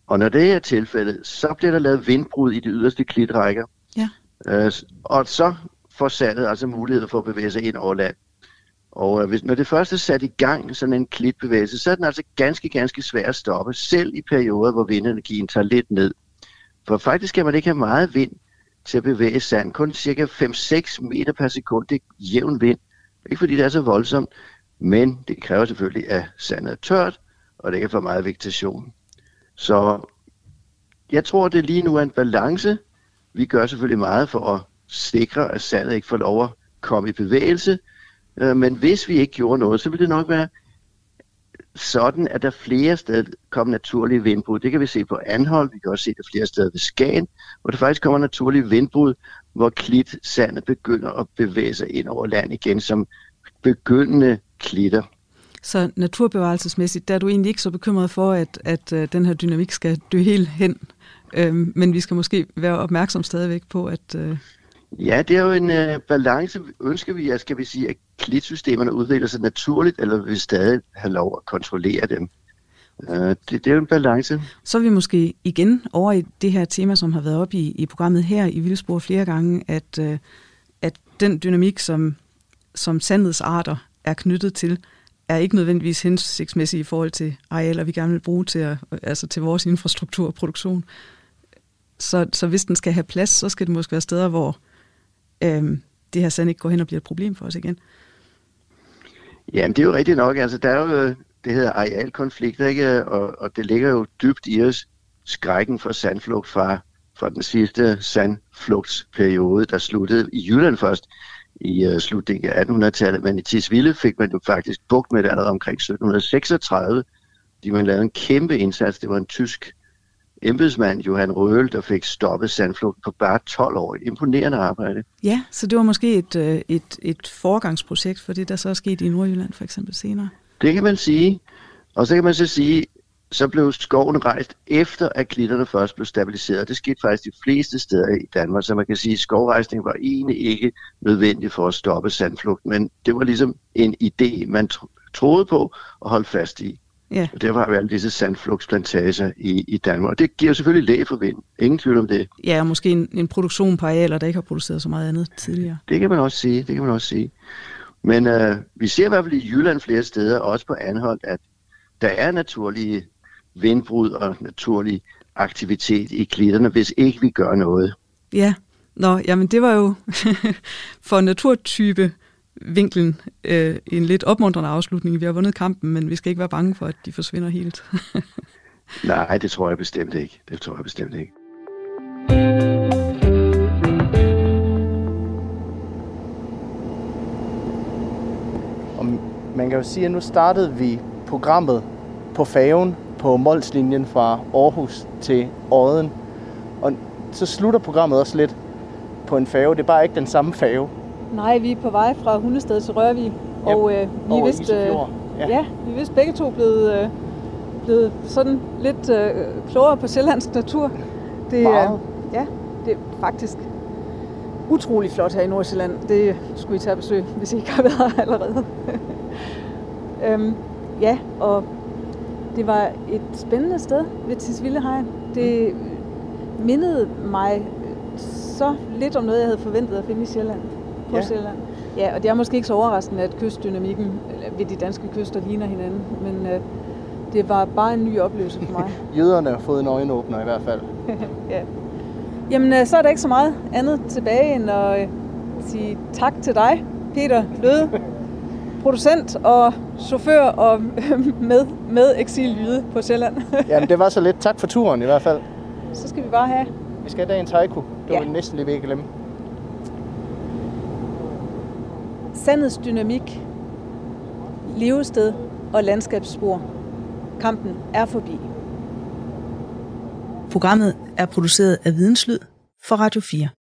Og når det er tilfældet, så bliver der lavet vindbrud i de yderste klitrækker. Ja. Øh, og så får sandet altså mulighed for at bevæge sig ind over land. Og øh, hvis, når det først er sat i gang, sådan en klitbevægelse, så er den altså ganske, ganske svær at stoppe, selv i perioder, hvor vindenergien tager lidt ned. For faktisk kan man ikke have meget vind til at bevæge sand. Kun cirka 5-6 meter per sekund, det er jævn vind. Ikke fordi det er så voldsomt, men det kræver selvfølgelig, at sandet er tørt, og det ikke er for meget vegetation. Så jeg tror, det lige nu er en balance. Vi gør selvfølgelig meget for at sikre, at sandet ikke får lov at komme i bevægelse. Øh, men hvis vi ikke gjorde noget, så ville det nok være sådan, at der flere steder kom naturlige vindbrud. Det kan vi se på Anhold, vi kan også se det flere steder ved Skagen, hvor der faktisk kommer naturlige vindbrud, hvor klit sandet begynder at bevæge sig ind over land igen som begyndende klitter. Så naturbevarelsesmæssigt, der er du egentlig ikke så bekymret for, at, at øh, den her dynamik skal dø helt hen. Øhm, men vi skal måske være opmærksom stadigvæk på, at... øh, Ja, det er jo en øh, balance. Ønsker vi, at, skal vi sige, at klitsystemerne udvikler sig naturligt, eller vil vi stadig have lov at kontrollere dem? Øh, det, det er jo en balance. Så er vi måske igen over i det her tema, som har været op i, i programmet her i Vildsborg flere gange, at, øh, at den dynamik, som, som sandets arter er knyttet til, er ikke nødvendigvis hensigtsmæssig i forhold til arealer, vi gerne vil bruge til, at, altså til vores infrastruktur og produktion. Så, så hvis den skal have plads, så skal det måske være steder, hvor øhm, det her sand ikke går hen og bliver et problem for os igen. Jamen, det er jo rigtigt nok. Altså, der er jo, øh, det hedder arealkonflikt, ikke? Og, og det ligger jo dybt i os, skrækken for sandflugt fra, fra den sidste sandflugtsperiode, der sluttede i Jylland først i uh, slutningen af 1800-tallet, men i Tisvilde fik man jo faktisk bugt med det allerede omkring 1736, de man lavede en kæmpe indsats. Det var en tysk embedsmand, Johan Røhl, der fik stoppet sandflugt på bare 12 år. Imponerende arbejde. Ja, så det var måske et, øh, et, et forgangsprojekt for det, der så er sket i Nordjylland for eksempel senere. Det kan man sige. Og så kan man så sige, så blev skoven rejst efter, at klitterne først blev stabiliseret. Det skete faktisk de fleste steder i Danmark, så man kan sige, at skovrejsning var egentlig ikke nødvendig for at stoppe sandflugt, men det var ligesom en idé, man troede på og holdt fast i. Ja. Og derfor har vi alle disse sandflugtsplantager i, i Danmark. Og det giver selvfølgelig læg for vind. Ingen tvivl om det. Ja, og måske en, en produktion på arealer, der ikke har produceret så meget andet tidligere. Det kan man også sige. Det kan man også sige. Men øh, vi ser i hvert fald i Jylland flere steder, også på Anholdt, at der er naturlige vindbrud og naturlig aktivitet i klitterne, hvis ikke vi gør noget. Ja, Nå, jamen det var jo for naturtype vinklen øh, en lidt opmuntrende afslutning. Vi har vundet kampen, men vi skal ikke være bange for, at de forsvinder helt. Nej, det tror jeg bestemt ikke. Det tror jeg bestemt ikke. Og man kan jo sige, at nu startede vi programmet på færgen på Molslinjen fra Aarhus til Odden. Og så slutter programmet også lidt på en færge. Det er bare ikke den samme færge. Nej, vi er på vej fra Hundested til Rørvig, og øh, vi er vist, øh, ja. ja, vi er vist begge to blevet, øh, blevet sådan lidt øh, klogere på sjællandsk natur. Det, Meget. Øh, ja, det er faktisk utrolig flot her i Nordsjælland. Det skulle I tage besøg, hvis I ikke har været her allerede. øhm, ja, og det var et spændende sted ved Tisvildehegn. Det mindede mig så lidt om noget, jeg havde forventet at finde i Sjælland. På Ja. Sjælland. Ja, og det er måske ikke så overraskende, at kystdynamikken ved de danske kyster ligner hinanden, men øh, det var bare en ny oplevelse for mig. Jøderne har fået en øjenåbner i hvert fald. ja. Jamen, øh, så er der ikke så meget andet tilbage end at øh, sige tak til dig, Peter Løde, producent og chauffør og med, med eksillyde på Sjælland. Jamen, det var så lidt. Tak for turen i hvert fald. Så skal vi bare have. Vi skal have dagens haiku. Det var ja. næsten lige ved at glemme. Sandets dynamik, levested og landskabsspor. Kampen er forbi. Programmet er produceret af Videnslyd for Radio 4.